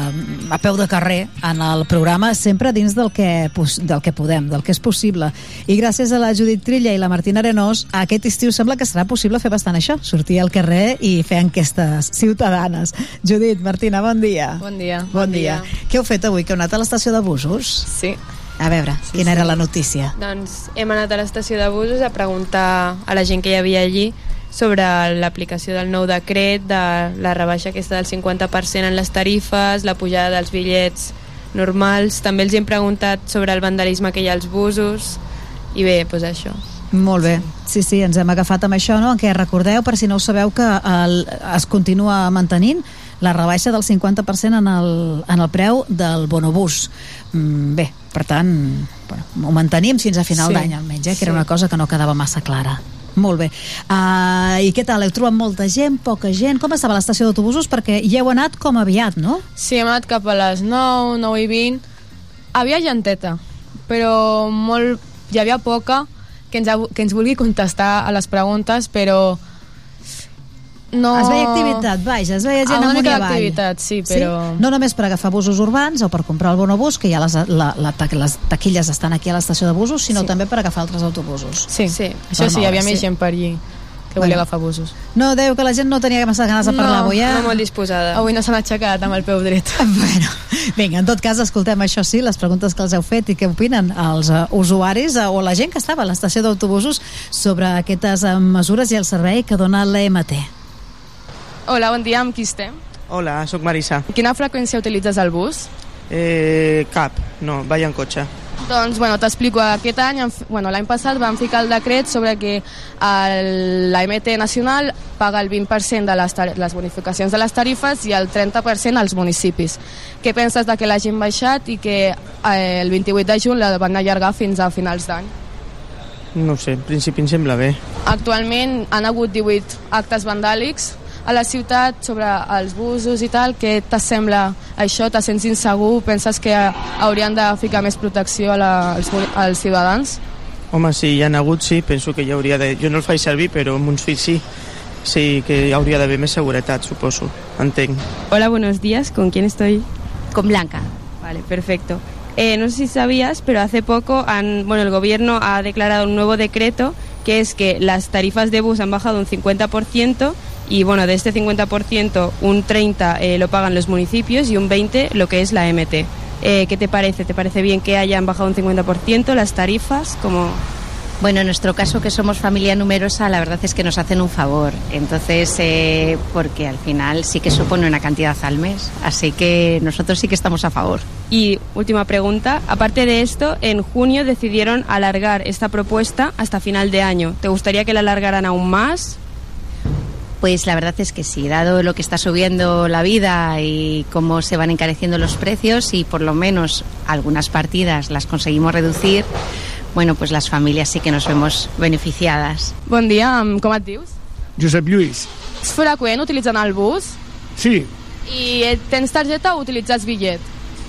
a peu de carrer en el programa, sempre dins del que, del que podem, del que és possible. I gràcies a la Judit Trilla i la Martina Arenós, aquest estiu sembla que serà possible fer bastant això, sortir al carrer i fer enquestes ciutadanes. Judit, Martina, bon dia. Bon dia. Bon, dia. Què heu fet avui? Que heu anat a l'estació de busos? Sí. A veure, Sí, quina sí. era la notícia? Doncs hem anat a l'estació de busos a preguntar a la gent que hi havia allí sobre l'aplicació del nou decret, de la rebaixa aquesta del 50% en les tarifes, la pujada dels bitllets normals. També els hem preguntat sobre el vandalisme que hi ha als busos i bé, doncs això. Molt bé. Sí, sí, ens hem agafat amb això, no? En què recordeu, per si no ho sabeu, que el, es continua mantenint la rebaixa del 50% en el, en el preu del bonobús. Mm, bé, per tant, bueno, ho mantenim fins a final Sí. d'any almenys, eh? que era Sí. una cosa que no quedava massa clara. Molt bé. Uh, I què tal? Heu trobat molta gent, poca gent? Com estava l'estació d'autobusos? Perquè hi heu anat com aviat, no? Sí, hem anat cap a les 9, 9 i 20. Havia genteta, però molt, hi havia poca que ens, que ens vulgui contestar a les preguntes, però no... Es veia activitat, vaja, es veia gent Ah, amunt i avall. d'activitat, sí, però- No només per agafar busos urbans o per comprar el bonobús, que ja les, la, la, les taquilles estan aquí a l'estació de busos, sinó Sí. també per agafar altres autobusos. Sí, sí. això sí, hi havia més gent per allí que volia agafar busos. No, deu que la gent no tenia massa ganes de parlar no, avui, eh? no molt disposada. Avui no s'han aixecat amb el peu dret. <laughs> Bueno, vinga, en tot cas, escoltem això sí, les preguntes que els heu fet i què opinen els uh, usuaris uh, o la gent que estava a l'estació d'autobusos sobre aquestes uh, mesures i el servei que dona l'EMT. Hola, bon dia, amb qui estem? Hola, sóc Marisa. Quina freqüència utilitzes el bus? Eh, cap, no, vaig en cotxe. Doncs, bueno, t'explico. Aquest any, bueno, l'any passat vam ficar el decret sobre que el- la MT nacional paga el 20% de les, les bonificacions de les tarifes i el 30% als municipis. Què penses de que l'hagin baixat i que eh, el 28 de juny la van allargar fins a finals d'any? No sé, en principi em sembla bé. Actualment han hagut 18 actes vandàlics a la ciutat sobre els busos i tal. Què t'assembla això? Te sents insegur? Penses que haurien de ficar més protecció a la, als, als ciutadans? Home, sí, hi ha hagut, sí, penso que hi hauria de... Jo no el faig servir, però amb uns fills sí. Sí, que hi hauria d'haver més seguretat, suposo. Entenc. Hola, buenos días. ¿Con quién estoy? Con Blanca. Vale, perfecto. Eh, no sé si sabías, pero hace poco han, bueno, el gobierno ha declarado un nuevo decreto que es que las tarifas de bus han bajado un 50% y bueno, de este 50% un 30% eh, lo pagan los municipios y un 20% lo que es la MT. Eh, ¿Qué te parece? ¿Te parece bien que hayan bajado un 50% las tarifas? Como... Bueno, en nuestro caso, que somos familia numerosa, la verdad es que nos hacen un favor. Entonces, eh, porque al final sí que supone una cantidad al mes. Así que nosotros sí que estamos a favor. Y última pregunta, aparte de esto, en junio decidieron alargar esta propuesta hasta final de año. ¿Te gustaría que la alargaran aún más? Pues la verdad es que sí, dado lo que está subiendo la vida y cómo se van encareciendo los precios y por lo menos algunas partidas las conseguimos reducir, bueno, pues las familias sí que nos vemos beneficiadas. Bon dia, em- com et dius? Josep Lluís. Ets freqüent utilitzant el bus? Sí, I tens targeta o utilitzes bitllet?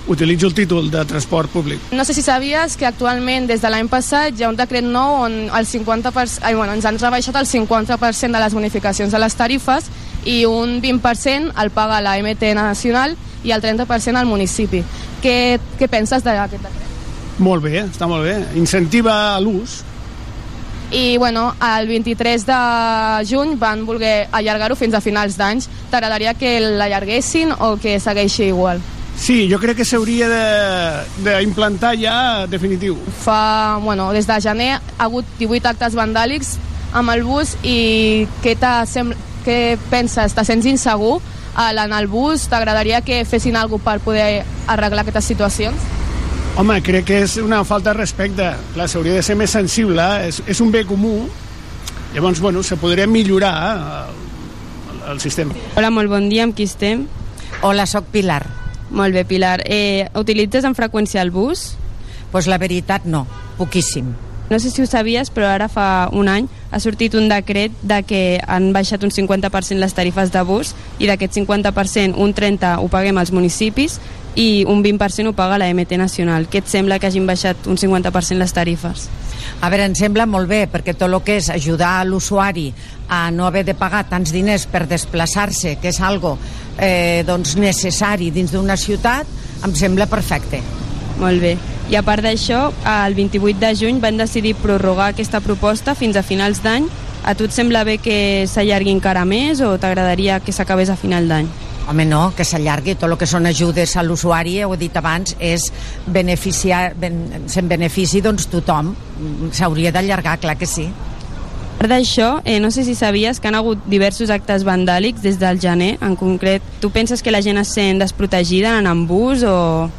Utilitzo el títol de transport públic. No sé si sabies que actualment, des de l'any passat, hi ha un decret nou on el 50%, ai, bueno, ens han rebaixat el 50% de les bonificacions de les tarifes i un 20% el paga la MT nacional i el 30% al municipi. Què, què penses d'aquest decret? Molt bé, està molt bé. Incentiva l'ús. I bueno, el 23 de juny van voler allargar-ho fins a finals d'anys. T'agradaria que l'allarguessin o que segueixi igual? Sí, jo crec que s'hauria de- d'implantar ja definitiu. Fa, bueno, des de gener ha hagut 18 actes vandàlics amb el bus i què, què penses? Te sents insegur a l'anar al bus? T'agradaria que fessin alguna per poder arreglar aquestes situacions? Home, crec que és una falta de respecte. Clar, s'hauria de ser més sensible, és, és un bé comú. Llavors, bueno, se podria millorar el, el sistema. Hola, molt bon dia, amb qui estem? Hola, sóc Pilar. Molt bé, Pilar. Eh, utilitzes amb freqüència el bus? Pues la veritat no, poquíssim. No sé si ho sabies, però ara fa un any ha sortit un decret de que han baixat un 50% les tarifes de bus i d'aquest 50% un 30% ho paguem als municipis i un 20% ho paga la MT nacional. Què et sembla que hagin baixat un 50% les tarifes? A veure, em sembla molt bé, perquè tot el que és ajudar l'usuari a no haver de pagar tants diners per desplaçar-se, que és algo eh, doncs necessari dins d'una ciutat, em sembla perfecte. Molt bé. I a part d'això, el 28 de juny van decidir prorrogar aquesta proposta fins a finals d'any. A tu et sembla bé que s'allargui encara més o t'agradaria que s'acabés a final d'any? Home, no, que s'allargui tot el que són ajudes a l'usuari, ho he dit abans, és beneficiar, ben, se'n benefici doncs tothom. S'hauria d'allargar, clar que sí. A part d'això, eh, no sé si sabies que han hagut diversos actes vandàlics des del gener, en concret. Tu penses que la gent es sent desprotegida en bus o...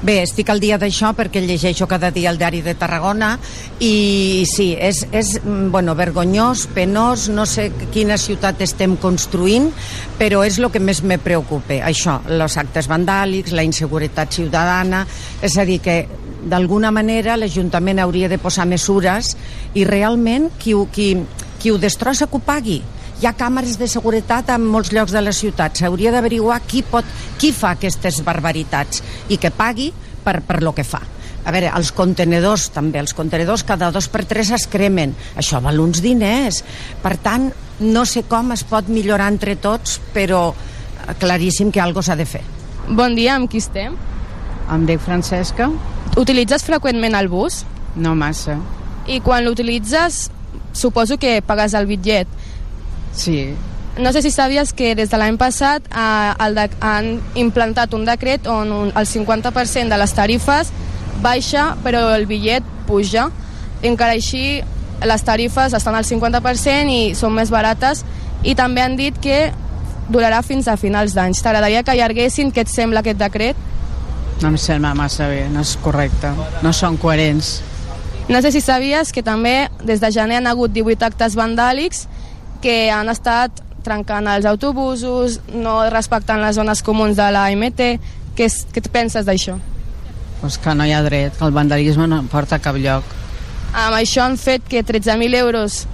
Bé, estic al dia d'això perquè llegeixo cada dia el diari de Tarragona i sí, és, és mm, bueno, vergonyós, penós, no sé quina ciutat estem construint, però és el que més me preocupa, això, els actes vandàlics, la inseguretat ciutadana, és a dir, que d'alguna manera l'Ajuntament hauria de posar mesures i realment qui, qui, qui ho destrossa que ho pagui. Hi ha càmeres de seguretat en molts llocs de la ciutat. S'hauria d'averiguar qui, pot, qui fa aquestes barbaritats i que pagui per, per lo que fa. A veure, els contenedors també, els contenedors cada dos per tres es cremen. Això val uns diners. Per tant, no sé com es pot millorar entre tots, però eh, claríssim que alguna s'ha de fer. Bon dia, amb qui estem? Em dic Francesca. Utilitzes freqüentment el bus? No massa. I quan l'utilitzes, suposo que pagues el bitllet. Sí. No sé si sabies que des de l'any passat eh, el de, han implantat un decret on un, el 50% de les tarifes baixa, però el bitllet puja. Encara així, les tarifes estan al 50% i són més barates i també han dit que durarà fins a finals d'anys. T'agradaria que allarguessin què et sembla aquest decret? No em sembla massa bé, no és correcte. No són coherents. No sé si sabies que també des de gener han hagut 18 actes vandàlics que han estat trencant els autobusos, no respectant les zones comuns de la MT. Què, és, què et penses d'això? Pues que no hi ha dret, que el vandalisme no porta a cap lloc. Amb això han fet que 13.000 euros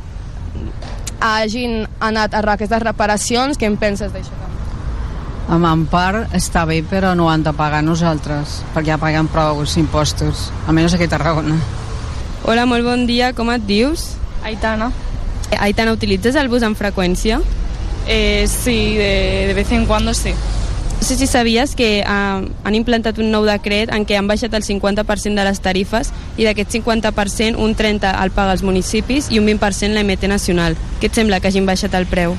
hagin anat a aquestes reparacions. Què en penses d'això? Amb en part està bé, però no ho han de pagar nosaltres, perquè ja paguem prou els impostos, almenys aquí a Tarragona. Hola, molt bon dia, com et dius? Aitana. Aitana, utilitzes el bus amb freqüència? Eh, sí, de, de vez en cuando sí. No sé si sabies que eh, han implantat un nou decret en què han baixat el 50% de les tarifes i d'aquest 50% un 30% el paga els municipis i un 20% la MT nacional. Què et sembla que hagin baixat el preu?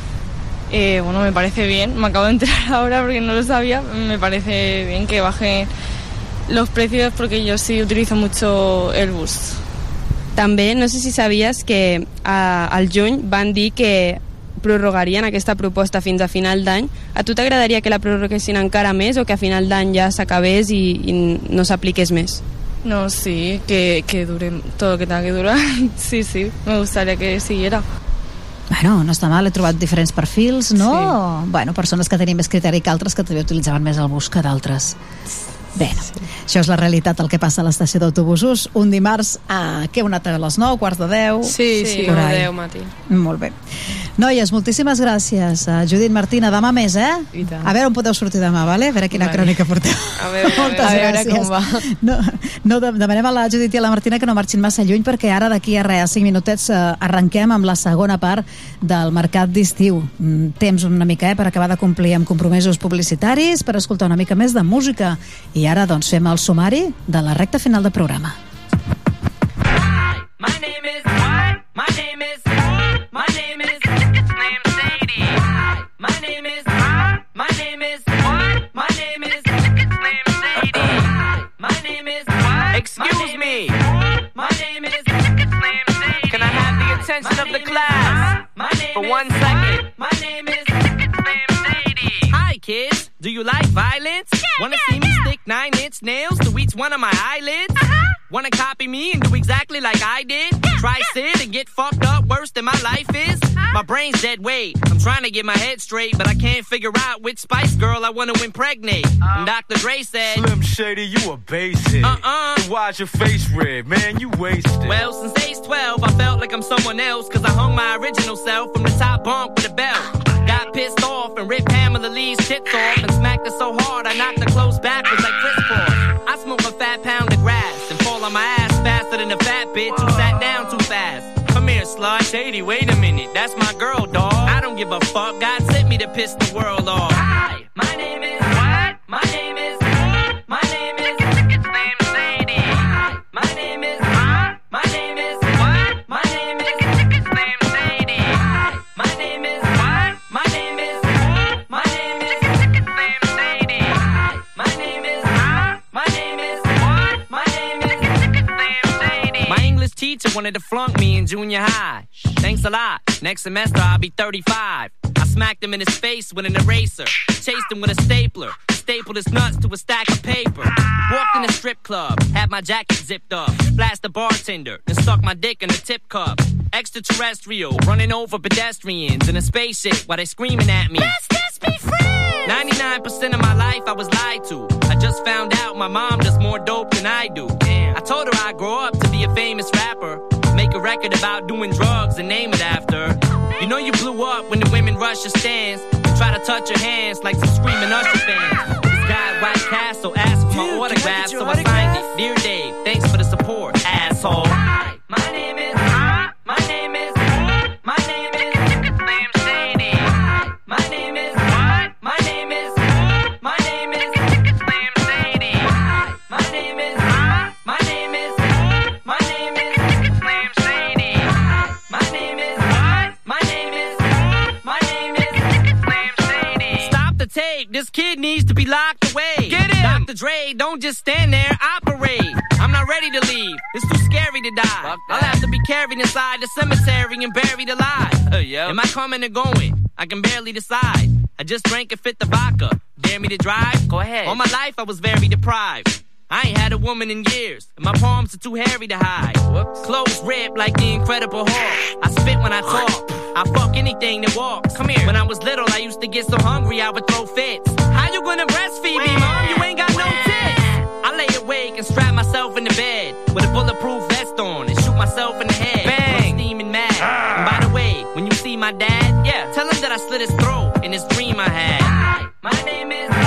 Eh, bueno, me parece bien. Me acabo de enterar <laughs> ahora porque no lo sabía. Me parece bien que bajen los precios porque yo sí utilizo mucho el bus. També, no sé si sabies que eh, al juny van dir que prorrogarien aquesta proposta fins a final d'any. A tu t'agradaria que la prorroguessin encara més o que a final d'any ja s'acabés i, i no s'apliqués més? No, sí, que, que dure todo lo que tenga que durar. Sí, sí, me gustaría que siguiera. Bueno, no està mal, he trobat diferents perfils, no? Sí. Bueno, persones que tenien més criteri que altres que també utilitzaven més el bus que d'altres. Bé, sí. això és la realitat, el que passa a l'estació d'autobusos. Un dimarts, a, què, una altra a les 9, quarts de 10? Sí, sí, por una ahí. deu, Mati. Molt bé. Noies, moltíssimes gràcies. Uh, Judit Martina, demà més, eh? I tant. A veure on podeu sortir demà, vale? A veure quina Vale. crònica porteu. A veure, a Moltes veure, a veure gràcies. com va. No, no, de- demanem a la Judit i a la Martina que no marxin massa lluny perquè ara d'aquí a res, a 5 minutets, eh, arrenquem amb la segona part del mercat d'estiu. Mm, Temps una mica eh, per acabar de complir amb compromisos publicitaris, per escoltar una mica més de música. I ara doncs fem el sumari de la recta final del programa. My name is what? My name is my name is name Sadie. My name is my name is what? My name is name Sadie. My name is what? Excuse me. My name is name Sadie. Can I have the attention of the class for one second? My name is kids, do you like violence? Yeah, Wanna see me stick nine inch nails to each one of my eyelids? Uh-huh. Wanna copy me and do exactly like I did? Try sit and get fucked up worse than my life is? My brain's dead weight. I'm trying to get my head straight, but I can't figure out which Spice Girl I wanna impregnate. And Dr. Dre said, Slim Shady, you a basic. Uh-uh. Then Why's your face red? Man, you wasted. Well, since age 12, I felt like I'm someone else, cause I hung my original self from the top bunk with a belt. Got pissed off and ripped Pamela Lee's tits off and smacked her so hard I knocked her clothes backwards like Chris Paul. I smoke a fat pound of grass and fall on my ass faster than a fat bitch who sat down too fast. Come here, slut. Shady, wait a minute. That's my girl, dog. I don't give a fuck. God sent me to piss the world off. Hi, my name is teacher wanted to flunk me in junior high. Thanks a lot. Next semester I'll be 35. I smacked him in his face with an eraser. Chased him with a stapler. Stapled his nuts to a stack of paper. Walked in a strip club. Had my jacket zipped up. Flashed the bartender. And stuck my dick in a tip cup. Extraterrestrial. Running over pedestrians in a spaceship while they screaming at me. Let's just be friends! 99% of my life I was lied to. I just found out my mom does more dope than I do. I told her I'd grow up to be a famous rapper. Make a record about doing drugs and name it after. You know you blew up when the women rush your stands. Try to touch your hands like some screaming Usher fans. This guy White Castle asked for my autograph, so I signed it. Dear Dave, thanks for the support, asshole. Hi, my name is. This kid needs to be locked away. Get him. Dr. Dre, don't just stand there. Operate. I'm not ready to leave. It's too scary to die. I'll have to be carried inside the cemetery and buried alive. Uh, Am I coming or going? I can barely decide. I just drank and fit the vodka. Dare me to drive? Go ahead. All my life I was very deprived. I ain't had a woman in years, and my palms are too hairy to hide. Clothes ripped like the Incredible Hulk. I spit when I talk. I fuck anything that walks. Come here. When I was little, I used to get so hungry I would throw fits. How you gonna breastfeed me, mom? You ain't got no tits. I lay awake and strap myself in the bed with a bulletproof vest on and shoot myself in the head. Bang! I'm steaming mad. Ah. And by the way, when you see my dad, yeah, tell him that I slit his throat in this dream I had. Ah. Hi, my name is. Ah.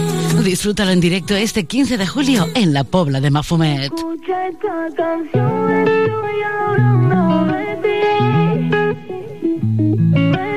Disfrútalo en directo este 15 de julio en la Pobla de Mafumet.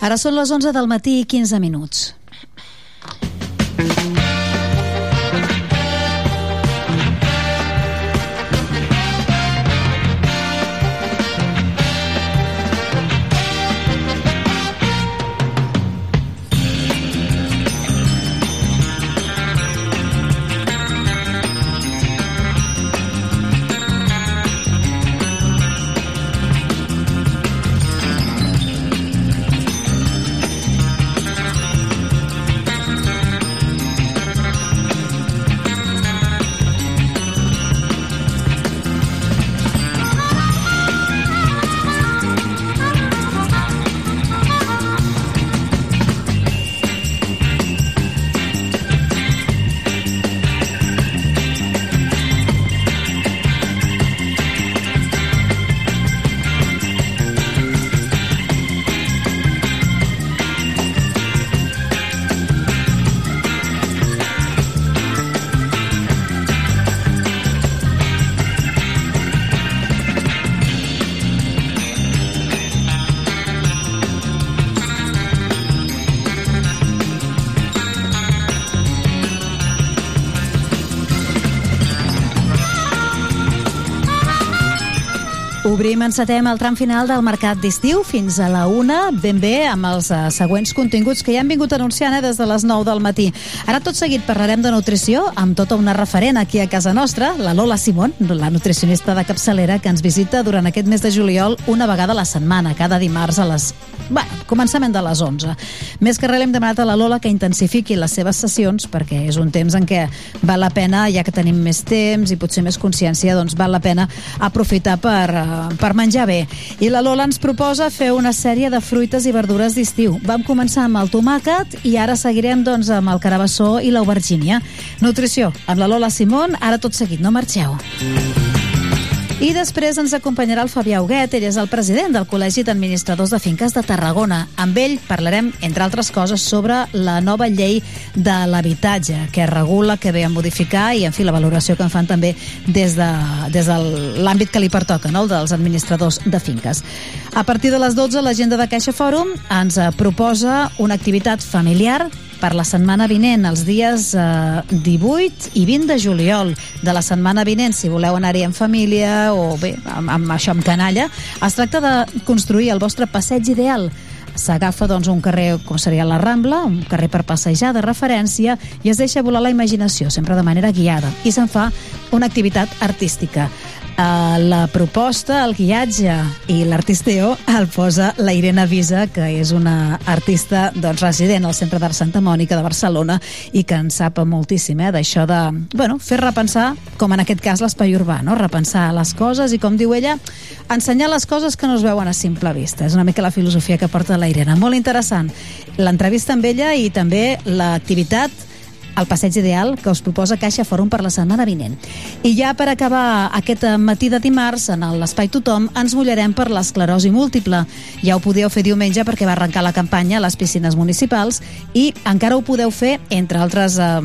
Ara són les 11 del matí i 15 minuts. Obrim, encetem el tram final del mercat d'estiu fins a la una, ben bé, amb els uh, següents continguts que ja han vingut anunciant eh, des de les 9 del matí. Ara tot seguit parlarem de nutrició amb tota una referent aquí a casa nostra, la Lola Simón, la nutricionista de capçalera que ens visita durant aquest mes de juliol una vegada a la setmana, cada dimarts a les... Bueno, començament de les 11. Més que res l'hem demanat a la Lola que intensifiqui les seves sessions perquè és un temps en què val la pena, ja que tenim més temps i potser més consciència, doncs val la pena aprofitar per, eh, per menjar bé. I la Lola ens proposa fer una sèrie de fruites i verdures d'estiu. Vam començar amb el tomàquet i ara seguirem doncs, amb el carabassó i l'aubergínia. Nutrició, amb la Lola Simón, ara tot seguit, no marxeu. I després ens acompanyarà el Fabià Huguet, ell és el president del Col·legi d'Administradors de Finques de Tarragona. Amb ell parlarem, entre altres coses, sobre la nova llei de l'habitatge, que regula, que ve a modificar i, en fi, la valoració que en fan també des de, des de l'àmbit que li pertoca, no? el dels administradors de finques. A partir de les 12, l'agenda de Caixa Fòrum ens eh, proposa una activitat familiar per la setmana vinent, els dies eh, 18 i 20 de juliol de la setmana vinent, si voleu anar-hi en família o bé, amb, amb això amb canalla, es tracta de construir el vostre passeig ideal s'agafa doncs, un carrer com seria la Rambla, un carrer per passejar de referència i es deixa volar la imaginació, sempre de manera guiada, i se'n fa una activitat artística. Uh, la proposta, el guiatge i l'artisteo el posa la Irene Visa, que és una artista doncs, resident al Centre d'Art Santa Mònica de Barcelona i que en sap moltíssim eh, d'això de bueno, fer repensar, com en aquest cas l'espai urbà, no? repensar les coses i com diu ella, ensenyar les coses que no es veuen a simple vista. És una mica la filosofia que porta la Irene. Molt interessant l'entrevista amb ella i també l'activitat al passeig ideal que us proposa Caixa Fòrum per la setmana vinent. I ja per acabar aquest matí de dimarts, en l'Espai Tothom, ens mullarem per l'esclerosi múltiple. Ja ho podíeu fer diumenge perquè va arrencar la campanya a les piscines municipals i encara ho podeu fer, entre altres eh,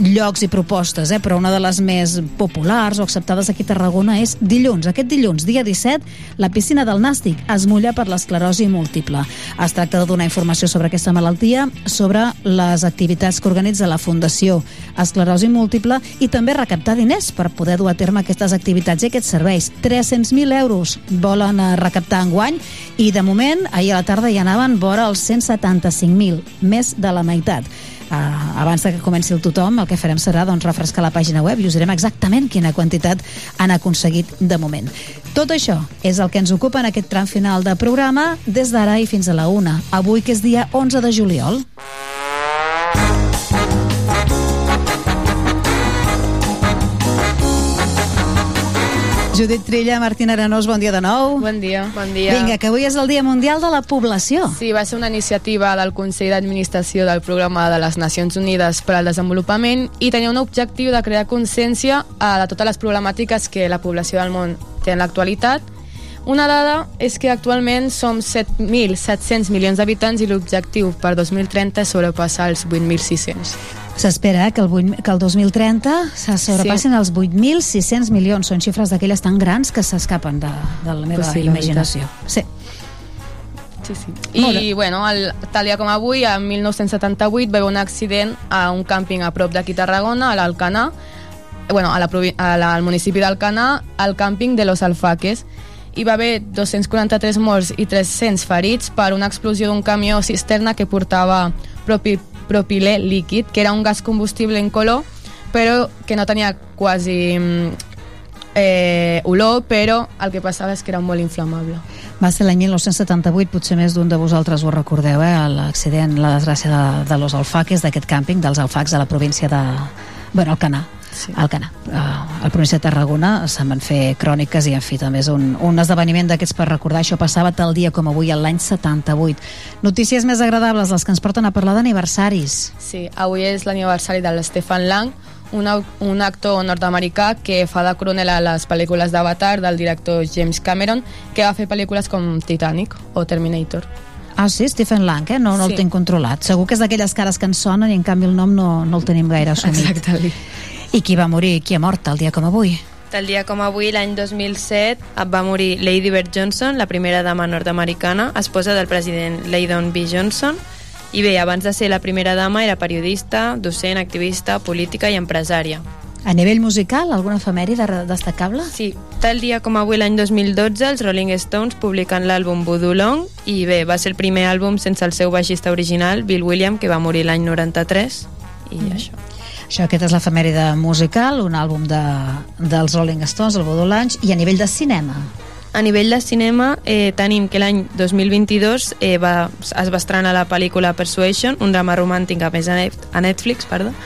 llocs i propostes, eh, però una de les més populars o acceptades aquí a Tarragona és dilluns. Aquest dilluns, dia 17, la piscina del Nàstic es mulla per l'esclerosi múltiple. Es tracta de donar informació sobre aquesta malaltia, sobre les activitats que organitza la Fundació Esclerosi Múltiple i també recaptar diners per poder dur a terme aquestes activitats i aquests serveis. 300.000 euros volen eh, recaptar en guany i de moment, ahir a la tarda ja anaven vora els 175.000, més de la meitat. Uh, abans de que comenci el tothom, el que farem serà doncs, refrescar la pàgina web i us direm exactament quina quantitat han aconseguit de moment. Tot això és el que ens ocupa en aquest tram final de programa des d'ara i fins a la una. Avui, que és dia 11 de juliol. Judit Trilla, Martín Arenós, bon dia de nou. Bon dia. Bon dia. Vinga, que avui és el Dia Mundial de la Població. Sí, va ser una iniciativa del Consell d'Administració del Programa de les Nacions Unides per al Desenvolupament i tenia un objectiu de crear consciència de totes les problemàtiques que la població del món té en l'actualitat. Una dada és que actualment som 7.700 milions d'habitants i l'objectiu per 2030 és sobrepassar els 8.600. S'espera eh, que, el 8, que el 2030 se sobrepassin sí. els 8.600 milions. Són xifres d'aquelles tan grans que s'escapen de, de la meva Pues sí, sí, la imaginació. Sí. Sí, sí. I, bueno, el, tal dia com avui, en 1978, va haver un accident a un càmping a prop d'aquí a Tarragona, a l'Alcanar, bueno, a la, a la, al municipi d'Alcanar, al càmping de Los Alfaques. Hi va haver 243 morts i 300 ferits per una explosió d'un camió cisterna que portava propi, propilè líquid, que era un gas combustible incolor, però que no tenia quasi mm, eh, olor, però el que passava és que era molt inflamable. Va ser l'any 1978, potser més d'un de vosaltres ho recordeu, eh? l'accident, la desgràcia de, de los Alfaques, d'aquest càmping, dels Alfacs de la província de... Bueno, Alcanar. Sí. Alcanar. Uh, a la província de Tarragona se'n van fer cròniques i, en fi, també és un, un esdeveniment d'aquests per recordar. Això passava tal dia com avui, l'any 78. Notícies més agradables, les que ens porten a parlar d'aniversaris. Sí, avui és l'aniversari de l'Stefan Lang, un, un actor nord-americà que fa de coronel a les pel·lícules d'Avatar del director James Cameron, que va fer pel·lícules com Titanic o Terminator. Ah, sí, Stephen Lang, eh? No, no Sí. el tinc controlat. Segur que és d'aquelles cares que ens sonen i en canvi el nom no, no el tenim gaire assumit. Exactament. I qui va morir, qui ha mort el dia com avui? Tal dia com avui, l'any 2007, va morir Lady Bird Johnson, la primera dama nord-americana, esposa del president Lyndon B. Johnson. I bé, abans de ser la primera dama, era periodista, docent, activista, política i empresària. A nivell musical, alguna efemèride destacable? Sí, tal dia com avui l'any 2012 els Rolling Stones publiquen l'àlbum Voodoo Long i bé, va ser el primer àlbum sense el seu baixista original, Bill William, que va morir l'any 93 i mm. això. Això, aquest és l'efemèride musical, un àlbum de, dels Rolling Stones, el Voodoo Lounge, i a nivell de cinema. A nivell de cinema eh, tenim que l'any 2022 eh, va, es va estrenar la pel·lícula Persuasion, un drama romàntic a més a Netflix, perdó.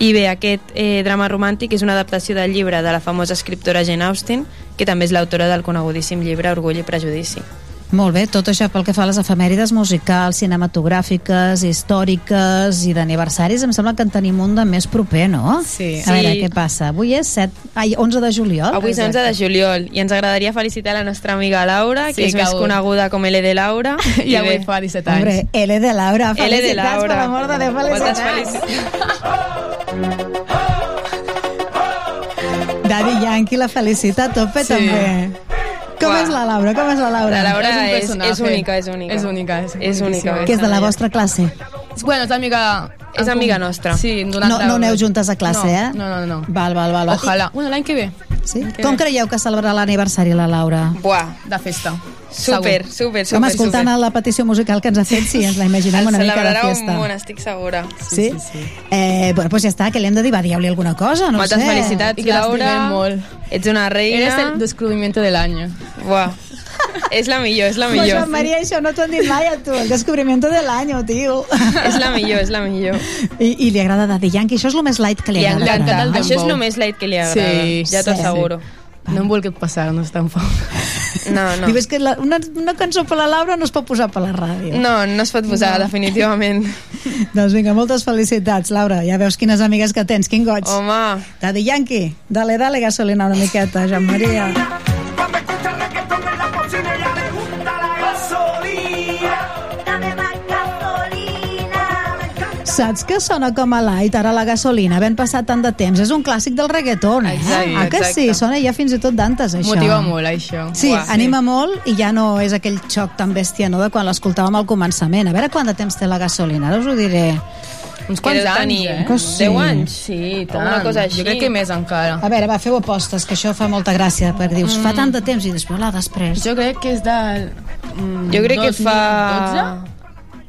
I bé, aquest eh, drama romàntic és una adaptació del llibre de la famosa escriptora Jane Austen, que també és l'autora del conegudíssim llibre Orgull i Prejudici. Molt bé, tot això pel que fa a les efemèrides musicals, cinematogràfiques, històriques i d'aniversaris, em sembla que en tenim un de més proper, no? Sí. A veure, Sí. què passa? Avui és 7, ai, 11 de juliol? Avui és 11 de juliol i ens agradaria felicitar la nostra amiga Laura, Sí, que és que més avui- coneguda com L de Laura. <laughs> I avui fa 17 anys. Hombre, L de Laura, L de felicitats, Laura. per l'amor de Déu, Moltes felicitats. Daddy Yankee la felicita a tope, Sí. també. Com és la Laura? Com és la Laura? La Laura És un és, personatge. és única, és única. És única, és És única. Que és de la vostra classe? Bueno, és amiga... És amiga nostra. Sí, d'una No, altra- no aneu juntes a classe, no, eh? No, no, no. Val, val, val. Ojalà. Bueno, l'any que ve. Sí? Que Com creieu que celebrarà l'aniversari la Laura? Buah, De festa. Super, Segur. super, super. Home, escoltant super. la petició musical que ens ha fet, sí, ens la imaginem El <laughs> una mica de celebrarà festa. un estic segura. Sí? Eh, bueno, doncs ja està, que li hem de dir, va, dieu-li alguna cosa, no Moltes sé. felicitats, I que l'estimem Laura. molt. Ets una reina. Eres el descubrimiento del año. Buah. és la millor, és la Pues, millor. Joan Maria, això no t'ho han dit mai a tu, el descobrimiento del año, tio. és la millor, és la millor. I, i li agrada Daddy Yankee, això és el més light que li Li agrada. encanta. no? Això és el més light que li agrada. Sí, ja t'ho sí. asseguro. No em vulgui passar, no és tampoc. No, no. Diu, és que la, una, una cançó per la Laura no es pot posar per la ràdio. No, no es pot posar, No. definitivament. <laughs> Doncs vinga, moltes felicitats, Laura. Ja veus quines amigues que tens, quin goig. Home. Daddy Yankee, dale, dale gasolina una miqueta, Joan Maria. Saps que sona com a light ara la gasolina, havent passat tant de temps? És un clàssic del reggaeton, eh? Exacte, ah, que exacte. sí? Sona ja fins i tot d'antes, això. Motiva molt, això. Sí, Buah, anima molt i ja no és aquell xoc tan bèstia no, de quan l'escoltàvem al començament. A veure quant de temps té la gasolina, ara us ho diré. Uns quants anys, tenir, eh? Que sí. 10 anys? Sí, tant. Alguna cosa així. Jo crec que més encara. A veure, va, feu apostes, que això fa molta gràcia, perquè dius, fa tant de temps i després, la després. Jo crec que és del... Mm, Jo crec que 2012? fa...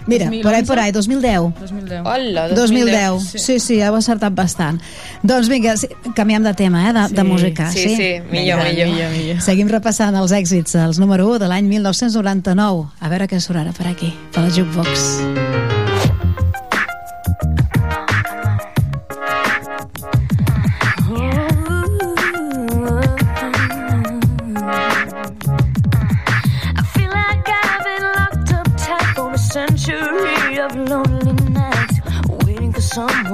Mira, 2011? por ahí, por ahí, 2010. 2010. Hola, 2010. Sí, sí, sí heu acertat bastant. Doncs vinga, sí, canviem de tema, eh, de, de música. sí, sí, millor, Vinga. millor. millor. Seguim repassant els èxits, els número 1 de l'any 1999. A veure què surt ara per aquí, per la Jukebox. I someone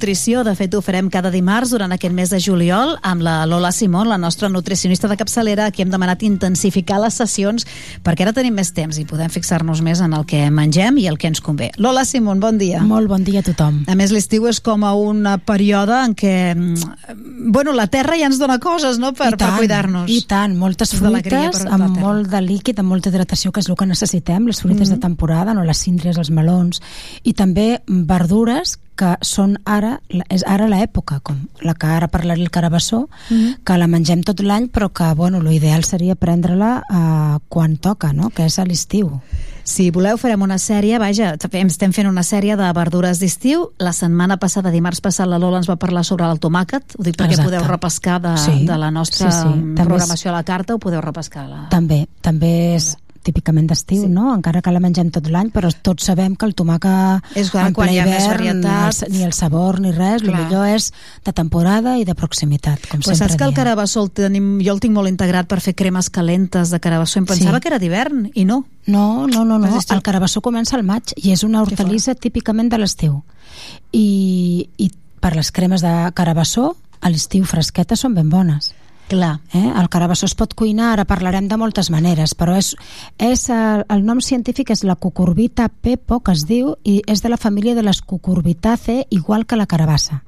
nutrició, de fet ho farem cada dimarts durant aquest mes de juliol amb la Lola Simón, la nostra nutricionista de capçalera, a qui hem demanat intensificar les sessions perquè ara tenim més temps i podem fixar-nos més en el que mengem i el que ens convé. Lola Simón, bon dia. Molt bon dia a tothom. A més, l'estiu és com a un període en què mm, bueno, la terra ja ens dona coses no? per, tant, per cuidar-nos. I tant, moltes fruites amb molt de líquid, amb molta hidratació, que és el que necessitem, les fruites Mhm. de temporada, no les síndries, els melons, i també verdures que són ara, és ara l'època, com la que ara parlaré el carabassó, Mhm. que la mengem tot l'any, però que, bueno, l'ideal seria prendre-la eh, quan toca, no?, que és a l'estiu. Si voleu, farem una sèrie, vaja, estem fent una sèrie de verdures d'estiu. La setmana passada, dimarts passat, la Lola ens va parlar sobre el tomàquet. Ho dic perquè Exacte. podeu repescar de, Sí, de la nostra sí, sí. També és- programació a la carta, ho podeu repescar. La... També, també és típicament d'estiu, sí. no? Encara que la mengem tot l'any, però tots sabem que el tomàquet És clar, en quan ple hi ha més hivern, ni el, ni el sabor ni res, el Clar. millor és de temporada i de proximitat, com Pues sempre saps que el carabassó el tenim, jo el tinc molt integrat per fer cremes calentes de carabassó. Em pensava Sí. que era d'hivern, i no. No, no, no, no. El carabassó comença al maig i és una hortalissa típicament de l'estiu. I, I per les cremes de carabassó, a l'estiu fresquetes són ben bones. Clar. Eh? El carabassó es pot cuinar, ara parlarem de moltes maneres, però és, és el, el nom científic és la cucurbita pepo, que es diu, i és de la família de les cucurbitaceae, igual que la carabassa.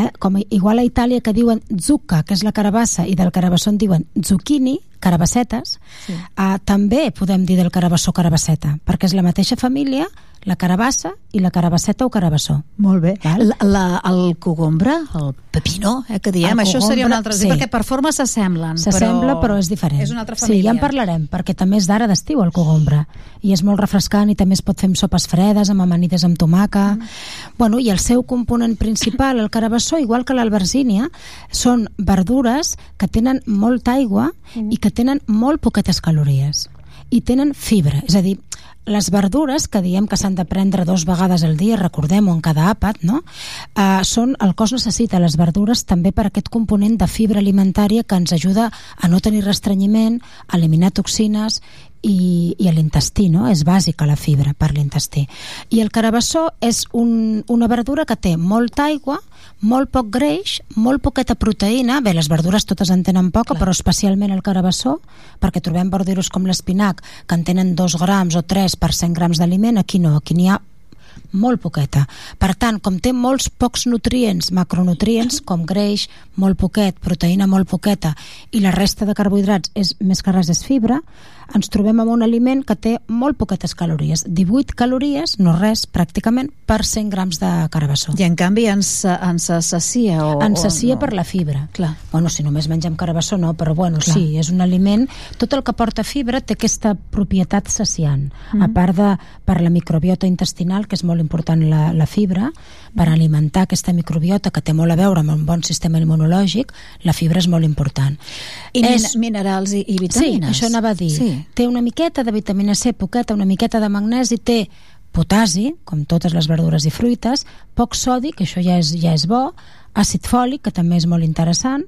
Eh? Com igual a Itàlia que diuen zucca, que és la carabassa, i del carabassó en diuen zucchini, carabassetes, sí. uh, també podem dir del carabassó carabasseta, perquè és la mateixa família, la carabassa i la carabasseta o carabassó. Molt bé. Val? La, la, el cogombre, el pepino, eh, que diem, El això seria un cogombre, altre, sí. perquè per forma s'assemblen. S'assembla, però, és diferent. És una altra Sí, família. ja en parlarem, perquè també és d'ara d'estiu el cogombre. I és molt refrescant i també es pot fer amb sopes fredes, amb amanides amb tomaca. Mm. Bueno, I el seu component principal, el carabassó, igual que l'albergínia, són verdures que tenen molta aigua mm. i que tenen molt poquetes calories i tenen fibra, és a dir, les verdures que diem que s'han de prendre dos vegades al dia, recordem-ho en cada àpat, no? Uh, són, el cos necessita les verdures també per aquest component de fibra alimentària que ens ajuda a no tenir restrenyiment, a eliminar toxines i, i l'intestí, no? És bàsica la fibra per l'intestí. I el carabassó és un, una verdura que té molta aigua, molt poc greix, molt poqueta proteïna, bé, les verdures totes en tenen poca, Clar. però especialment el carabassó, perquè trobem verdures com l'espinac, que en tenen 2 grams o 3 per 100 grams d'aliment, aquí no, aquí n'hi ha molt poqueta. Per tant, com té molts pocs nutrients, macronutrients, <laughs> com greix, molt poquet, proteïna molt poqueta, i la resta de carbohidrats és més que res és fibra, ens trobem amb un aliment que té molt poquetes calories. 18 calories, no res, pràcticament, per 100 grams de carabassó. I en canvi ens, ens sacia o, Ens sacia o no? per la fibra. Clar. Bueno, si només mengem carabassó no, però bueno, Clar. sí, és un aliment... Tot el que porta fibra té aquesta propietat saciant. Mhm. A part de per la microbiota intestinal, que és molt important la, la fibra, per alimentar aquesta microbiota que té molt a veure amb un bon sistema immunològic, la fibra és molt important. I min minerals i, i vitamines. Sí, això anava a dir. Sí. Té una miqueta de vitamina C, poqueta, una miqueta de magnesi, té potasi, com totes les verdures i fruites, poc sodi, que això ja és, ja és bo, àcid fòlic, que també és molt interessant,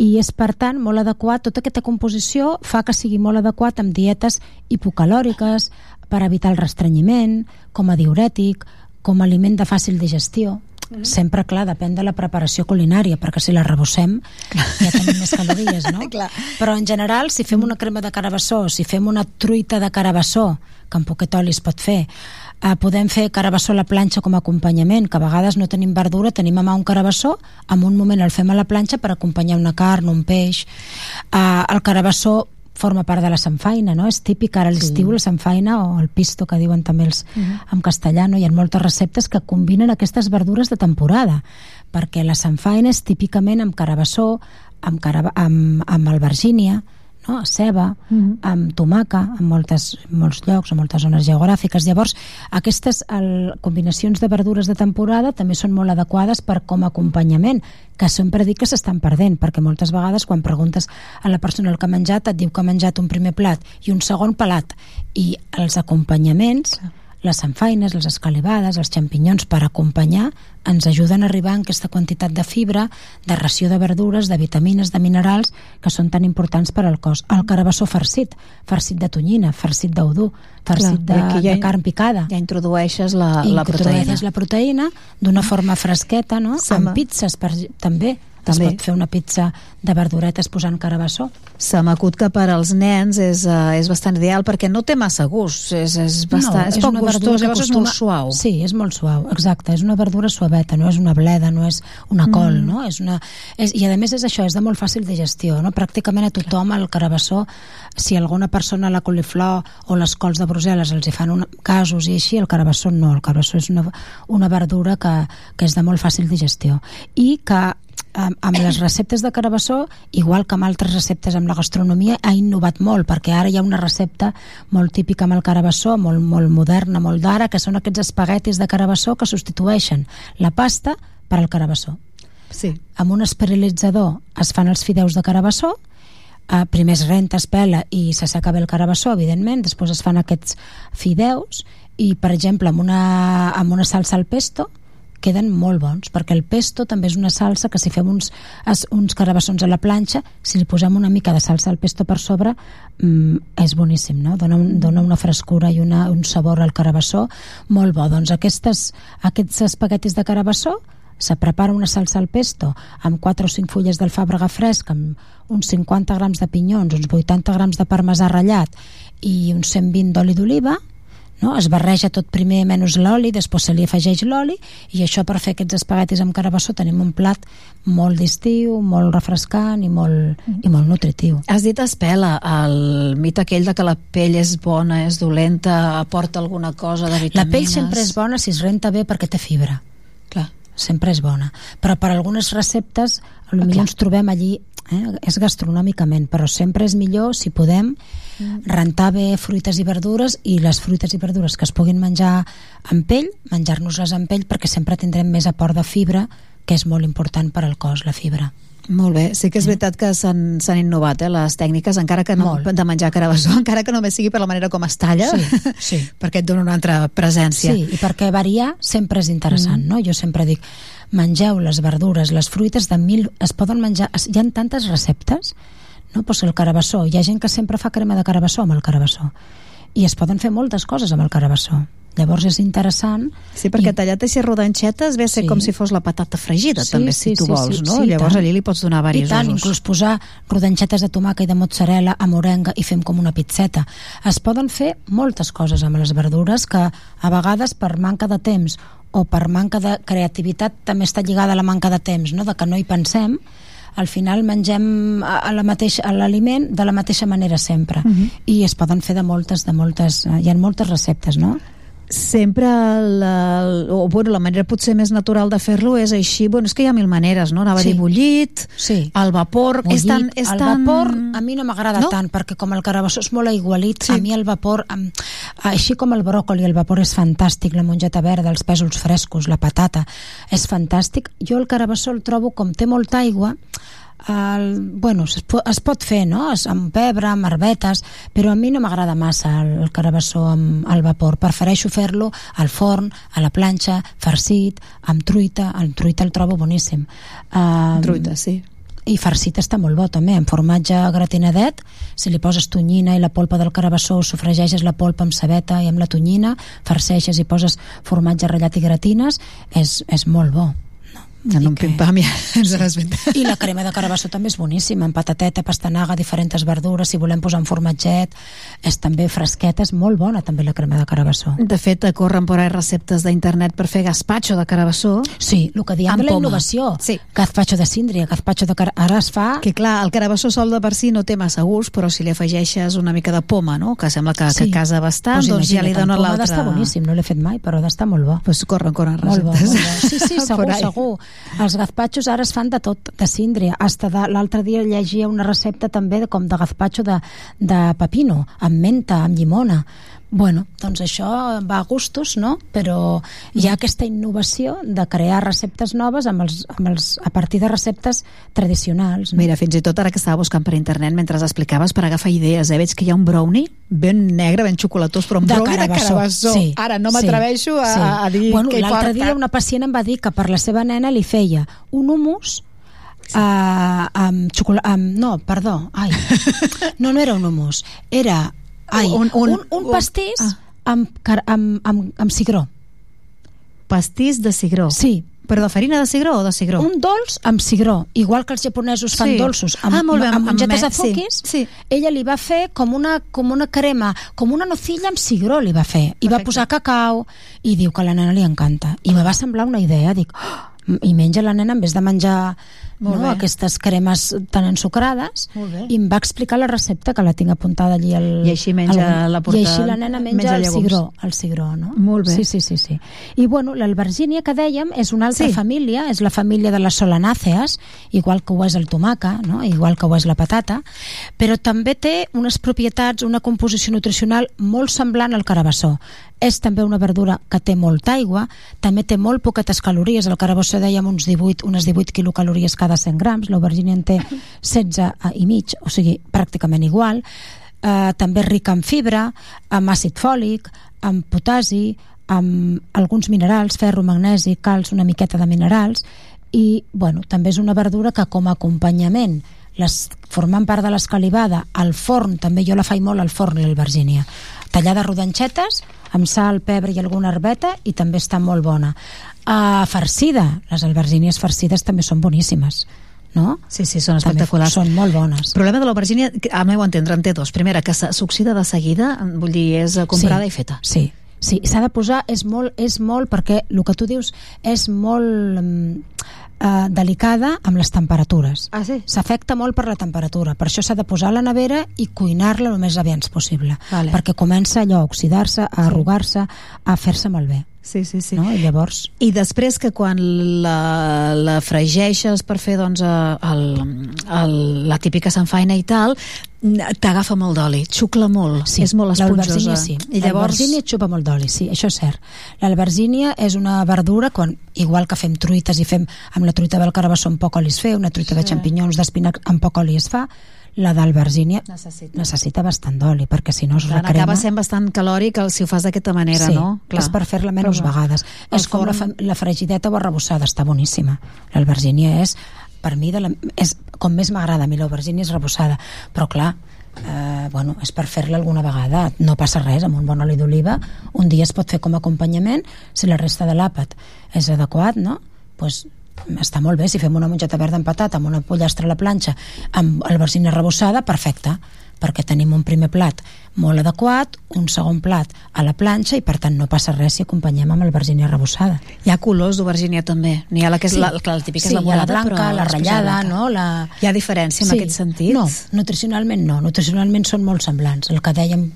i és, per tant, molt adequat, tota aquesta composició fa que sigui molt adequat amb dietes hipocalòriques, per evitar el restrenyiment, com a diurètic, com a aliment de fàcil digestió. Mhm. Sempre, clar, depèn de la preparació culinària, perquè si la rebossem ja tenim més calories, no? <laughs> Però en general, si fem una crema de carabassó, si fem una truita de carabassó, que amb poquet oli es pot fer, eh, podem fer carabassó a la planxa com a acompanyament, que a vegades no tenim verdura, tenim a mà un carabassó, en un moment el fem a la planxa per acompanyar una carn, un peix. Eh, el carabassó forma part de la samfaina, no? És típic ara a l'estiu la samfaina o el pisto que diuen també els Mhm. en castellà, no? Hi ha moltes receptes que combinen aquestes verdures de temporada, perquè la samfaina és típicament amb carabassó, amb, caraba, amb, amb albergínia, no? ceba, Mhm. amb tomaca, en moltes, molts llocs, en moltes zones geogràfiques. Llavors, aquestes el, combinacions de verdures de temporada també són molt adequades per com a acompanyament, que sempre dic que s'estan perdent, perquè moltes vegades quan preguntes a la persona el que ha menjat, et diu que ha menjat un primer plat i un segon pelat, i els acompanyaments les samfaines, les escalivades, els xampinyons per acompanyar ens ajuden a arribar en aquesta quantitat de fibra, de ració de verdures, de vitamines, de minerals que són tan importants per al cos. El carabassó farcit, farcit de tonyina, farcit d'udú, farcit Clar, de, ja de carn picada. Ja introdueixes la, I la proteïna. introdueixes la proteïna d'una forma fresqueta, no? Se Amb pizzas, per, també. També. Es pot fer una pizza de verduretes posant carabassó. Se m'acut que per als nens és, uh, és bastant ideal perquè no té massa gust, és, és, bastant, és, poc una verdura gustós, llavors és molt suau. Sí, és molt suau, exacte. És una verdura suaveta, no és una bleda, no és una col, Mm. no? És una, és, I a més és això, és de molt fàcil digestió, no? Pràcticament a tothom el carabassó, si alguna persona la coliflor o les cols de Brussel·les els hi fan un, casos i així, el carabassó no. El carabassó és una, una verdura que, que és de molt fàcil digestió i que amb, amb les receptes de carabassó, igual que amb altres receptes amb la gastronomia, ha innovat molt, perquè ara hi ha una recepta molt típica amb el carabassó, molt, molt moderna, molt d'ara, que són aquests espaguetis de carabassó que substitueixen la pasta per al carabassó. Sí. Amb un esterilitzador es fan els fideus de carabassó, eh, primer es renta, es pela i s'asseca bé el carabassó, evidentment, després es fan aquests fideus i, per exemple, amb una, amb una salsa al pesto, queden molt bons, perquè el pesto també és una salsa que si fem uns, uns carabassons a la planxa, si li posem una mica de salsa al pesto per sobre, mm, és boníssim, no? Dona, un, dona una frescura i una, un sabor al carabassó molt bo. Doncs aquestes, aquests espaguetis de carabassó se prepara una salsa al pesto amb 4 o 5 fulles d'alfàbrega fresc, amb uns 50 grams de pinyons, uns 80 grams de parmesà ratllat i uns 120 d'oli d'oliva, no? es barreja tot primer menys l'oli, després se li afegeix l'oli i això per fer aquests espaguetis amb carabassó tenim un plat molt d'estiu, molt refrescant i molt, i molt nutritiu. Has dit es pela, el mite aquell de que la pell és bona, és dolenta, aporta alguna cosa de vitamines... La pell sempre és bona si es renta bé perquè té fibra. Clar. Sempre és bona. Però per algunes receptes, Ah, potser ens trobem allí, eh, és gastronòmicament, però sempre és millor si podem. Rentar bé fruites i verdures i les fruites i verdures que es puguin menjar amb pell, menjar-nos-les amb pell perquè sempre tindrem més aport de fibra que és molt important per al cos, la fibra. Molt bé, sí que és veritat que s'han innovat eh, les tècniques, encara que no de menjar carabassó, <laughs> encara que només sigui per la manera com es talla, Sí, <laughs> sí. perquè et dona una altra presència. Sí, i perquè variar sempre és interessant, Mm. no? Jo sempre dic, mengeu les verdures, les fruites de mil... Es poden menjar... Hi ha tantes receptes, no? Pues el carabassó, hi ha gent que sempre fa crema de carabassó amb el carabassó. I es poden fer moltes coses amb el carabassó. Llavors és interessant... Sí, perquè tallat així rodanxetes ve a ser Sí. com si fos la patata fregida, també, si tu vols, no? sí, Llavors tant. allí li pots donar I diversos tant, usos. inclús posar rodanxetes de tomàquet i de mozzarella a morenga i fem com una pizzeta. Es poden fer moltes coses amb les verdures que a vegades per manca de temps o per manca de creativitat també està lligada a la manca de temps, no? de que no hi pensem, al final mengem a la mateixa- a l'aliment de la mateixa manera sempre. Mhm. I es poden fer de moltes, de moltes... Hi ha moltes receptes, no? Sempre la, o, bueno, la manera potser més natural de fer-lo és així, bueno, és que hi ha mil maneres, no? Anava a Sí. dir bullit, sí. al vapor, és Bullit, tan... És el tan... vapor a mi no m'agrada No? tant perquè com el carabassó és molt aigualit sí. a mi el vapor am- així com el bròcoli el vapor és fantàstic la mongeta verda, els pèsols frescos, la patata és fantàstic jo el carabassó el trobo com té molta aigua el, bueno, es, po- es pot fer no? Es- amb pebre, amb herbetes però a mi no m'agrada massa el, el carabassó amb el vapor, prefereixo fer-lo al forn, a la planxa farcit, amb truita. El truita el trobo boníssim. Uh, Truita, sí. i farcit està molt bo també, amb formatge gratinadet si li poses tonyina i la polpa del carabassó sofregeixes la polpa amb cebeta i amb la tonyina, farceixes i poses formatge ratllat i gratines és, és molt bo en un pim-pam ja <laughs> ens has fet. i la crema de carabassó també és boníssima amb patateta, pastanaga, diferents verdures si volem posar un formatget és també fresqueta, és molt bona també la crema de carabassó De fet, corren por ahí receptes d'internet per fer gazpacho de carabassó. Sí, el que diem de la poma. innovació. Sí. Gazpacho de síndria, gazpacho de car... Ara es fa... Que clar, el carabassó sol de per si no té massa gust, però si li afegeixes una mica de poma, no? que sembla que, que casa bastant, Pues doncs ja li dona amb poma l'altre... d'estar boníssim, no l'he fet mai, però d'estar molt bo. Pues corren, corren Molt bo, receptes. molt bo. Sí, sí, <laughs> segur, segur. Els gazpachos ara es fan de tot, de síndria. Hasta de, l'altre dia llegia una recepta també de, com de gazpacho de, de pepino, amb menta, amb llimona. Bueno, doncs això va a gustos, no? Però hi ha aquesta innovació de crear receptes noves amb els, amb els, a partir de receptes tradicionals. No? Mira, fins i tot ara que estava buscant per internet mentre explicaves per agafar idees, eh? veig que hi ha un brownie ben negre, ben xocolatós, però un de brownie carabassó. de carabassó. Sí, Ara no sí, m'atreveixo a, sí. a dir bueno, què L'altre dia una pacient em va dir que per la seva nena li feia un humus sí. uh, amb xocolata... Amb, no, perdó, ai. <laughs> No, no era un humus. Era ai, Un- un, un- un, pastís amb, car- amb, amb, amb cigró. Pastís de cigró? Sí. Però de farina de cigró o de cigró? Un dolç amb cigró, igual que els japonesos fan Sí. dolços amb, Ah, molt bé, amb, amb- mongetes amb- de fuquis, sí, ella li va fer com una, com una crema, com una nocilla amb cigró li va fer, i va posar cacau i diu que a la nena li encanta i me va semblar una idea, dic "Oh!" i menja la nena en vez de menjar Molt no, bé. aquestes cremes tan ensucrades i em va explicar la recepta que la tinc apuntada allí al, I així menja al- la i porta- així la nena menja, menja el llegums. cigró el cigró, no? Molt bé. Sí, sí, sí, sí. I bueno, l'albergínia que dèiem és una altra Sí. família, és la família de les solanàcees, igual que ho és el tomaca, no? igual que ho és la patata, però també té unes propietats, una composició nutricional molt semblant al carabassó. És també una verdura que té molta aigua, també té molt poquetes calories, el carabassó dèiem uns 18, unes 18 quilocalories cada 100 grams, l'aubergínia en té 16 i mig, o sigui, pràcticament igual, eh, també rica en fibra, amb àcid fòlic, amb potasi, amb alguns minerals, ferro, magnesi, calç, una miqueta de minerals, i bueno, també és una verdura que com a acompanyament les, formant part de l'escalivada al forn, també jo la faig molt al forn l'albergínia, tallada rodanxetes amb sal, pebre i alguna herbeta i també està molt bona uh, farcida, les albergínies farcides també són boníssimes no? Sí, sí, són També espectaculars. són molt bones El problema de l'aubergínia, al meu entendre, en té dos. Primera, que s'oxida de seguida, vull dir, és eh, comprada Sí, i feta. Sí, sí, s'ha de posar, és molt, és molt, perquè el que tu dius és molt mm, eh, delicada amb les temperatures. Ah, sí? S'afecta molt per la temperatura, per això s'ha de posar a la nevera i cuinar-la el més aviat possible, Vale. perquè comença allò a oxidar-se, a arrugar-se, a fer-se malbé. Sí, sí, sí. No? I llavors... I després que quan la, la fregeixes per fer doncs, eh, el, el, la típica sanfaina i tal, t'agafa molt d'oli, xucla molt, Sí, és molt esponjosa. sí. I llavors... L'albergínia xupa molt d'oli, sí, això és cert. L'albergínia és una verdura, quan, igual que fem truites i fem amb la truita del carabassó amb poc oli es fa, una truita de xampinyons, d'espinac amb poc oli es fa, la d'albergínia Necessita. necessita bastant d'oli, perquè si no es Clar, recrema... acaba sent bastant calòric el- si ho fas d'aquesta manera, sí, no? és per fer-la menys Però vegades. És com la, forn- fa- la fregideta o arrebossada, està boníssima. L'albergínia és, per mi, de la, és com més m'agrada a mi l'aubergínia és rebossada. Però clar, eh, bueno, és per fer-la alguna vegada. No passa res, amb un bon oli d'oliva un dia es pot fer com a acompanyament si la resta de l'àpat és adequat, no? Pues, està molt bé, si fem una mongeta verda amb patata amb una pollastre a la planxa amb albergínia rebossada, perfecte perquè tenim un primer plat molt adequat, un segon plat a la planxa i per tant no passa res si acompanyem amb albergínia rebossada. Hi ha colors d'aubergínia també. N'hi ha la que és la, que la típica sí, és la ha la morada, blanca, però la ratllada, blanca. no? La... Hi ha diferència en aquest sentit? No, nutricionalment no. Nutricionalment són molt semblants. El que dèiem,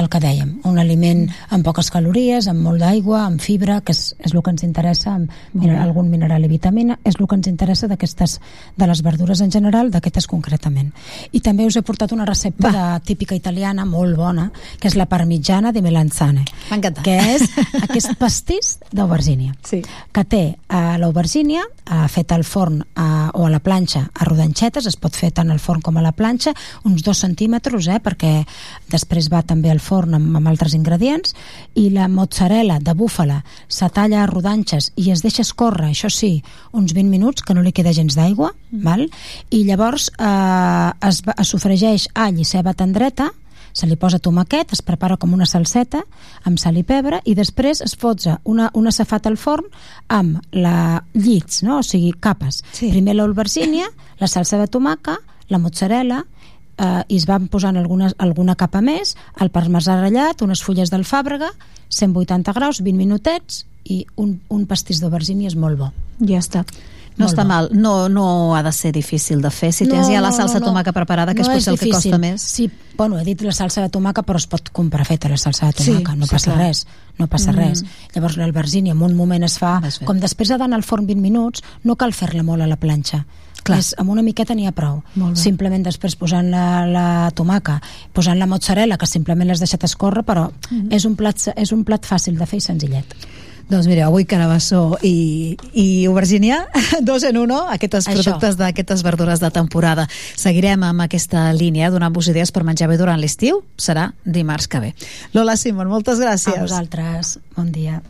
el que dèiem un aliment amb poques calories, amb molt d'aigua, amb fibra, que és, és el que ens interessa, amb mineral, algun mineral i vitamina, és el que ens interessa d'aquestes de les verdures en general, d'aquestes concretament. I també us he portat una recepta de, típica italiana molt bona, que és la parmigiana di melanzane. M'encanta. Que és aquest pastís d'aubergínia. Sí. Que té eh, l'aubergínia eh, feta al forn eh, o a la planxa a rodanxetes, es pot fer tant al forn com a la planxa, uns dos centímetres, eh, perquè després va també al forn amb, amb altres ingredients, i la mozzarella de búfala se talla a rodanxes i es deixa escórrer, això sí, uns 20 minuts, que no li queda gens d'aigua, val? i llavors eh, es, es sofregeix all i ceba tendreta, se li posa tomaquet, es prepara com una salseta amb sal i pebre i després es fotza una, una safata al forn amb la llits, no? o sigui, capes. Sí. Primer l'aubergínia, la salsa de tomaca, la mozzarella, eh, i es van posant alguna, alguna capa més, el parmesà ratllat, unes fulles d'alfàbrega, 180 graus, 20 minutets, i un, un pastís d'aubergínia és molt bo. Ja està. No Molt està bo. mal, no, no ha de ser difícil de fer. Si tens ja la salsa no, tomaca preparada, que és potser el que costa més. Sí, bueno, he dit la salsa de tomaca, però es pot comprar feta la salsa de Sí, tomaca, no sí, passa clar. res, no passa Mm. res. Llavors l'albergínia en un moment es fa, com després ha d'anar al forn 20 minuts, no cal fer-la molt a la planxa. Clar. És, amb una miqueta n'hi ha prou. Simplement després posant la, la tomaca, posant la mozzarella, que simplement l'has deixat escórrer, però Mhm. és, un plat, és un plat fàcil de fer i senzillet. Doncs mireu, avui carabassó i, i aubergínia, <laughs> dos en uno, aquests Això. productes d'aquestes verdures de temporada. Seguirem amb aquesta línia, eh, donant-vos idees per menjar bé durant l'estiu. Serà dimarts que ve. Lola Simon, moltes gràcies. A vosaltres, bon dia.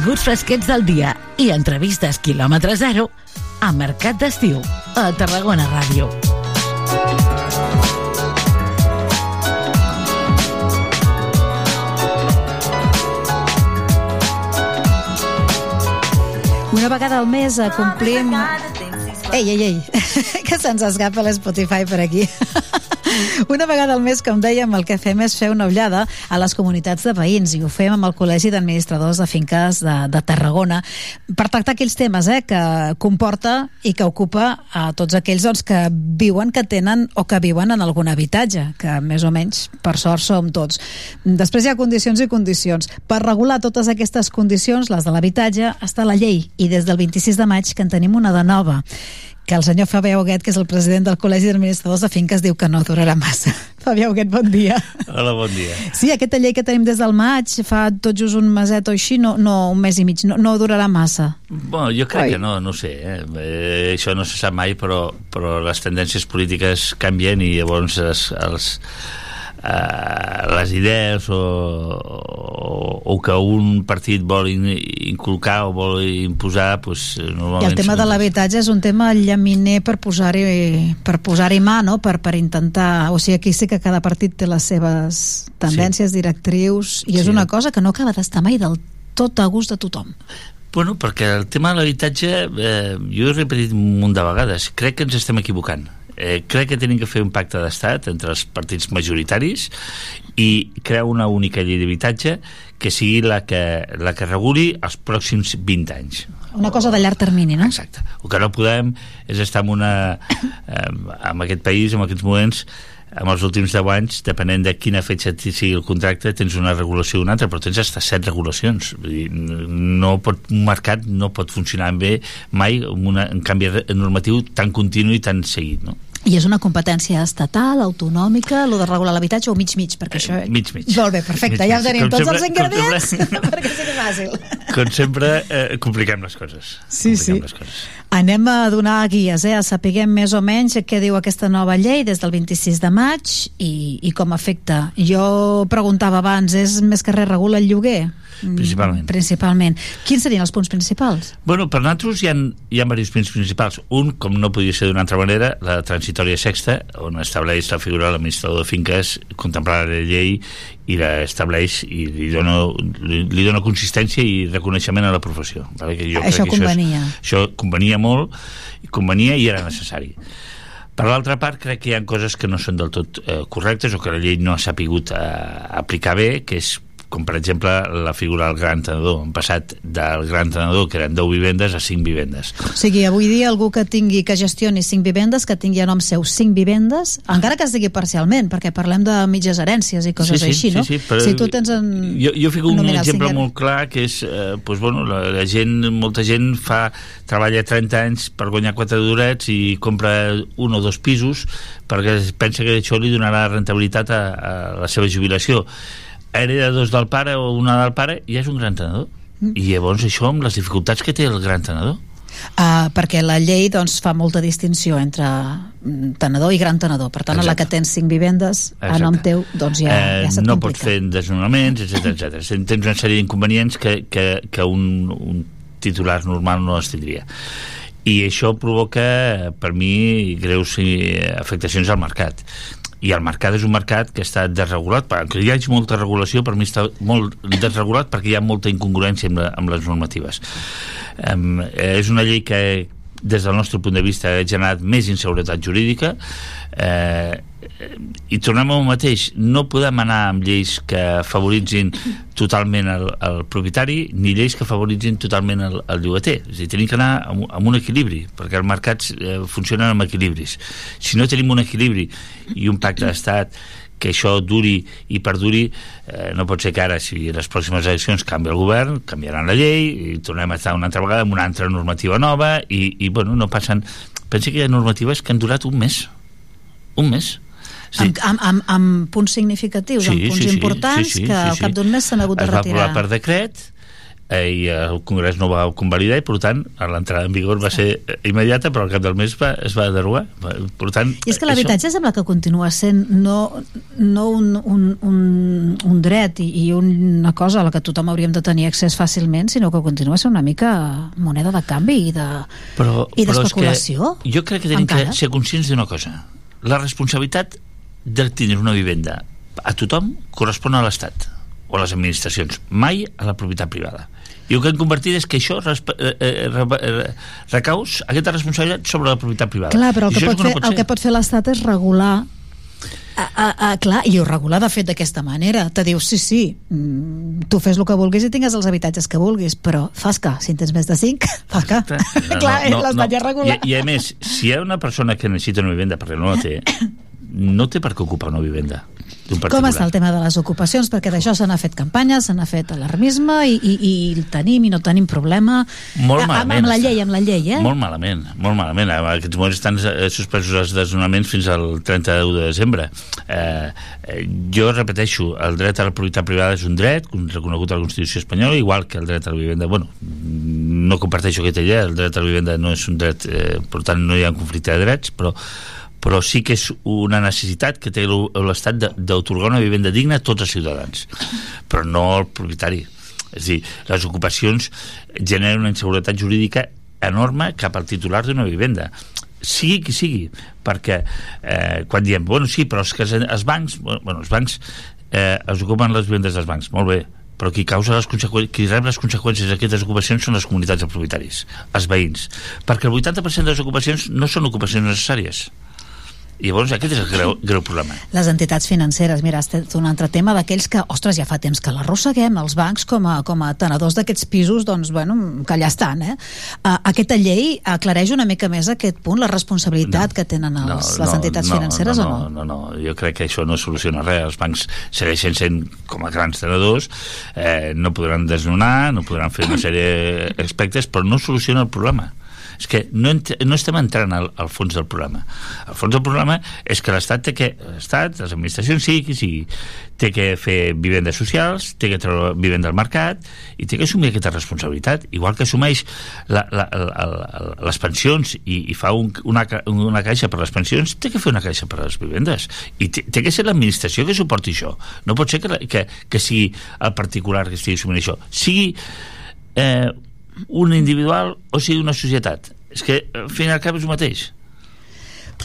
Continguts fresquets del dia i entrevistes quilòmetre zero a Mercat d'Estiu, a Tarragona Ràdio. Una vegada al mes eh, complim... Ei, ei, ei, <laughs> que se'ns escapa l'Spotify per aquí. Una vegada al mes, com dèiem, el que fem és fer una ullada a les comunitats de veïns i ho fem amb el Col·legi d'Administradors de Finques de, de Tarragona per tractar aquells temes eh, que comporta i que ocupa a tots aquells doncs, que viuen, que tenen o que viuen en algun habitatge, que més o menys, per sort, som tots. Després hi ha condicions i condicions. Per regular totes aquestes condicions, les de l'habitatge, està la llei i des del 26 de maig que en tenim una de nova que el senyor Fabià Huguet, que és el president del Col·legi d'Administradors de Finques, diu que no durarà massa. <laughs> Fabià Huguet, bon dia. Hola, bon dia. Sí, aquesta llei que tenim des del maig, fa tot just un meset o així, no, no un mes i mig, no, no durarà massa. Bueno, jo crec Oi. que no, no ho sé. Eh? Eh, això no se sap mai, però, però les tendències polítiques canvien i llavors els, els, eh, les idees o, o, o que un partit vol in, inculcar o vol imposar pues, I normalment el tema de l'habitatge és un tema llaminer per posar-hi per posar-hi mà, no? per, per intentar... O sigui, aquí sí que cada partit té les seves tendències, sí. directrius, i és Sí. una cosa que no acaba d'estar mai del tot a gust de tothom. Bueno, perquè el tema de l'habitatge, eh, jo he repetit un munt de vegades, crec que ens estem equivocant. Eh, crec que tenim que fer un pacte d'estat entre els partits majoritaris i crear una única llei d'habitatge que sigui la que, la que reguli els pròxims 20 anys. Una cosa de llarg termini, no? Exacte. El que no podem és estar en, una, en aquest país, en aquests moments, en els últims 10 anys, depenent de quina fetge sigui el contracte, tens una regulació o una altra, però tens hasta 7 regulacions. Vull dir, no pot, un mercat no pot funcionar bé mai amb una, un canvi normatiu tan continu i tan seguit, no? I és una competència estatal, autonòmica, lo de regular l'habitatge o mig-mig, perquè això... Mig, mig. Molt bé, perfecte, ja ho Mig-mig. tenim Com tots sempre- els ingredients <laughs> perquè sigui fàcil. Com sempre, eh, compliquem les coses. Sí, sí. Compliquem les coses. Anem a donar guies, eh? a sapiguem més o menys què diu aquesta nova llei des del 26 de maig i, i com afecta. Jo preguntava abans, és més que res regula el lloguer? Mm, Principalment. Principalment. Quins serien els punts principals? Bueno, per nosaltres hi ha, hi ha diversos punts principals. Un, com no podia ser d'una altra manera, la transitòria sexta, on estableix la figura de l'administrador de finques, contemplar la llei i l'estableix i li dona, li, li dona consistència i reconeixement a la professió. Vale? Que jo Això crec que convenia. Això, és, això convenia molt, convenia i era necessari. Per l'altra part, crec que hi ha coses que no són del tot eh, correctes o que la llei no ha sapigut eh, aplicar bé, que és com per exemple la figura del gran tenedor. Han passat del gran tenedor, que eren 10 vivendes, a 5 vivendes. O sigui, avui dia algú que tingui que gestioni cinc vivendes, que tingui a nom seu cinc vivendes, encara que es digui parcialment, perquè parlem de mitges herències i coses Sí, sí, així, no? sí, sí, però- si tu tens en... Jo, jo fico un exemple cinc- molt clar que és, eh, pues, bueno, la, la gent, molta gent fa, treballa 30 anys per guanyar quatre durets i compra un o dos pisos perquè pensa que això li donarà rentabilitat a, a la seva jubilació hereda dos del pare o una del pare i ja és un gran tenedor Mm. i llavors això amb les dificultats que té el gran tenedor Uh, perquè la llei doncs, fa molta distinció entre mm, tenedor i gran tenedor. Per tant, a la que tens cinc vivendes a Exacte. nom teu, doncs ja, ja se't no pots fer desnonaments, etc <laughs> etc. Tens una sèrie d'inconvenients que, que, que un, un titular normal no els tindria. I això provoca, per mi, greus eh, afectacions al mercat. I el mercat és un mercat que està desregulat, perquè hi hagi molta regulació, per mi està molt desregulat perquè hi ha molta incongruència amb, la, amb les normatives. Um, és una llei que des del nostre punt de vista ha generat més inseguretat jurídica eh, i tornem al mateix. No podem anar amb lleis que favoritzin totalment el, el propietari ni lleis que favoritzin totalment el, el llogater. És a dir, tenim que anar amb, amb un equilibri perquè els mercats eh, funcionen amb equilibris. Si no tenim un equilibri i un pacte d'estat que això duri i perduri eh, no pot ser que ara, si les pròximes eleccions canvia el govern, canviaran la llei i tornem a estar una altra vegada amb una altra normativa nova i, i bueno, no passen. Pensa que hi ha normatives que han durat un mes. Un mes Sí. Amb, amb, amb, amb punts significatius, amb punts importants, que al cap d'un mes s'han hagut de es va retirar. aprovar per decret eh, i el Congrés no va convalidar i per tant l'entrada en vigor va ser eh, immediata però al cap del mes va, es va derogar per tant, I és que l'habitatge sembla que continua sent no, no un, un, un, un dret i, i una cosa a la que tothom hauríem de tenir accés fàcilment, sinó que continua sent una mica moneda de canvi i de però, i però d'especulació. jo crec que encara. que ser conscients d'una cosa la responsabilitat de tenir una vivenda a tothom correspon a l'Estat o a les administracions, mai a la propietat privada. I el que hem convertit és que això eh, eh, re- eh, recaus aquesta responsabilitat sobre la propietat privada. Clar, però el I que, pot no fer, pot el que pot fer l'Estat és regular. A, a, a, clar, i ho regula de fet d'aquesta manera. Te diu, sí, sí, mm, tu fes el que vulguis i tingues els habitatges que vulguis però fas que, si en tens més de 5 <laughs> fas que, <laughs> clar, l'Estat ja regula I, I a més, si hi ha una persona que necessita una vivenda perquè no la té <coughs> no té per què ocupar una vivenda d'un Com està el tema de les ocupacions? Perquè d'això se n'ha fet campanya, se n'ha fet alarmisme i, i, i el tenim i no tenim problema. Molt A- amb, malament amb la està. llei, amb la llei, eh? Molt malament, molt malament. En aquests moments estan suspesos els desnonaments fins al 31 de desembre. Eh, eh, jo repeteixo, el dret a la propietat privada és un dret reconegut a la Constitució espanyola, igual que el dret a la vivenda. Bueno, no comparteixo aquesta idea, el dret a la vivenda no és un dret, eh, per tant no hi ha un conflicte de drets, però però sí que és una necessitat que té l'Estat d'autorgar una vivenda digna a tots els ciutadans, però no al propietari. És dir, les ocupacions generen una inseguretat jurídica enorme cap al titular d'una vivenda sigui qui sigui perquè eh, quan diem, bueno, sí, però és que els, bancs, bueno, els bancs eh, es ocupen les vivendes dels bancs, molt bé però qui causa les qui rep les conseqüències d'aquestes ocupacions són les comunitats de propietaris, els veïns, perquè el 80% de les ocupacions no són ocupacions necessàries. I llavors aquest és el greu, greu problema. Les entitats financeres, mira, és un altre tema d'aquells que, ostres, ja fa temps que l'arrosseguem, els bancs com a, com a tenedors d'aquests pisos, doncs, bueno, que allà estan, eh? Uh, aquesta llei aclareix una mica més aquest punt, la responsabilitat no, que tenen els, les entitats financeres no, o no? No, no, no, jo crec que això no soluciona res. Els bancs segueixen sent com a grans tenedors, eh, no podran desnonar, no podran fer una sèrie d'aspectes, però no soluciona el problema és que no, no estem entrant al, al fons del problema. El fons del problema és que l'Estat té que, l'Estat, les administracions, qui sigui, té que fer vivendes socials, té que treure vivenda al mercat i té que assumir aquesta responsabilitat, igual que assumeix la, la, la, la, les pensions i, i fa un, una, una caixa per les pensions, té que fer una caixa per les vivendes i té, té que ser l'administració que suporti això. No pot ser que, que, que sigui el particular que estigui assumint això. Sigui eh, un individual o sigui una societat. És que, al fin i al cap, és el mateix.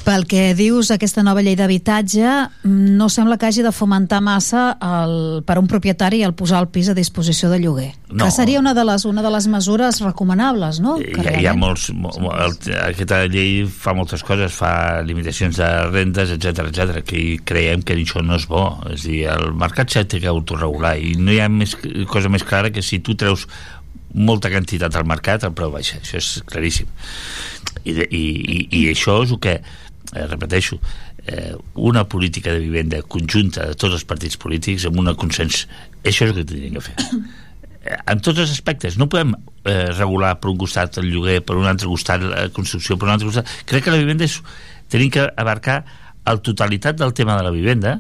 Pel que dius, aquesta nova llei d'habitatge no sembla que hagi de fomentar massa el, per un propietari el posar el pis a disposició de lloguer. No. Que seria una de les, una de les mesures recomanables, no? Hi, ha- hi ha molts, mo, el, aquesta llei fa moltes coses, fa limitacions de rendes, etc etc que creiem que això no és bo. És dir, el mercat s'ha té que autorregular i no hi ha més, cosa més clara que si tu treus molta quantitat al mercat, el preu baixa. Això és claríssim. I, i, i, i això és el que, eh, repeteixo, eh, una política de vivenda conjunta de tots els partits polítics amb un consens, això és el que tindrien que fer Eh, en tots els aspectes. No podem eh, regular per un costat el lloguer, per un altre costat la construcció, per un altre costat... Crec que la vivenda és... Tenim que abarcar el totalitat del tema de la vivenda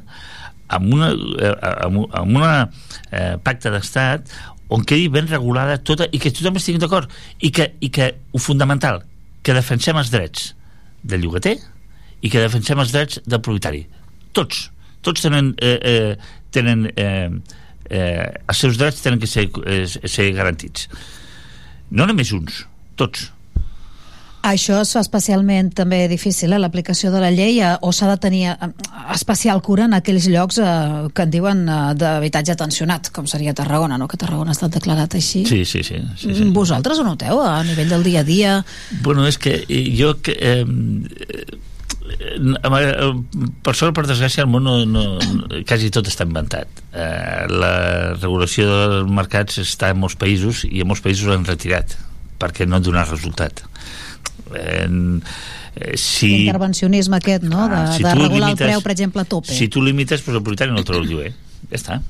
amb una, eh, amb, amb una eh, pacte d'estat on quedi ben regulada tota i que tothom estigui d'acord. I que, i que ho fundamental que defensem els drets del llogater i que defensem els drets del propietari. Tots, tots tenen eh, eh, tenen eh, eh, els seus drets tenen que ser, eh, ser garantits. No només uns, tots Això es fa especialment també difícil, eh, l'aplicació de la llei, eh, o s'ha de tenir eh, especial cura en aquells llocs eh, que en diuen eh, d'habitatge tensionat, com seria Tarragona, no? que Tarragona ha estat declarat així. sí, sí, sí, sí, sí. Vosaltres ho noteu a nivell del dia a dia? Bueno, és que eh, jo que, eh, eh, eh, per sort per desgràcia el món no, no, quasi tot està inventat eh, la regulació dels mercats està en molts països i en molts països l'han retirat perquè no ha donat resultat eh, eh, si, L'intervencionisme aquest, no? De, Ah, si de regular limites- el preu, per exemple, a tope. si tu limites, doncs el propietari no el treu el lloguer. Ja està.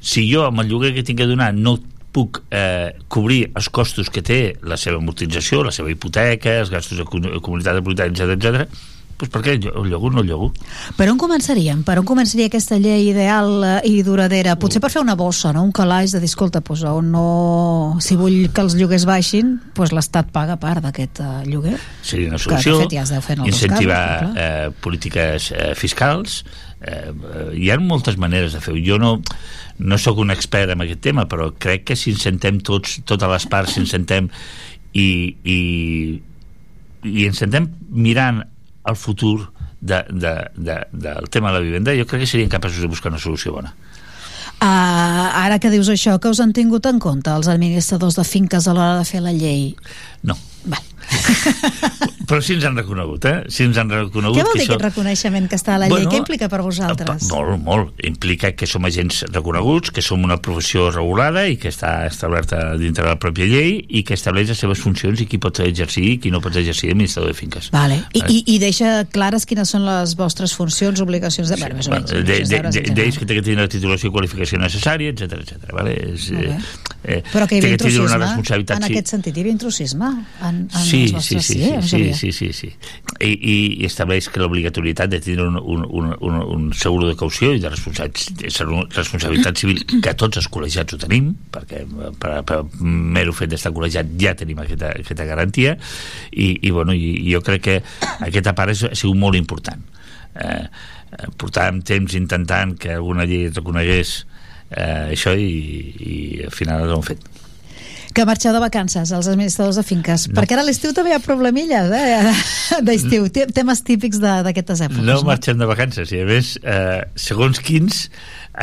Si jo, amb el lloguer que tinc que donar, no puc eh, cobrir els costos que té la seva amortització, la seva hipoteca, els gastos de comu- comunitat de propietari, etc etc, doncs per què el llogo no el llogo? Per on començaríem? Per on començaria aquesta llei ideal eh, i duradera? Potser per fer una bossa, no? un calaix de dir, escolta, doncs, on no... si vull que els lloguers baixin, doncs l'Estat paga part d'aquest eh, lloguer. Seria una Que, solució. de fet, ja es deu fer en incentivar casos, eh, polítiques eh, fiscals. Eh, eh, hi ha moltes maneres de fer-ho. Jo no, no sóc un expert en aquest tema, però crec que si ens sentem tots, totes les parts, si ens sentem i, i, i ens sentem mirant el futur de, de, de, del tema de la vivenda, jo crec que serien capaços de buscar una solució bona. Uh, ara que dius això, que us han tingut en compte els administradors de finques a l'hora de fer la llei? No. Va. <laughs> Però sí ens han reconegut, eh? Sí ens han reconegut Què vol que dir això... aquest reconeixement que està a la llei? Bueno, Què implica per vosaltres? Molt, molt. Implica que som agents reconeguts, que som una professió regulada i que està establerta dintre de la pròpia llei i que estableix les seves funcions i qui pot exercir i qui no pot exercir administrador de finques. Vale. I, i, I deixa clares quines són les vostres funcions, obligacions... De... Bueno, més o menys, Bueno, de, de, de, d'ells que té que tenir la titulació i qualificació necessària, etc etc. Vale? És, Molt bé. eh, Però que hi havia que una intrusisme, responsabilitat en sí. aquest sentit, hi havia intrusisme en, en Sí, sí, sí, eh? sí, sí, sabia. sí, sí, sí. I, i, estableix que l'obligatorietat de tenir un, un, un, un, un seguro de caució i de responsabilitat, responsabilitat civil, que tots els col·legiats ho tenim, perquè per, per mero fet d'estar col·legiat ja tenim aquesta, aquesta garantia, i, i, bueno, i, i jo crec que aquesta part és, ha sigut molt important. Eh, eh, portàvem temps intentant que alguna llei reconegués eh, això i, i al final ho hem fet. Que marxeu de vacances, els administradors de finques. No. Perquè ara a l'estiu també hi ha problemilles, eh? <laughs> D'estiu, temes típics d'aquestes èpoques. No marxem de vacances i a més, eh, segons quins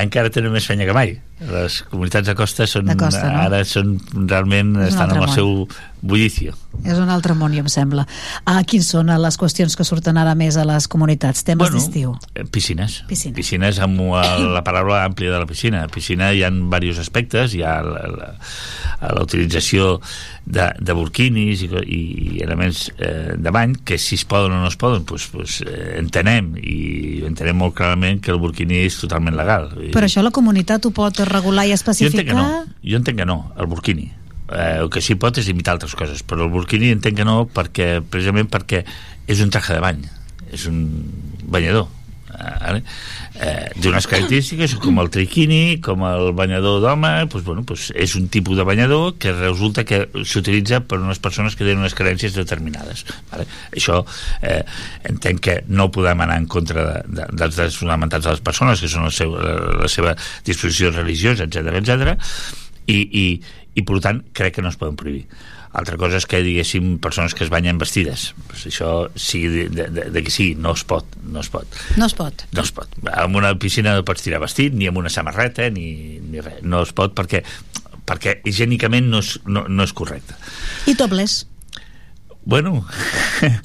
encara tenen més feina que mai les comunitats de costa són De costa, no? ara són realment És estan amb el món. seu bullicio És un altre món, i em sembla. Ah, quins són les qüestions que surten ara més a les comunitats? Temes Bueno, d'estiu. Eh, piscines. Piscines. Piscines amb la paraula àmplia de la piscina. A piscina hi ha diversos aspectes, hi ha la, utilització de, de burquinis i, i, i elements eh, de bany que si es poden o no es poden pues, pues, eh, entenem i entenem molt clarament que el burquini és totalment legal. Però això la comunitat ho pot regular i jo entenc especificar? que no, jo entenc que no, el burquini. Eh, el que sí pot és limitar altres coses, però el burquini entenc que no perquè, precisament perquè és un traje de bany, és un banyador. Eh, eh, d'unes característiques com el triquini, com el banyador d'home doncs, bueno, doncs és un tipus de banyador que resulta que s'utilitza per unes persones que tenen unes carències determinades vale? això eh, entenc que no podem anar en contra de, de, dels drets fonamentals de les persones que són la la seva disposició religiosa, etc etc. I, i, i per tant crec que no es poden prohibir altra cosa és que diguéssim persones que es banyen vestides pues això sigui de, de, de, que sigui, no es pot no es pot No es pot. no es pot. En una piscina no pots tirar vestit, ni amb una samarreta, ni, ni res. No es pot perquè perquè higiènicament no és, no, no és correcte. I topless? Bueno,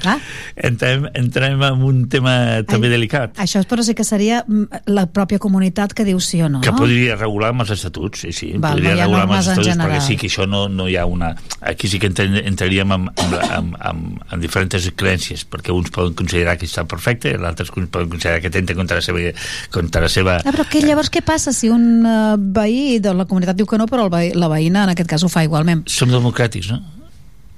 Ah. <laughs> entrem, entrem en un tema també Ai, delicat. Això però sí que seria mm, la pròpia comunitat que diu sí o no, que podria regular amb els estatuts, sí, sí, Val, podria no regular amb els estatuts, perquè sí que això no, no hi ha una... Aquí sí que entraríem amb, amb, amb, amb, amb diferents creences, perquè uns poden considerar que està perfecte, l'altres poden considerar que tenta contra la seva... Contra la seva Ah, però que llavors què passa si un uh, veí de la comunitat diu que no, però el veí, la veïna en aquest cas ho fa igualment? som democràtics, no?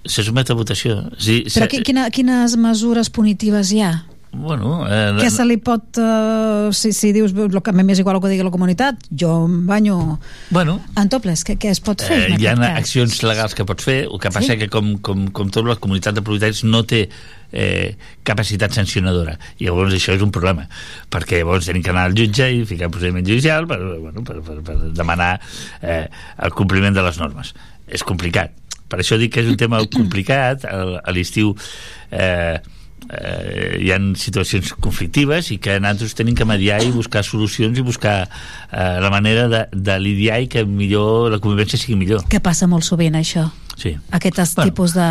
Se sotmet a votació. Dir, Però se- qui, quina, quines mesures punitives hi ha? Bueno, eh, Què se li pot... Uh, si, si dius el que a mi m'és igual el que digui la comunitat, jo em banyo bueno, en topless, què, què es pot fer eh, hi ha cas? accions legals que pots fer, el que passa Sí? que com, com, com tot la comunitat de propietaris no té eh, capacitat sancionadora i llavors això és un problema perquè llavors tenim que anar al jutge i ficar procediment judicial per, bueno, per, per, per demanar eh, el compliment de les normes és complicat per això dic que és un tema <coughs> complicat a, l'estiu eh, eh, hi ha situacions conflictives i que nosaltres tenim que mediar i buscar solucions i buscar eh, la manera de, de lidiar i que millor la convivència sigui millor Que passa molt sovint, això. Sí. Aquests Bueno, tipus de,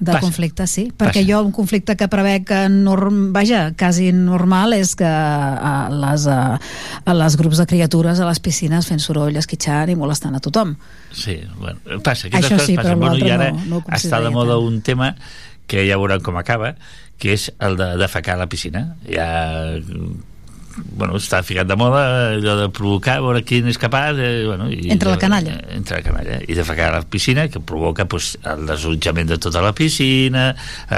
de passa. conflictes, sí. Perquè Passa. jo un conflicte que prevec que norm, vaja, quasi normal és que a les, a, a les grups de criatures a les piscines fent soroll, esquitxant i molestant a tothom. Sí, bueno, passa, aquestes Això sí, passen. però Bueno, I ara no- no està de moda tant. un tema que ja veurem com acaba, que és el de defecar a la piscina. Ja bueno, està ficat de moda allò de provocar, veure qui n'és capaç eh, bueno, i, Entre la canalla. entre la canalla i defecar a la piscina que provoca pues, el desallotjament de tota la piscina eh,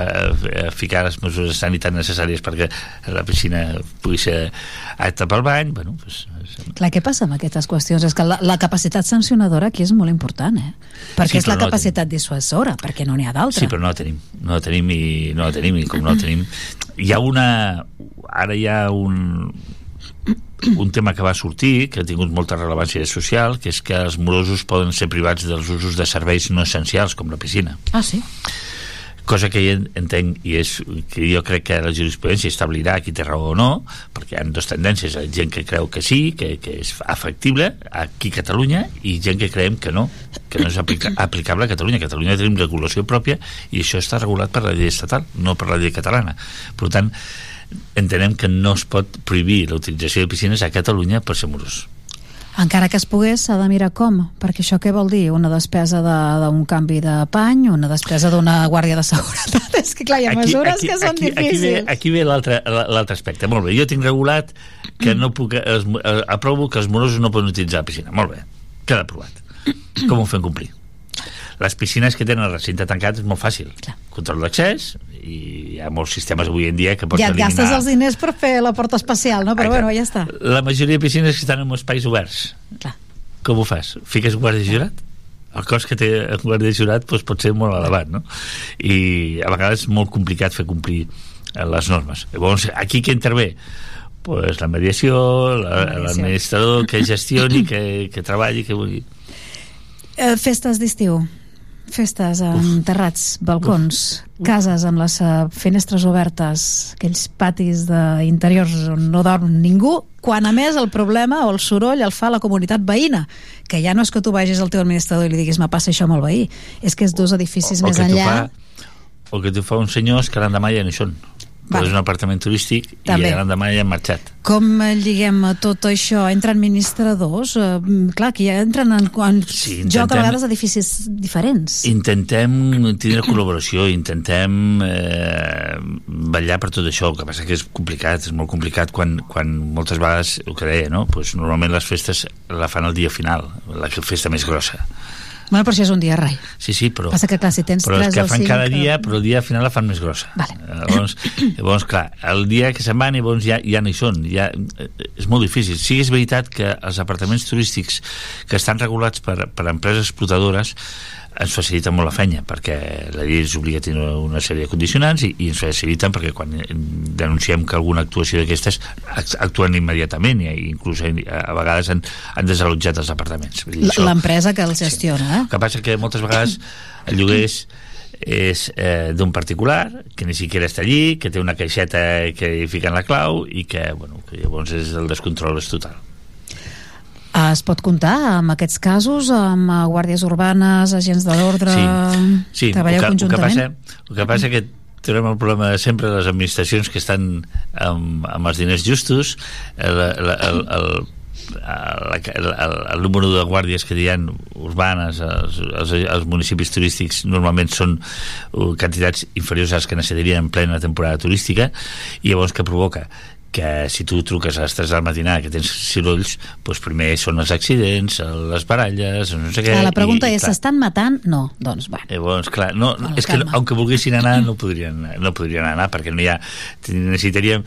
eh, ficar les mesures sanitàries necessàries perquè la piscina pugui ser apta pel bany bueno, pues, Clar, què passa amb aquestes qüestions? És que la, la capacitat sancionadora aquí és molt important, eh? Perquè Sí, és la no capacitat dissuasora, perquè no n'hi ha d'altra. Sí, però no la tenim. No la tenim i no la tenim i com no la tenim... Hi ha una... Ara hi ha un <clears throat> un tema que va sortir, que ha tingut molta rellevància social, que és que els morosos poden ser privats dels usos de serveis no essencials, com la piscina. Ah, sí? cosa que jo entenc i és que jo crec que la jurisprudència establirà qui té raó o no perquè hi ha dues tendències, hi ha gent que creu que sí que, que és factible aquí a Catalunya i gent que creiem que no que no és aplica <clears throat> aplicable a Catalunya a Catalunya tenim regulació pròpia i això està regulat per la llei estatal, no per la llei catalana per tant entenem que no es pot prohibir la utilització de piscines a Catalunya per ser morós Encara que es pogués, s'ha de mirar com, perquè això què vol dir? Una despesa de- d'un de, canvi de pany, una despesa d'una guàrdia de seguretat? <laughs> És que clar, hi ha mesures que són aquí, difícils. Aquí ve, aquí ve l'altre l'altre aspecte. Molt bé, jo tinc regulat que no puc... Es, eh, aprovo que els morosos no poden utilitzar la piscina. Molt bé, queda aprovat. Com ho fem complir? Les piscines que tenen el recinte tancat és molt fàcil. Clar. Control d'accés, i hi ha molts sistemes avui en dia que pots Ja et gastes eliminar... els diners per fer la porta especial, no? Però Exacte. bueno, ja està. La majoria de piscines que estan en espais oberts. Clar. Com ho fas? Fiques guàrdia jurat? El cost que té un guàrdia jurat doncs, pot ser molt elevat, no? I a vegades és molt complicat fer complir eh, les normes. Llavors, aquí què intervé? Pues la mediació, la- l'administrador que gestioni, que, que treballi, que vulgui. Eh, festes d'estiu, festes en terrats, balcons, cases amb les eh, finestres obertes, aquells patis d'interiors on no dorm ningú, quan a més el problema o el soroll el fa la comunitat veïna, que ja no és que tu vagis al teu administrador i li diguis me passa això amb el veí, és que és dos edificis o més que t'ho enllà... fa, o que t'ho fa uns senyors que l'endemà ja no hi són. Però és un apartament turístic També. i l'endemà ja han marxat. Com eh, lliguem a tot això? Entren administradors? Eh, mm, clar, que ja entren en, en Sí, joc a intentem- vegades edificis diferents. Intentem tindre col·laboració, intentem eh, vetllar per tot això, el que passa que és complicat, és molt complicat quan, quan moltes vegades, el que deia, no? pues normalment les festes la fan el dia final, la festa més grossa. Bueno, però això és un dia rai. Sí, sí, però... Passa que, clar, si tens però és tres que fan cada eh, dia, però el dia final la fan més grossa. Vale. Llavors, <coughs> llavors, clar, el dia que se'n van, llavors ja, ja no hi són. Ja, eh, és molt difícil. Sí és veritat que els apartaments turístics que estan regulats per, per empreses explotadores ens faciliten molt la feina perquè la llei ens obliga a tenir una sèrie de condicionants i, i ens faciliten perquè quan denunciem que alguna actuació d'aquestes act- actuen immediatament i inclús a, a vegades han, han desallotjat els apartaments L'empresa que els gestiona, eh? el que passa que moltes vegades el lloguer és, és eh, d'un particular que ni siquiera està allí, que té una caixeta que hi fiquen la clau i que, bueno, que llavors és el descontrol és total. Es pot comptar amb aquests casos, amb eh, guàrdies urbanes, agents de l'ordre... Sí, Treballeu el que, el que conjuntament? passa, el que passa que tenim el problema de sempre de les administracions que estan amb, amb els diners justos el, el, el, el, el, el, el, número de guàrdies que hi ha urbanes als, als, als municipis turístics normalment són uh, quantitats inferiors a les que necessitarien en plena temporada turística i llavors què provoca? Que si tu truques a les 3 del matinà que tens sorolls, doncs primer són els accidents, les baralles, no sé què... Clar, la pregunta i, és, s'estan matant? No, doncs va. Llavors, clar, no, no, és que calma. aunque volguessin anar no podrien, no podrien anar perquè no hi ha, necessitaríem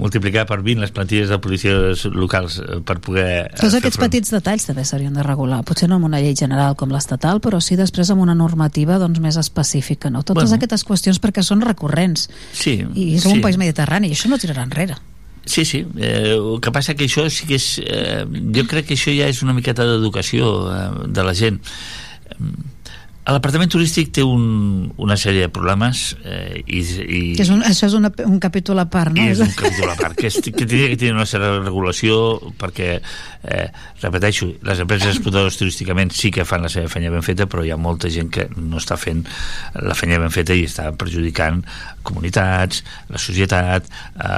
multiplicar per 20 les plantilles de policies locals eh, per poder eh, Tots aquests front. petits detalls també s'haurien de regular, potser no amb una llei general com l'estatal, però sí després amb una normativa doncs, més específica, no? Totes Bueno. aquestes qüestions perquè són recurrents Sí, i som sí. un país mediterrani i això no tirarà enrere. Sí, sí, eh, el que passa que això sí que és... Eh, jo crec que això ja és una miqueta d'educació eh, de la gent. A l'apartament turístic té un, una sèrie de problemes eh, i, i, Que és un, això és una, un capítol a part, no? I és un capítol a part, que, és, que tindria que tenir una certa regulació perquè, eh, repeteixo, les empreses explotadores turísticament sí que fan la seva feina ben feta, però hi ha molta gent que no està fent la feina ben feta i està perjudicant comunitats, la societat, eh,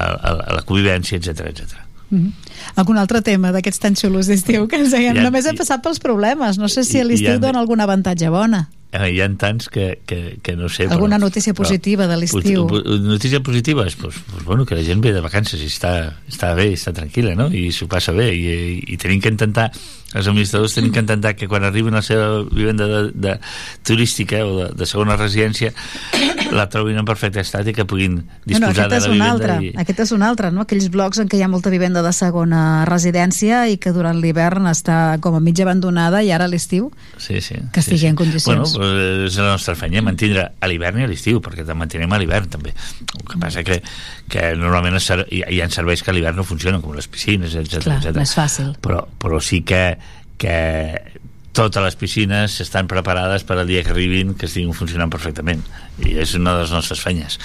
la, convivència, etc etc. Mhm. Algun altre tema d'aquests tan xulos d'estiu que ens deien, Hi ha- només hem passat pels problemes, no sé si a l'estiu ha- dona algun avantatge bona. Eh, hi ha tants que, que, que no sé... Alguna notícia positiva de l'estiu? Notícia positiva és pues, pues, bueno, que la gent ve de vacances i està, està bé, està tranquil·la, no? I s'ho passa bé. I, i, I tenim que intentar, els administradors tenim que intentar que quan arribin a la seva vivenda de, de, turística o de, de segona residència la trobin en perfecte estat i que puguin Bueno, disposar és de la un vivenda. altre, I... aquest és un altre, no? Aquells blocs en què hi ha molta vivenda de segona residència i que durant l'hivern està com a mig abandonada i ara a l'estiu Sí, sí. que estigui sí, sí. en condicions. Bueno, pues és la nostra feina, mantindre a l'hivern i a l'estiu, perquè te mantenem a l'hivern també. El que passa que, que normalment hi, ha serveis que a l'hivern no funcionen, com les piscines, etc Clar, etc. més fàcil. Però, però sí que, que totes les piscines estan preparades per al dia que arribin que estiguin funcionant perfectament i és una de les nostres feines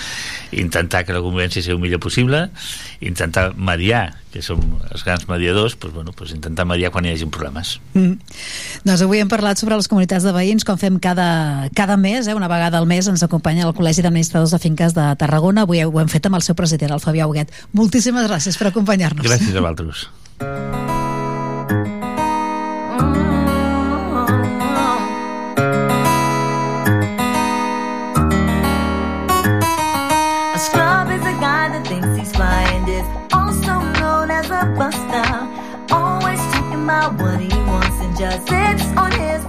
intentar que la convivència sigui el millor possible intentar mediar que som els grans mediadors doncs, bueno, doncs intentar mediar quan hi hagi problemes Mm. Doncs avui hem parlat sobre les comunitats de veïns, com fem cada, cada mes, eh, una vegada al mes ens acompanya el Col·legi d'Administradors de Finques de Tarragona. Avui ho hem fet amb el seu president, el Fabià Huguet. Moltíssimes gràcies per acompanyar-nos. gràcies a vosaltres what he wants and just sits on his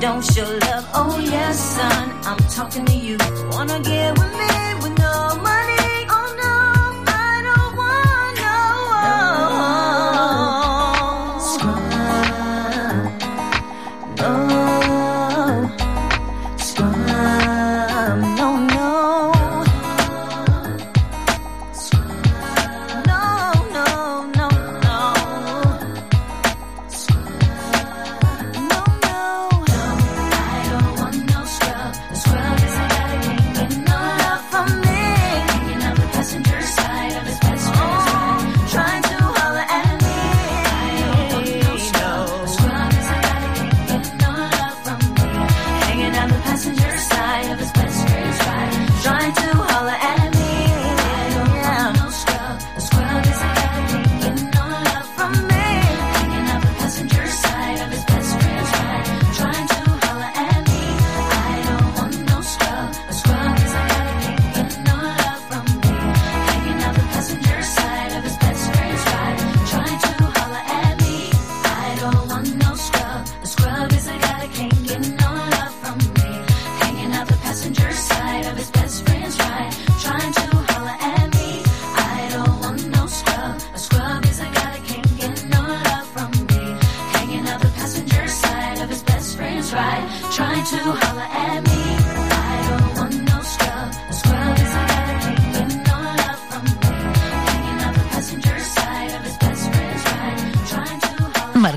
don't show love. Oh yes, son, I'm talking to you. Wanna get with me with no money?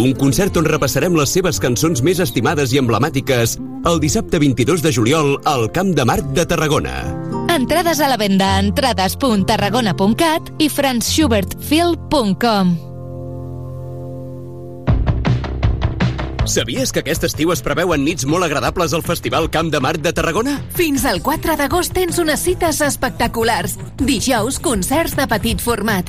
Un concert on repassarem les seves cançons més estimades i emblemàtiques el dissabte 22 de juliol al Camp de Marc de Tarragona. Entrades a la venda a entrades.tarragona.cat i franzschubertfil.com Sabies que aquest estiu es preveuen nits molt agradables al Festival Camp de Mar de Tarragona? Fins al 4 d'agost tens unes cites espectaculars. Dijous, concerts de petit format.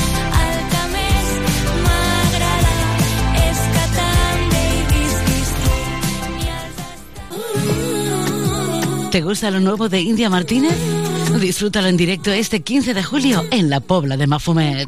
¿Te gusta lo nuevo de India Martínez? Disfrútalo en directo este 15 de julio en la Pobla de Mafumet.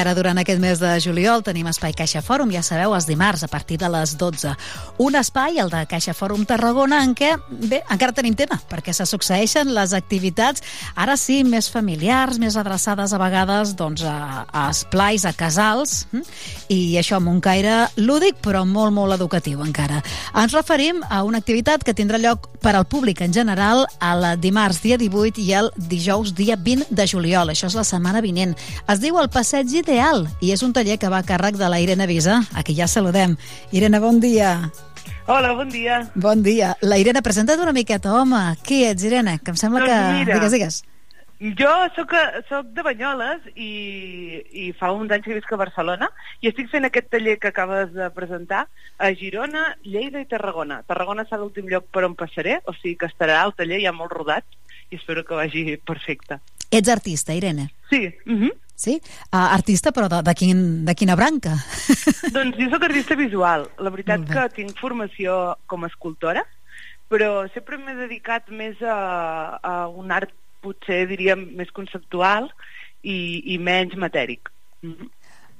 Encara durant aquest mes de juliol tenim Espai Caixa Fòrum, ja sabeu, els dimarts a partir de les 12. Un espai, el de Caixa Fòrum Tarragona, en què, bé, encara tenim tema, perquè se succeeixen les activitats, ara sí, més familiars, més adreçades a vegades doncs, a, a esplais, a casals, hm? i això amb un caire lúdic, però molt, molt educatiu encara. Ens referim a una activitat que tindrà lloc per al públic en general el dimarts dia 18 i el dijous dia 20 de juliol. Això és la setmana vinent. Es diu el Passeig Ideal i és un taller que va a càrrec de la Irene Visa, a qui ja saludem. Irene, bon dia. Hola, bon dia. Bon dia. La Irene, presenta't una miqueta, home. Qui ets, Irene? Que em sembla Doncs que... mira. Digues, digues. Jo sóc, sóc de Banyoles i, i fa uns anys que visc a Barcelona i estic fent aquest taller que acabes de presentar a Girona, Lleida i Tarragona. Tarragona serà l'últim lloc per on passaré, o sigui que estarà al taller ja molt rodat i espero que vagi perfecte. Ets artista, Irene. Sí. Uh -huh. Sí? Uh, artista, però de, de, quin, de quina branca? <laughs> Doncs jo sóc artista visual. La veritat que tinc formació com a escultora, però sempre m'he dedicat més a, a un art potser diríem més conceptual i, i menys matèric. Mhm.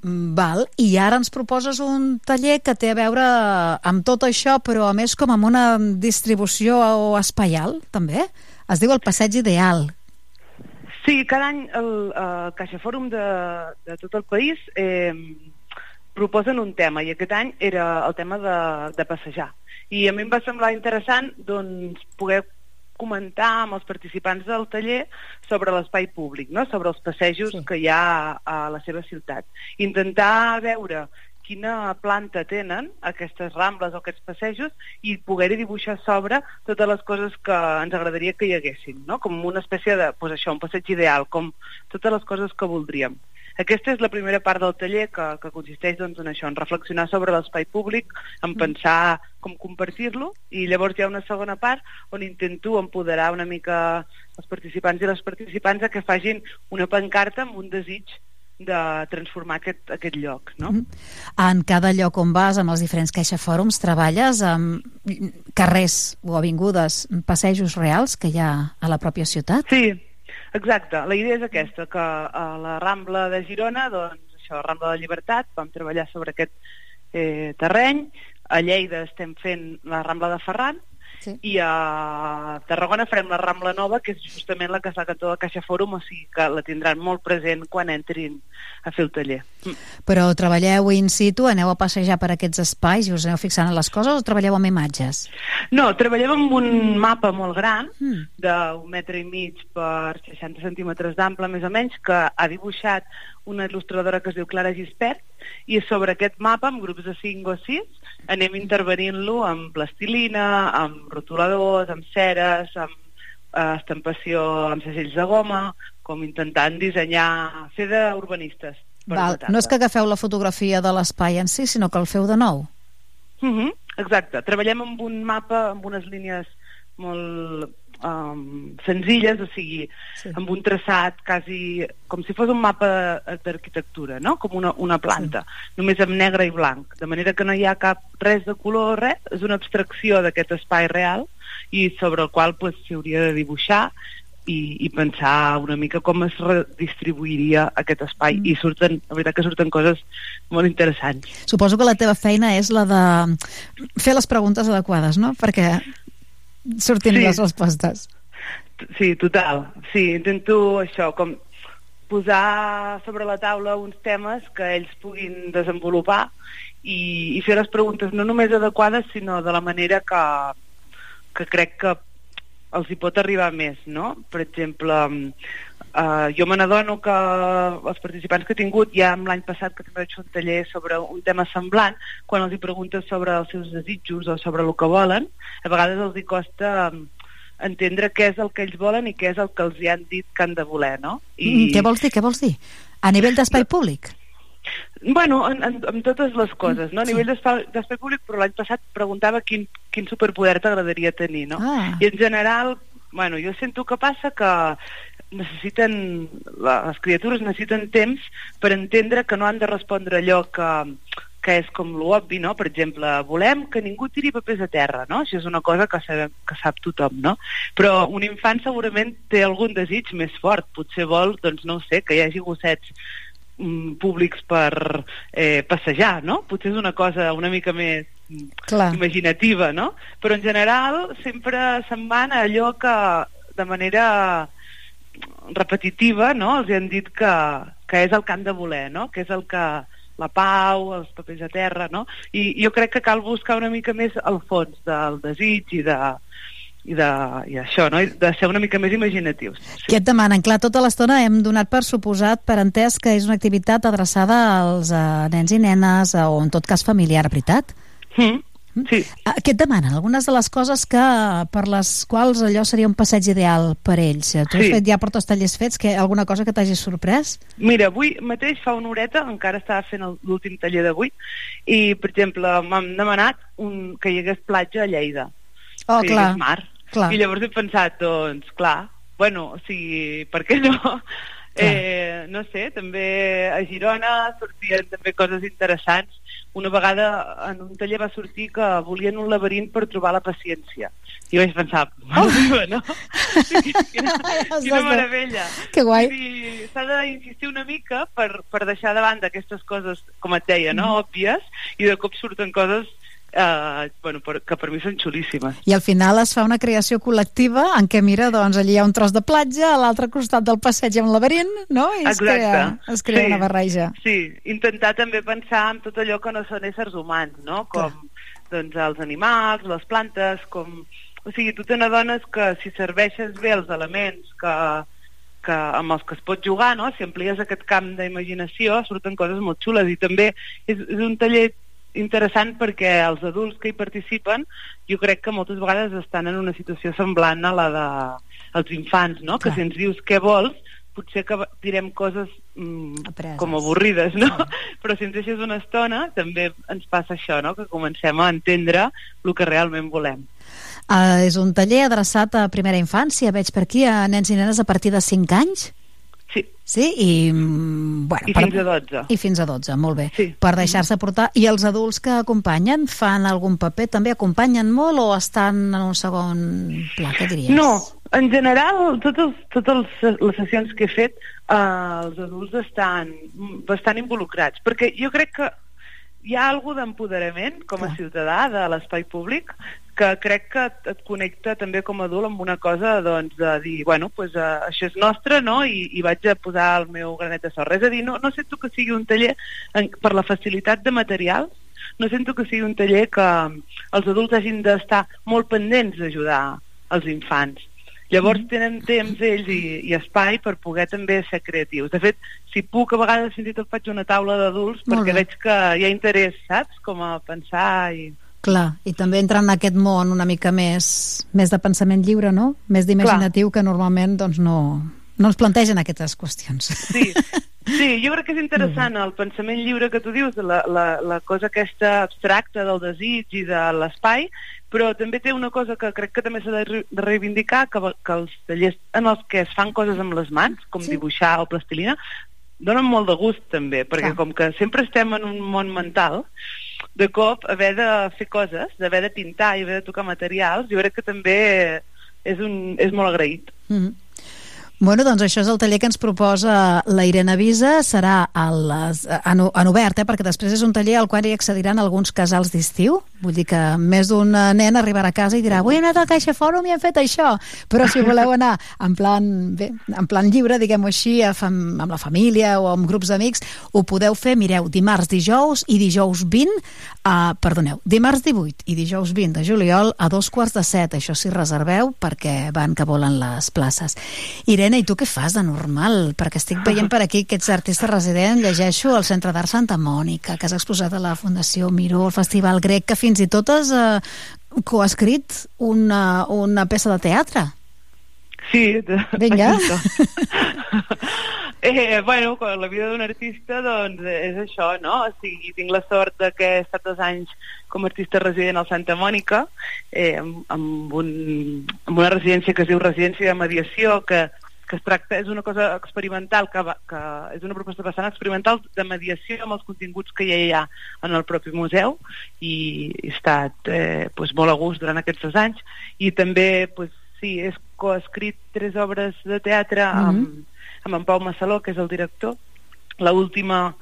Mm, Val, i ara ens proposes un taller que té a veure amb tot això, però a més com amb una distribució espaial, també? Es diu el Passeig Ideal. Sí, cada any el uh, Caixa Fòrum de, de tot el país eh, proposen un tema i aquest any era el tema de, de passejar. I a mi em va semblar interessant doncs, poder comentar amb els participants del taller sobre l'espai públic, no? sobre els passejos sí. que hi ha a la seva ciutat. Intentar veure quina planta tenen aquestes rambles o aquests passejos i poder-hi dibuixar a sobre totes les coses que ens agradaria que hi haguessin, no? com una espècie de, pues això, un passeig ideal, com totes les coses que voldríem. Aquesta és la primera part del taller que, que consisteix doncs, en això, en reflexionar sobre l'espai públic, en pensar com compartir-lo, i llavors hi ha una segona part on intento empoderar una mica els participants i les participants a que facin una pancarta amb un desig de transformar aquest, aquest lloc, no? En cada lloc on vas, amb els diferents queixafòrums, treballes amb carrers o avingudes, passejos reals que hi ha a la pròpia ciutat? Sí, exacte. La idea és aquesta, que a la Rambla de Girona, doncs això, Rambla de Llibertat, vam treballar sobre aquest eh, terreny. A Lleida estem fent la Rambla de Ferran, Sí. i a Tarragona farem la Rambla Nova, que és justament la que és la cantó de Caixa Fòrum, o sigui que la tindran molt present quan entrin a fer el taller. Mm. Però treballeu in situ, aneu a passejar per aquests espais i us aneu fixant en les coses o treballeu amb imatges? No, treballem amb un mapa molt gran, Mm. d'un metre i mig per 60 centímetres d'ample, més o menys, que ha dibuixat una il·lustradora que es diu Clara Gispert, i sobre aquest mapa, amb grups de 5 o 6, anem intervenint-lo amb plastilina, amb rotuladors, amb ceres, amb eh, estampació amb segells de goma, com intentant dissenyar, fer d'urbanistes. Val. No és que agafeu la fotografia de l'espai en si, sinó que el feu de nou. Mhm, exacte. Treballem amb un mapa, amb unes línies molt um, senzilles, o sigui, sí. amb un traçat quasi com si fos un mapa d'arquitectura, no? Com una, una planta, sí. només amb negre i blanc, de manera que no hi ha cap res de color, res, és una abstracció d'aquest espai real i sobre el qual pues, s'hi hauria de dibuixar i, i pensar una mica com es redistribuiria aquest espai mm. i surten, la veritat que surten coses molt interessants. Suposo que la teva feina és la de fer les preguntes adequades, no? Perquè sortin Sí. les respostes. Sí, total. Sí, intento això, com posar sobre la taula uns temes que ells puguin desenvolupar i, i fer les preguntes no només adequades, sinó de la manera que, que crec que els hi pot arribar més, no? Per exemple, eh, jo me n'adono que els participants que he tingut ja amb l'any passat que també vaig fer un taller sobre un tema semblant, quan els hi preguntes sobre els seus desitjos o sobre el que volen, a vegades els hi costa eh, entendre què és el que ells volen i què és el que els hi han dit que han de voler, no? I... Què vols dir? Què vols dir? A nivell d'espai públic? Bueno, en, en, en totes les coses, no? A nivell d'espai d'espai públic, però l'any passat preguntava quin, quin superpoder t'agradaria tenir, no? Ah. I en general, bueno, jo sento que passa que necessiten, les criatures necessiten temps per entendre que no han de respondre allò que, que és com l'obvi, no? Per exemple, volem que ningú tiri papers a terra, no? Això és una cosa que, sabem, que sap tothom, no? Però un infant segurament té algun desig més fort. Potser vol, doncs no ho sé, que hi hagi gossets mm, públics per eh, passejar, no? Potser és una cosa una mica més mm, Clar. imaginativa, no? Però en general sempre se'n van a allò que de manera repetitiva, no? Els han dit que, que és el que han de voler, no? Que és el que la pau, els papers a terra, no? I jo crec que cal buscar una mica més el fons del desig i de, i, de, i això, no? I de ser una mica més imaginatius. Què et demanen? Clar, tota l'estona hem donat per suposat, per entès que és una activitat adreçada als eh, nens i nenes eh, o en tot cas familiar, veritat? Mm. Sí. Eh, Què et demanen? Algunes de les coses que per les quals allò seria un passeig ideal per ells. Tu has Sí. fet ja portes tallers fets, que alguna cosa que t'hagi sorprès? Mira, avui mateix fa una horeta, encara estava fent l'últim taller d'avui, i, per exemple, m'han demanat un, que hi hagués platja a Lleida. Oh, que hi clar. hagués mar. Clar. I llavors he pensat, doncs, clar, bueno, o sigui, per què no? Eh, no sé, també a Girona sortien també coses interessants. Una vegada en un taller va sortir que volien un laberint per trobar la paciència. I vaig pensar, oh. <laughs> no? quina, <laughs> quina meravella. Que guai. S'ha d'insistir una mica per, per deixar de banda aquestes coses, com et deia, no? òbvies, i de cop surten coses eh, bueno, per, que per mi són xulíssimes. I al final es fa una creació col·lectiva en què, mira, doncs allí hi ha un tros de platja, a l'altre costat del passeig hi ha un laberint, no? I es crea, es crea una barreja. Sí, intentar també pensar en tot allò que no són éssers humans, no? Com doncs, els animals, les plantes, com... O sigui, tu te n'adones que si serveixes bé els elements que, que, amb els que es pot jugar, no? si amplies aquest camp d'imaginació, surten coses molt xules. I també és, és un taller interessant perquè els adults que hi participen jo crec que moltes vegades estan en una situació semblant a la de els infants, no? que Clar. si ens dius què vols potser que direm coses mm, com avorrides, no? Però si ens deixes una estona, també ens passa això, no? Que comencem a entendre el que realment volem. Uh, és un taller adreçat a primera infància, veig per aquí, a nens i nenes a partir de 5 anys? Sí. Sí? I, mm, bueno, I fins a 12. I fins a 12, molt bé. Sí. Per deixar-se portar. I els adults que acompanyen fan algun paper? També acompanyen molt o estan en un segon pla? Què diries? No, en general, totes, totes les sessions que he fet, eh, els adults estan bastant involucrats, perquè jo crec que hi ha alguna d'empoderament com a ciutadà de l'espai públic que crec que et, et connecta també com a adult amb una cosa doncs, de dir, bueno, pues, uh, això és nostre no? I, i vaig a posar el meu granet de sorra. És a dir, no, no sento que sigui un taller en, per la facilitat de materials, no sento que sigui un taller que els adults hagin d'estar molt pendents d'ajudar els infants. Llavors tenen temps ells i, i espai per poder també ser creatius. De fet, si puc, a vegades fins i tot faig una taula d'adults perquè veig que hi ha interès, saps? Com a pensar i... Clar, i també entra en aquest món una mica més, més de pensament lliure, no? Més d'imaginatiu que normalment doncs, no, no ens plantegen aquestes qüestions. Sí, <laughs> sí, jo crec que és interessant el pensament lliure que tu dius, la, la, la cosa aquesta abstracta del desig i de l'espai, però també té una cosa que crec que també s'ha de re- de reivindicar, que, que els tallers en els que es fan coses amb les mans, com sí. dibuixar o plastilina, donen molt de gust també, perquè Clar. com que sempre estem en un món mental, de cop haver de fer coses, d'haver de pintar i haver de tocar materials, jo crec que també és, un, és molt agraït. Mm -hmm. Bueno, doncs això és el taller que ens proposa la Irene Visa, serà les, en, en obert, eh, perquè després és un taller al qual hi accediran alguns casals d'estiu, vull dir que més d'un nen arribarà a casa i dirà avui he anat al Caixa Fòrum i hem fet això, però si voleu anar en plan, bé, en plan lliure, diguem-ho així, amb la família o amb grups d'amics, ho podeu fer, mireu, dimarts, dijous i dijous 20, uh, perdoneu, dimarts 18 i dijous 20 de juliol a dos quarts de set, això si reserveu perquè van que volen les places. Irene, i tu què fas de normal? Perquè estic veient per aquí que ets artista resident, llegeixo al Centre d'Art Santa Mònica, que has exposat a la Fundació Miró, al Festival Grec, que fins i tot has eh, coescrit una, una peça de teatre. Sí, de... Vinga. <laughs> Eh, bueno, la vida d'un artista doncs és això, no? O sigui, tinc la sort de que he estat dos anys com a artista resident al Santa Mònica eh, amb, amb, un, amb una residència que es diu Residència de Mediació que, que es tracta, és una cosa experimental que, va, que és una proposta bastant experimental de mediació amb els continguts que ja hi ha en el propi museu i he estat eh, pues, molt a gust durant aquests dos anys i també pues, sí, he coescrit tres obres de teatre amb, amb en Pau Massaló, que és el director, la última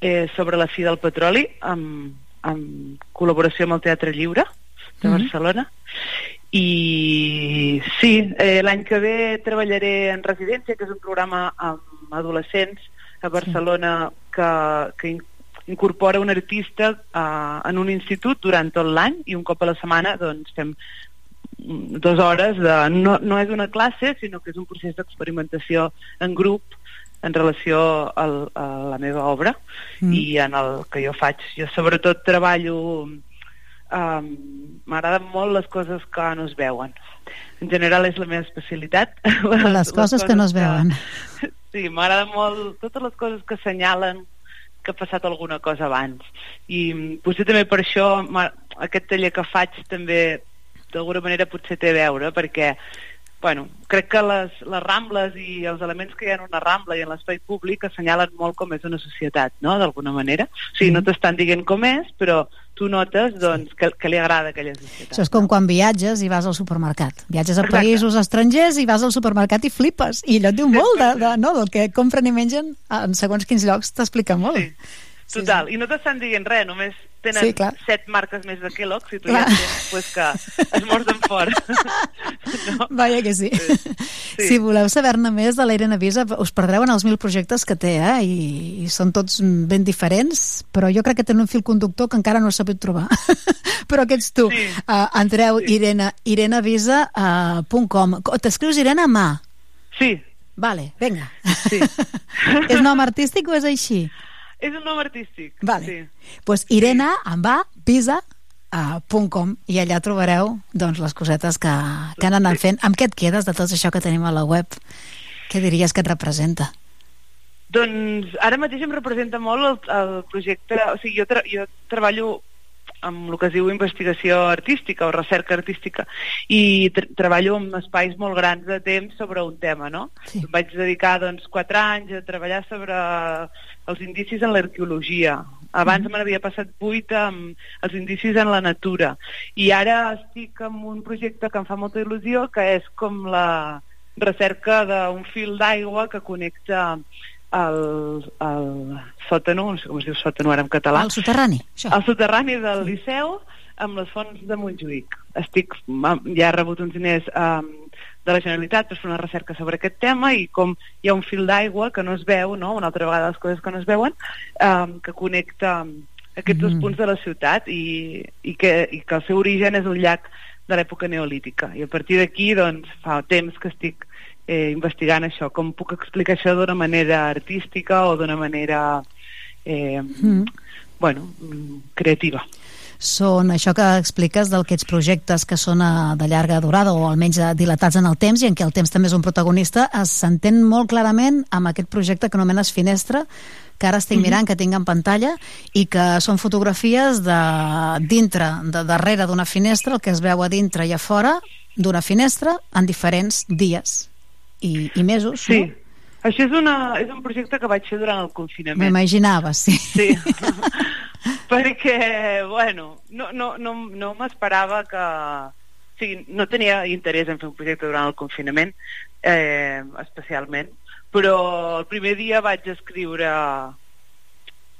eh, sobre la fi del petroli, amb, amb col·laboració amb el Teatre Lliure de Mhm. Barcelona. I sí, eh, l'any que ve treballaré en residència, que és un programa amb adolescents a Barcelona que, que in- incorpora un artista eh, en un institut durant tot l'any i un cop a la setmana doncs fem mm, dues hores de... No, no és una classe, sinó que és un procés d'experimentació en grup en relació al, a la meva obra Mm. i en el que jo faig. Jo sobretot treballo... Um, M'agraden molt les coses que no es veuen. En general és la meva especialitat. <laughs> Les coses que no es veuen. <laughs> Sí, m'agrada molt totes les coses que assenyalen que ha passat alguna cosa abans. I mm, potser també per això aquest taller que faig també d'alguna manera potser té a veure, perquè bueno, crec que les, les rambles i els elements que hi ha en una rambla i en l'espai públic assenyalen molt com és una societat, no?, d'alguna manera. O sigui, no t'estan dient com és, però tu notes, doncs, que, que li agrada aquella societat. Això és com quan viatges i vas al supermercat. Viatges a Exacte. països estrangers i vas al supermercat i flipes. I allò et diu molt de, de, no, del que compren i mengen en segons quins llocs t'explica molt. Sí. Total, i no t'estan dient res, només tenen Sí, clar. set marques més de Kellogg's i tu Clar. ja tens pues, que esmorzen fora. <laughs> no? Vaja que sí. sí. Si voleu saber-ne més de l'Irene Visa, us perdreu en els mil projectes que té, eh? I, i són tots ben diferents, però jo crec que tenen un fil conductor que encara no he sabut trobar. <laughs> però que ets tu. Sí. Uh, entreu sí. Irene, irenevisa.com. Uh, T'escrius Irene a mà? Sí. Vale, vinga. Sí. <laughs> és nom artístic o és així? És un nom artístic. Vale. Sí. pues Irene, amb A, uh, punt .com i allà trobareu doncs, les cosetes que, que han anat fent. Amb què et quedes de tot això que tenim a la web? Què diries que et representa? Doncs ara mateix em representa molt el, el projecte... O sigui, jo, tra jo treballo amb el que es diu investigació artística o recerca artística i tr treballo en espais molt grans de temps sobre un tema, no? Sí. Em vaig dedicar doncs, quatre anys a treballar sobre els indicis en l'arqueologia. Abans Mhm. me n'havia passat vuit amb els indicis en la natura. I ara estic en un projecte que em fa molta il·lusió, que és com la recerca d'un fil d'aigua que connecta el, el sòtano, no sé com es diu sòtano ara en català. Al soterrani, això. El soterrani del Liceu amb les fonts de Montjuïc. Estic, ja he rebut uns diners um, de la Generalitat per fer una recerca sobre aquest tema i com hi ha un fil d'aigua que no es veu, no? una altra vegada les coses que no es veuen, um, que connecta aquests dos Mm. punts de la ciutat i, i, que, i que el seu origen és un llac de l'època neolítica. I a partir d'aquí, doncs, fa temps que estic eh, investigant això, com puc explicar això d'una manera artística o d'una manera eh, Mm. bueno, creativa. Són això que expliques d'aquests projectes que són eh, de llarga durada o almenys eh, dilatats en el temps i en què el temps també és un protagonista, es s'entén molt clarament amb aquest projecte que anomenes Finestra, que ara estic Mhm. mirant, que tinc en pantalla, i que són fotografies de dintre, de darrere d'una finestra, el que es veu a dintre i a fora d'una finestra en diferents dies i, i mesos, Sí. no? Això és, una, és un projecte que vaig fer durant el confinament. M'imaginava, sí. Sí. <laughs> perquè, bueno, no, no, no, no m'esperava que... O sigui, no tenia interès en fer un projecte durant el confinament, eh, especialment, però el primer dia vaig escriure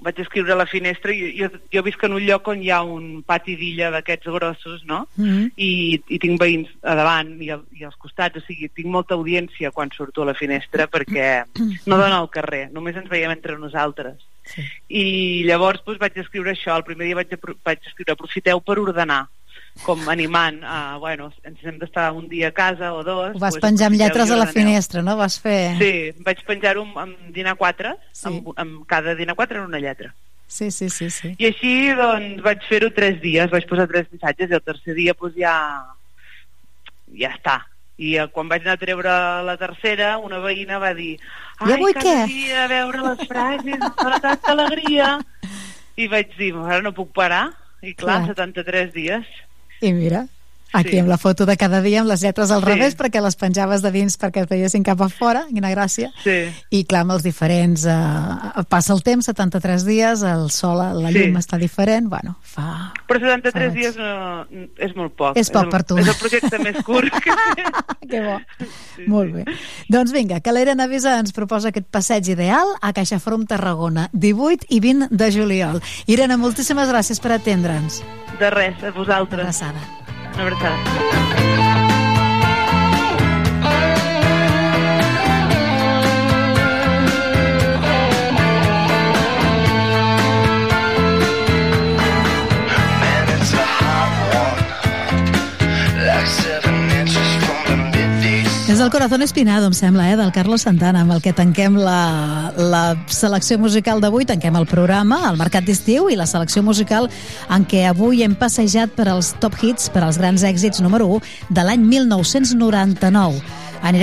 vaig escriure a la finestra i jo, jo visc en un lloc on hi ha un pati d'illa d'aquests grossos, no? Mm. I, i tinc veïns a davant i, al, i als costats, o sigui, tinc molta audiència quan surto a la finestra perquè no dona al carrer, només ens veiem entre nosaltres. Sí. I llavors doncs, vaig escriure això, el primer dia vaig, vaig escriure aprofiteu per ordenar, com animant a, bueno, ens hem d'estar un dia a casa o dos. Ho vas doncs penjar amb lletres a la finestra, no? Vas fer... Sí, vaig penjar-ho amb, amb dinar 4, Sí. amb, amb cada dinar 4 en una lletra. Sí, sí, sí, sí. I així, doncs, vaig fer-ho tres dies, vaig posar tres missatges i el tercer dia, doncs, ja... ja està. I eh, quan vaig anar a treure la tercera, una veïna va dir ai, cada què?" dia a veure les frases, em fa tanta alegria. I vaig dir, ara no puc parar. I clar, Clar. 73 dies. I mira, aquí Sí. amb la foto de cada dia amb les lletres al Sí. revés perquè les penjaves de dins perquè es veiessin cap a fora, quina gràcia. Sí. I clar, amb els diferents... Eh, passa el temps, 73 dies, el sol, la Sí. llum està diferent, bueno, fa... Però 73 Faig. dies no, és molt poc. És poc el, per tu. És el projecte més curt que <laughs> Que bo. Molt bé. Doncs vinga, que l'Eren Avisa ens proposa aquest passeig ideal a Caixa Forum Tarragona, 18 i 20 de juliol. Irene, moltíssimes gràcies per atendre'ns. De res, a vosaltres. Abraçada. Una abraçada. És el Corazón Espinado, em sembla, eh, del Carlos Santana, amb el que tanquem la, la selecció musical d'avui, tanquem el programa, el Mercat d'Estiu, i la selecció musical en què avui hem passejat per als top hits, per als grans èxits número 1 de l'any 1999. Anirem